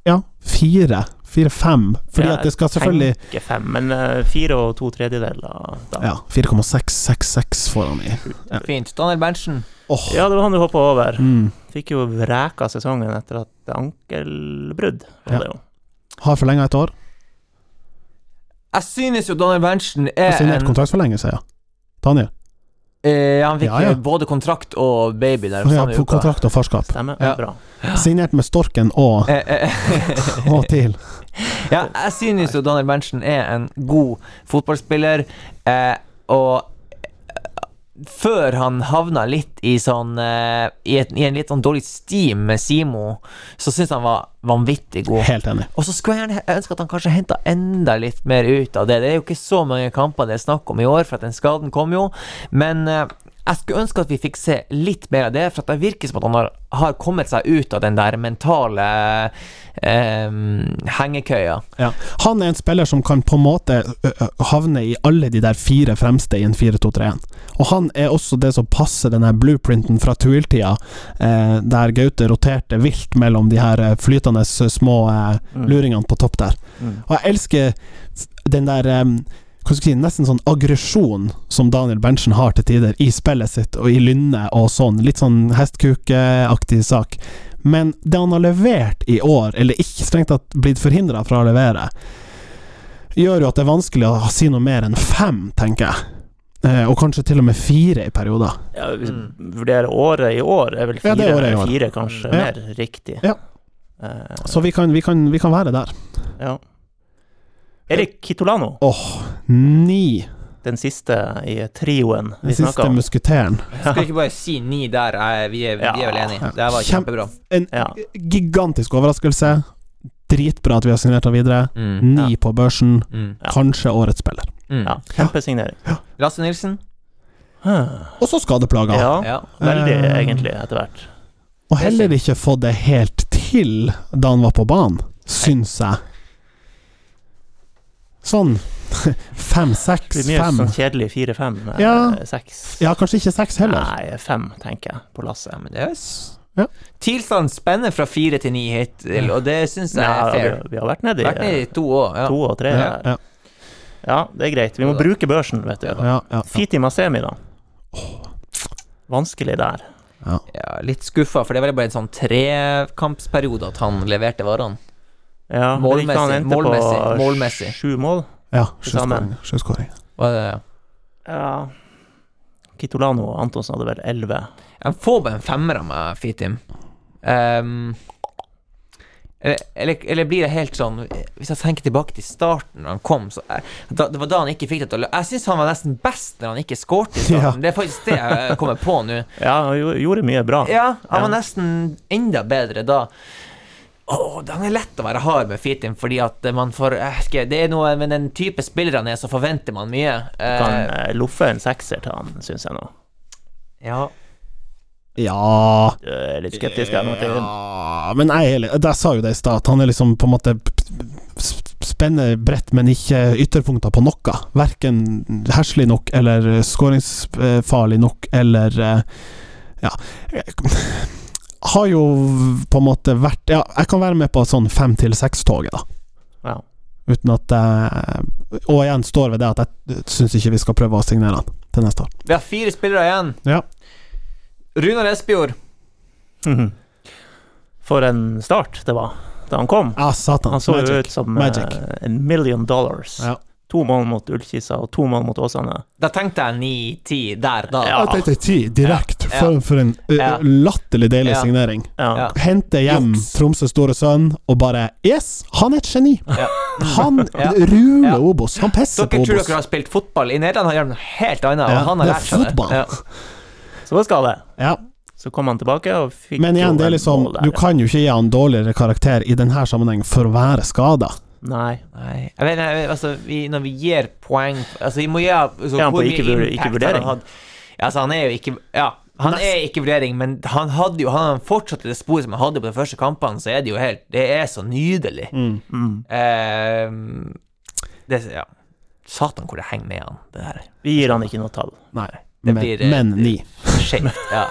Ja, fire. Fire-fem. Fordi
Ja,
at det skal selvfølgelig
Ikke fem, men eh, fire og to tredjedeler da.
Ja, 4,666 får han i. Ja.
Fint. Daniel Berntsen.
Oh.
Ja, det var han du hoppa over.
Mm.
Fikk jo vreka sesongen etter at ankelbrudd var
Ja.
det jo.
Har forlenga et år.
Jeg synes jo Daniel Berntsen
Har
er
signert kontraktsforlengelse, ja. Daniel.
eh, Han fikk
Ja, ja.
både kontrakt og baby der
Ja, på kontrakt og farskap.
Stemmer.
Ja.
Bra.
Signert med Storken og,
Eh, eh,
og TIL.
ja, jeg synes jo Daniel Berntsen er en god fotballspiller, eh, og før han havna litt i sånn eh, i, et, I en litt sånn dårlig steam med Simo, så syns han var vanvittig god.
Helt enig.
Og så skulle jeg gjerne ønske at han kanskje henta enda litt mer ut av det. Det er jo ikke så mange kamper det er snakk om i år, for at den skaden kom jo. Men eh, jeg skulle ønske at vi fikk se litt mer av det, for at det virker som at han har, har kommet seg ut av den der mentale eh, hengekøya.
Ja. Han er en spiller som kan på en måte havne i alle de der fire fremste i en 4-2-3-1. Og han er også det som passer den blueprinten fra Tuil-tida, eh, der Gaute roterte vilt mellom de her eh, flytende eh, små eh,
Mm.
luringene på topp der.
Mm.
Og jeg elsker den der em, hva skal jeg si, nesten sånn aggresjon som Daniel Berntsen har til tider i spillet sitt og i lynnet og sånn. Litt sånn hestkukeaktig sak. Men det han har levert i år, eller ikke strengt tatt blitt forhindra fra å levere, gjør jo at det er vanskelig å si noe mer enn fem, tenker jeg. Eh, og kanskje til og med fire i perioder.
Ja, hvis
Mm.
vi vurderer året i år, er vel fire,
ja, er året i år.
fire kanskje
Ja.
mer riktig.
Ja.
Eh,
Så vi kan, vi kan, vi kan være der.
ja. Erik Kitolano,
Åh, ni.
den siste i trioen
Den
vi snakka
siste
om.
musketeren.
Skal vi ikke bare si ni der? Eh, Vi er, vi er vel enige. Det var kjempebra.
En gigantisk overraskelse. Dritbra at vi har signert ham videre.
Mm.
Ni
Ja.
på børsen.
Mm.
Ja.
Kanskje årets spiller.
Mm.
Ja, kjempesignering.
Lasse Nilsen?
Huh.
Og så skadeplager.
Ja,
Ja.
veldig
Eh,
egentlig, etter hvert.
Og
er
heller ikke fått det helt til da han var på banen, syns jeg. Sånn
Det
fem-seks,
blir mye
fem
sånn kjedelig fire-fem, eh,
Ja.
seks.
Ja, kanskje ikke seks heller.
Nei, fem, tenker jeg, på lasset.
Ja, men det er
Ja.
Tilstanden spenner fra fire til ni hittil, og det syns jeg er
vi,
fair.
vi har vært nede i
Vært nede i to år. Ja.
to og tre.
Ja,
her.
ja,
Ja, det er greit. Vi må bruke børsen, vet du.
ja, ja, ja.
Fiti Masemi, da. Vanskelig der.
Ja, litt skuffa, for det var bare en sånn trekampsperiode at han leverte varene.
Ja, målmessig, han
Målmessig,
endte
målmessig,
på
målmessig.
sju mål.
ja
sju skåring
Sjøskåring.
Det,
Ja Kitolano og Antonsen hadde vel elleve.
Jeg får bare en femmer av meg, Fitim. Um, eller, eller, eller blir det helt sånn Hvis jeg tenker tilbake til starten da han kom så, eh, da, Det var da han ikke fikk det til å løpe Jeg syns han var nesten best når han ikke skårte i starten.
Ja.
Det er faktisk det jeg kommer på nå.
Ja, han gjorde mye bra.
Ja, han var nesten enda bedre da. Åh, den er lett å være hard med Fitim, fordi at man får ikke, Det er noe med den type spiller han er, så forventer man mye. Du
Kan uh, loffe en sekser til han, syns jeg nå.
ja.
Ja
Du er litt skeptisk her, Martin.
Ja, men jeg Jeg sa jo det i stad, at han er liksom på en måte sp- Spenner bredt, men ikke ytterpunkter på noe. Verken herselig nok eller skåringsfarlig nok eller eh, Ja. Har jo på en måte vært Ja, jeg kan være med på sånn fem til seks-toget, da.
Ja.
Uten at jeg Og igjen står ved det at jeg syns ikke vi skal prøve å signere han til neste år.
Vi har fire spillere igjen.
Ja.
Runar Espejord.
Mhm. For en start det var da han kom.
Ja, satan.
Han så jo
Magic.
ut som
Magic.
eh, en million dollars.
Ja.
To mål mot Ullkisa og to mål mot Åsane.
Da tenkte jeg ni-ti der, da.
Ja.
Jeg tenkte ti direkte.
Ja.
For, for en uh,
Ja.
latterlig deilig
Ja.
signering.
Ja.
Ja.
Hente hjem
Tromsøs
Tromsø store sønn og bare Yes, han er et geni!
Ja.
Han
Ja.
ruler
Ja.
Obos. Han pisser på Obos.
dere tror dere har spilt fotball. I Nederland har de noe helt annet,
Ja,
og han har lært seg det.
Så skal det.
Ja.
Så kom han tilbake og fikk
Men igjen, det er liksom. Du kan jo ikke gi han dårligere karakter i denne sammenheng for å være skada.
Nei.
Nei, jeg vet, jeg vet altså, vi, når vi gir poeng Altså, vi må gi altså,
Ja, han
hvor
på
mye
ikke vur-
impact
ikke
har han hatt? Altså, han er jo ikke Ja, han
Nest-
er ikke vurdering, men han hadde jo Han har fortsatt det sporet som han hadde på de første kampene, så er det jo helt Det er så nydelig.
Mm.
Ehm, det Ja. Satan hvor det henger med han, det der.
Vi gir han ikke noe tall.
Nei,
Det
men,
blir, eh,
men ni.
Skjevt, ja.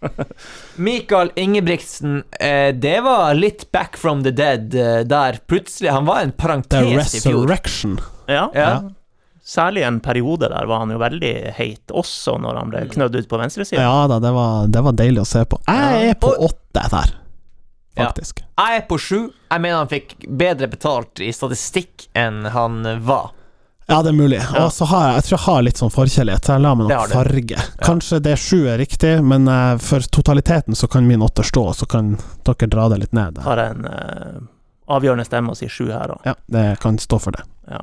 Mikael Ingebrigtsen, eh, det var litt back from the dead eh, der. Plutselig Han var en parentes i fjor.
Resurrection.
Ja.
Ja.
Særlig en periode der var han jo veldig heit, også når han ble knødd ut på venstresida.
Ja da, det var, det var deilig å se på. Jeg er på åtte der,
Ja. Jeg er på sju. Jeg mener han fikk bedre betalt i statistikk enn han var.
Ja, det er mulig.
Ja.
Og så har jeg, jeg tror jeg har litt sånn forkjærlighet, jeg la meg nok farge. Kanskje det sju er riktig, men eh, for totaliteten så kan min åtter stå, så kan dere dra det litt ned.
Har jeg en uh, avgjørende stemme og sier sju her òg.
Ja, det kan stå for det.
Ja.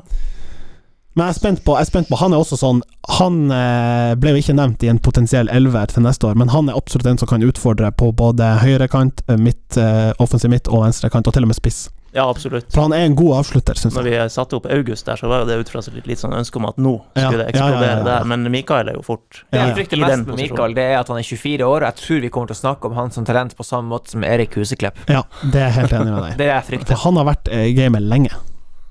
Men jeg er spent på, jeg er spent på Han er også sånn Han eh, ble jo ikke nevnt i en potensiell elver til neste år, men han er absolutt en som kan utfordre på både høyrekant, midt, offensiv midt og venstrekant, og til og med spiss.
Ja, absolutt.
For han er en god avslutter, syns
Når vi satte opp August der, så var jo det ut fra litt, litt sånn ønske om at nå
Ja,
skulle det
ja, ja,
eksplodere
ja, ja.
der, men Mikael er jo fort
Det
Ja,
jeg
ja.
frykter
i den
mest med. Mikael, det er at han er 24 år, og jeg tror vi kommer til å snakke om han som talent på samme måte som Erik Huseklepp.
Ja, det er jeg helt enig med deg.
Det er jeg frykter.
For han har vært eh, i gamet lenge.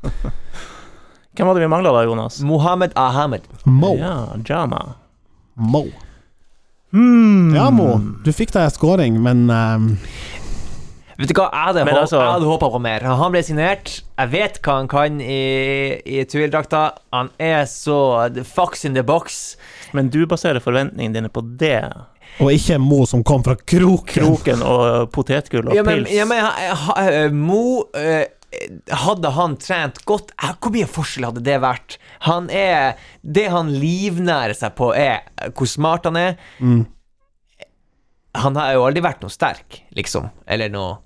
Hvem var det vi mangla da, Jonas?
Mohammed Ahmed.
Mo.
Ja, Jama.
Mo.
Mm.
Ja, Mo. Du fikk deg scoring, men ehm,
Vet du hva, jeg hadde,
altså-
jeg hadde håpa på mer. Han ble signert. Jeg vet hva han kan i, i tvilldrakta. Han er så the fox in the box.
Men du baserer forventningene dine på det.
Og ikke Mo som kom fra kroken.
Kroken og potetgull og
Ja, men,
pils.
ja, men ha- ha- Mo eh, Hadde han trent godt, eh, hvor mye forskjell hadde det vært? Han er Det han livnærer seg på, er hvor smart han er.
Mm.
Han har jo aldri vært noe sterk, liksom. Eller noe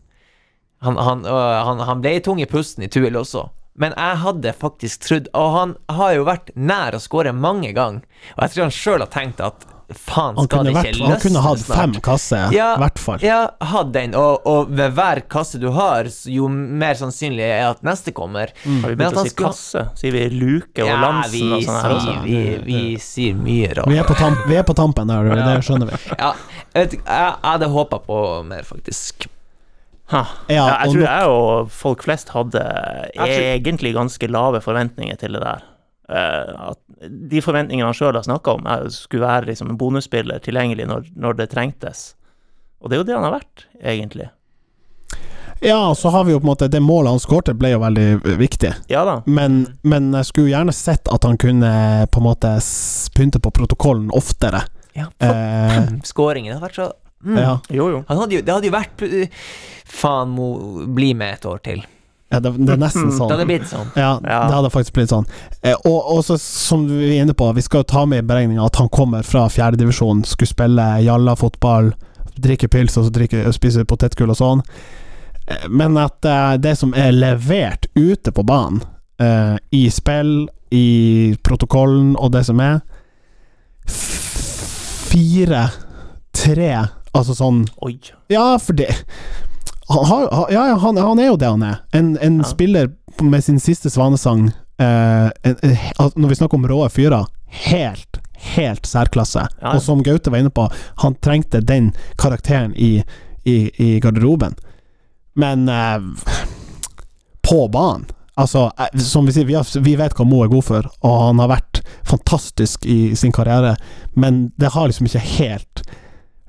Han, han, øh, han, han ble tung i pusten i Tuil også. Men jeg hadde faktisk trodd Og han har jo vært nær å skåre mange ganger. Og jeg tror han sjøl har tenkt at faen,
Han
skal
kunne,
ikke
vært,
ikke
han kunne hatt fem kasser, i
Ja,
hvert fall.
Ja, hatt den, og, og ved hver kasse du har, jo mer sannsynlig er at neste kommer.
Har vi begynt å si
skulle-
kasse? Sier vi luke og
Ja,
Lansen
vi,
og sånn
sier, vi, vi sier mye rart.
Vi på, vi er på tampen der, det skjønner vi.
Ja, jeg, jeg hadde håpa på mer, faktisk.
Ja,
Ja, jeg tror jeg og folk flest hadde egentlig ganske lave forventninger til det der. Eh, at de forventningene han sjøl har snakka om, er, skulle være liksom en bonusspiller tilgjengelig når, når det trengtes. Og det er jo det han har vært, egentlig.
Ja, så har vi jo på en måte Det målet han skårte, ble jo veldig eh, viktig.
Ja da.
Men, men jeg skulle gjerne sett at han kunne på en måte pynte på protokollen oftere.
Ja, for
Eh,
skåringen har vært så mm.
ja,
Jo, jo.
Han hadde jo, Det hadde jo vært uh, Faen, må bli med et år til.
ja det, det er nesten
Det
sånn.
hadde blitt sånn.
Ja,
Ja.
det hadde faktisk blitt sånn. Eh, og, og så, som vi er inne på, vi skal jo ta med i beregninga at han kommer fra fjerdedivisjon, skulle spille jalla-fotball, drikke pils og så drikke, spise potetgull og sånn. Eh, Men at eh, det som er levert ute på banen, eh, i spill, i protokollen og det som er Fire, tre, altså sånn
Oi.
ja, for det han, har, ha- ja, ja, han, han er jo det han er. En, en
Ja.
spiller med sin siste svanesang eh, en, en, Når vi snakker om råe fyrer, helt, helt særklasse.
Ja.
Og som Gaute var inne på, han trengte den karakteren i, i, i garderoben. Men eh, på banen Altså, eh, som vi sier, vi, har, vi vet hva Mo er god for, og han har vært fantastisk i sin karriere, men det har liksom ikke helt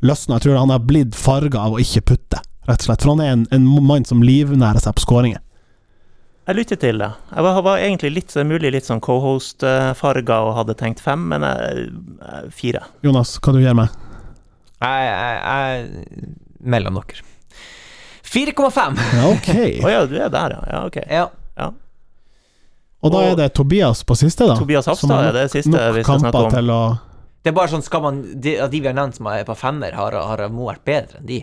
løsna. Jeg tror han har blitt farga av å ikke putte, rett og slett. For han er en, en mann som livnærer seg på skåringer.
Jeg lytter til det. Jeg var, var egentlig litt, så mulig litt sånn co-host-farga og hadde tenkt fem, men jeg, jeg, fire.
Jonas, hva du gjør med?
Jeg, jeg, jeg Mellom dere. 4,5.
Ja, ok.
Å ja, du er der, ja. Ja, ok.
Ja.
Og da er det Tobias på siste, da.
Tobias Hafstad er det siste
nok
vi skal snakke
kamper til å
Det er bare sånn, skal man De, av de vi har nevnt som er på femmer, har, har Mo vært bedre enn de?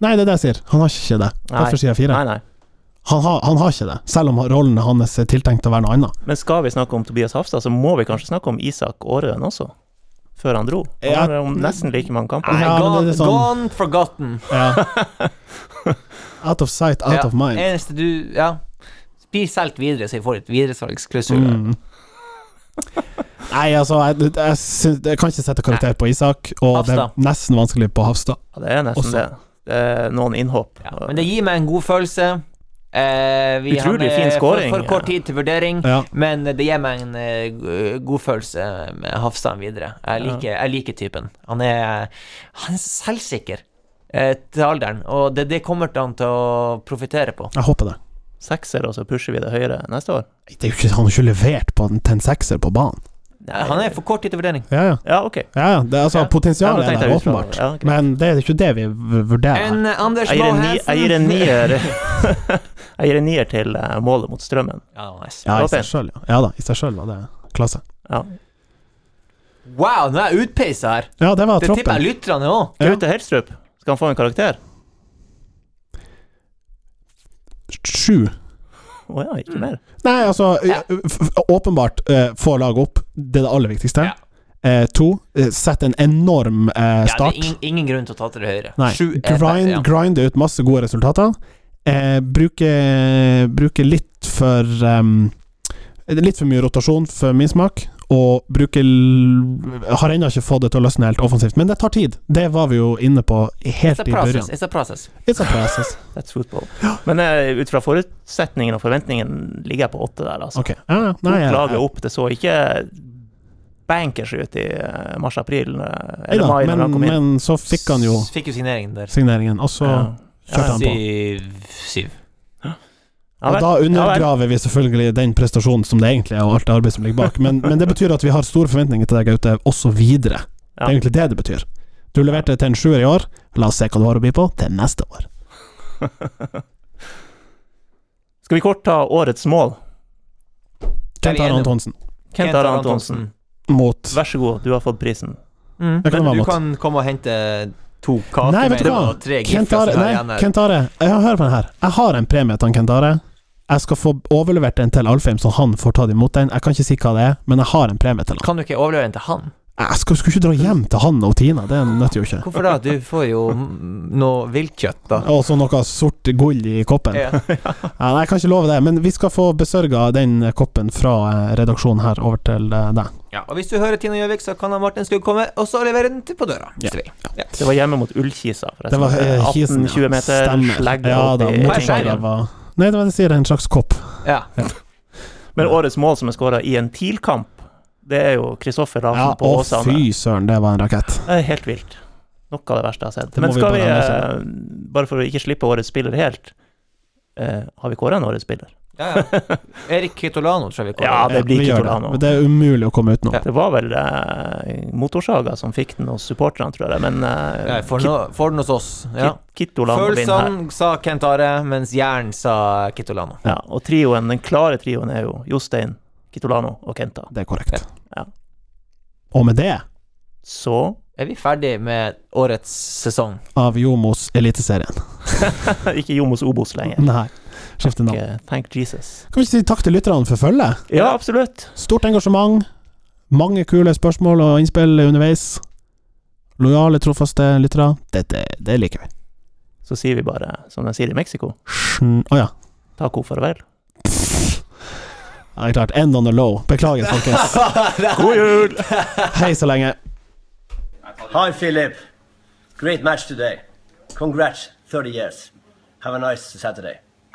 Nei, det er det jeg sier. Han har ikke det. Derfor sier jeg fire.
Nei, nei.
Han har, han har ikke det, selv om rollen hans er tiltenkt å være noe annet.
Men skal vi snakke om Tobias Hafstad, så må vi kanskje snakke om Isak Aarøen også. Før han dro. Han
Ja.
har om nesten like mange kamper.
Ja,
gone,
sånn-
gone forgotten.
Ja. out of sight, out
ja.
of mind.
Eneste du Ja. Blir solgt videre, så vi får et videresalgsklausul.
Mm. Nei, altså, jeg, jeg, synes, jeg kan ikke sette karakter på Isak, og det er nesten vanskelig på Hafstad.
Ja, det er nesten
Også.
det. Det er noen innhopp.
Ja, men det gir meg en god følelse. Eh, vi
Utrolig fin
for,
scoring.
for kort tid til vurdering,
Ja.
men det gir meg en uh, god følelse med Hafstad videre. Jeg liker, jeg liker typen. Han er, han er selvsikker eh, til alderen, og det, det kommer han til å profitere på.
Jeg håper det.
Sekser, og så pusher vi det høyere neste år.
Det er jo ikke, han har ikke levert på en, til en sekser på banen.
Han er for kort tid til vurdering.
Ja, ja.
Ja, ok.
ja, ja. Det, altså, Potensialet
Ja,
er der, åpenbart.
ja, ok.
Men det er ikke det vi vurderer.
En eh, Anders
Jeg gir en, jeg gir en nier Jeg gir en nier til eh, målet mot Strømmen.
Ja, nice.
Ja, i seg selv, ja. ja da, i seg sjøl var det klasse.
Ja.
Wow, nå er jeg utpeisa her!
Ja, det var
Det tipper jeg lytterne òg.
Ja.
Gaute Helstrup, skal han få en karakter?
Sju.
Å ja, ikke mer.
Nei, altså
Ja.
f- Åpenbart uh, få laget opp. Det er det aller viktigste.
Ja.
Eh, to, eh, sett en enorm eh,
Ja, det
start.
er ingen, ingen grunn til å ta til det høyre.
Nei,
er
grind,
ja.
grinde ut masse gode resultater. eh, bruke, bruke, litt for um, Litt for mye rotasjon for min smak, og bruker Har ennå ikke fått det til å løsne helt offensivt, men det tar tid. Det var vi jo inne på helt i
process.
begynnelsen.
It's a process.
It's a process.
That's football. Men uh, ut fra forutsetningen og forventningen ligger jeg på åtte der, altså.
Okay. Ja, ja. nei,
ja,
ja.
opp. Det så ikke bankers ut i eh, mars-april, eller Eida, mai, men, når han
men,
kom inn.
men så fikk han jo
S- Fikk jo signeringen der.
signeringen, og så
Ja.
kjørte han på.
Syv.
Og da
Ja
undergraver vi selvfølgelig den prestasjonen som det egentlig er, og alt det arbeidet som ligger bak. Men, men det betyr at vi har store forventninger til deg, Gaute, også videre. Det er egentlig det det betyr. Du leverte til en sjuer i år, la oss se hva du har å by på til neste år.
Skal vi kort ta årets mål?
Kent Are. Antonsen
Kent Are Antonsen,
mot
vær så god, du har fått prisen.
Mm.
Kan
Men du
mot.
kan komme og hente to kaker
Nei, vet du hva?
tre
Kent Are,
jeg har
nei. Kent Are, jeg hører på den her. Jeg har en premie til han Kent Are. Jeg skal få overlevert den til Alfheim, så han får ta imot den. Jeg kan ikke si hva det er, men jeg har en premie til han.
Kan du ikke overlevere den til han?
Jeg skal, skulle ikke dra hjem til han og Tina, det nytter jo ikke.
Hvorfor da? Du får jo noe viltkjøtt, da.
Og så noe sort gull i koppen.
Ja.
Ja, nei, jeg kan ikke love det, men vi skal få besørga den koppen fra eh, redaksjonen her over til eh, deg.
Ja, og hvis du hører Tina Gjøvik, så kan han Martin Skugg komme og så levere den til på døra.
Ja.
vi. Ja.
Det var hjemme mot Ullkisa,
Det var eh,
18-20 meter,
Stemmer. Ja da,
i
motorsaga var Nei, det var det jeg sier, en slags kopp.
Ja.
Men årets mål som er skåra i en TIL-kamp, det er jo Kristoffer
Ja,
Larsen på
å fy søren, det var en rakett.
Det er helt vilt. Noe av det verste jeg har sett.
Det
Men skal vi,
bare
eh, bare for å ikke slippe årets spiller helt, eh, har vi kåra en årets spiller?
Ja, ja. Erik Kitolano, tror jeg vi
Ja, det blir Kitolano.
Det. Det er umulig å komme utenom.
Ja.
Det var vel eh, Motorsaga som fikk den hos supporterne, tror jeg. Men eh,
ja, for, no, for den hos oss. Ja.
Kitolano.
Følelsene sa Kent Are, mens hjernen sa Kitolano.
Ja, og trioen, den klare trioen er jo Jostein, Kitolano og Kenta.
Det er korrekt.
Ja.
Og med det,
Så
Er vi ferdig med årets sesong?
av Jomos Eliteserien.
ikke Jomos Obos lenger.
Nei, skifte navn.
Ikke Thank Jesus.
Kan vi ikke si takk til lytterne for følget?
Ja, absolutt.
Stort engasjement. Mange kule spørsmål og innspill underveis. Lojale, trofaste lyttere. Dette, det liker vi.
Så sier vi bare, som de sier i Mexico,
Sn- oh, ja.
taco farvel.
Ja, det er klart. End on the low. Beklager, folkens.
God jul!
Hei så lenge.
Hi, Philip. Great match today. Congrats, 30 years. Have a nice Saturday.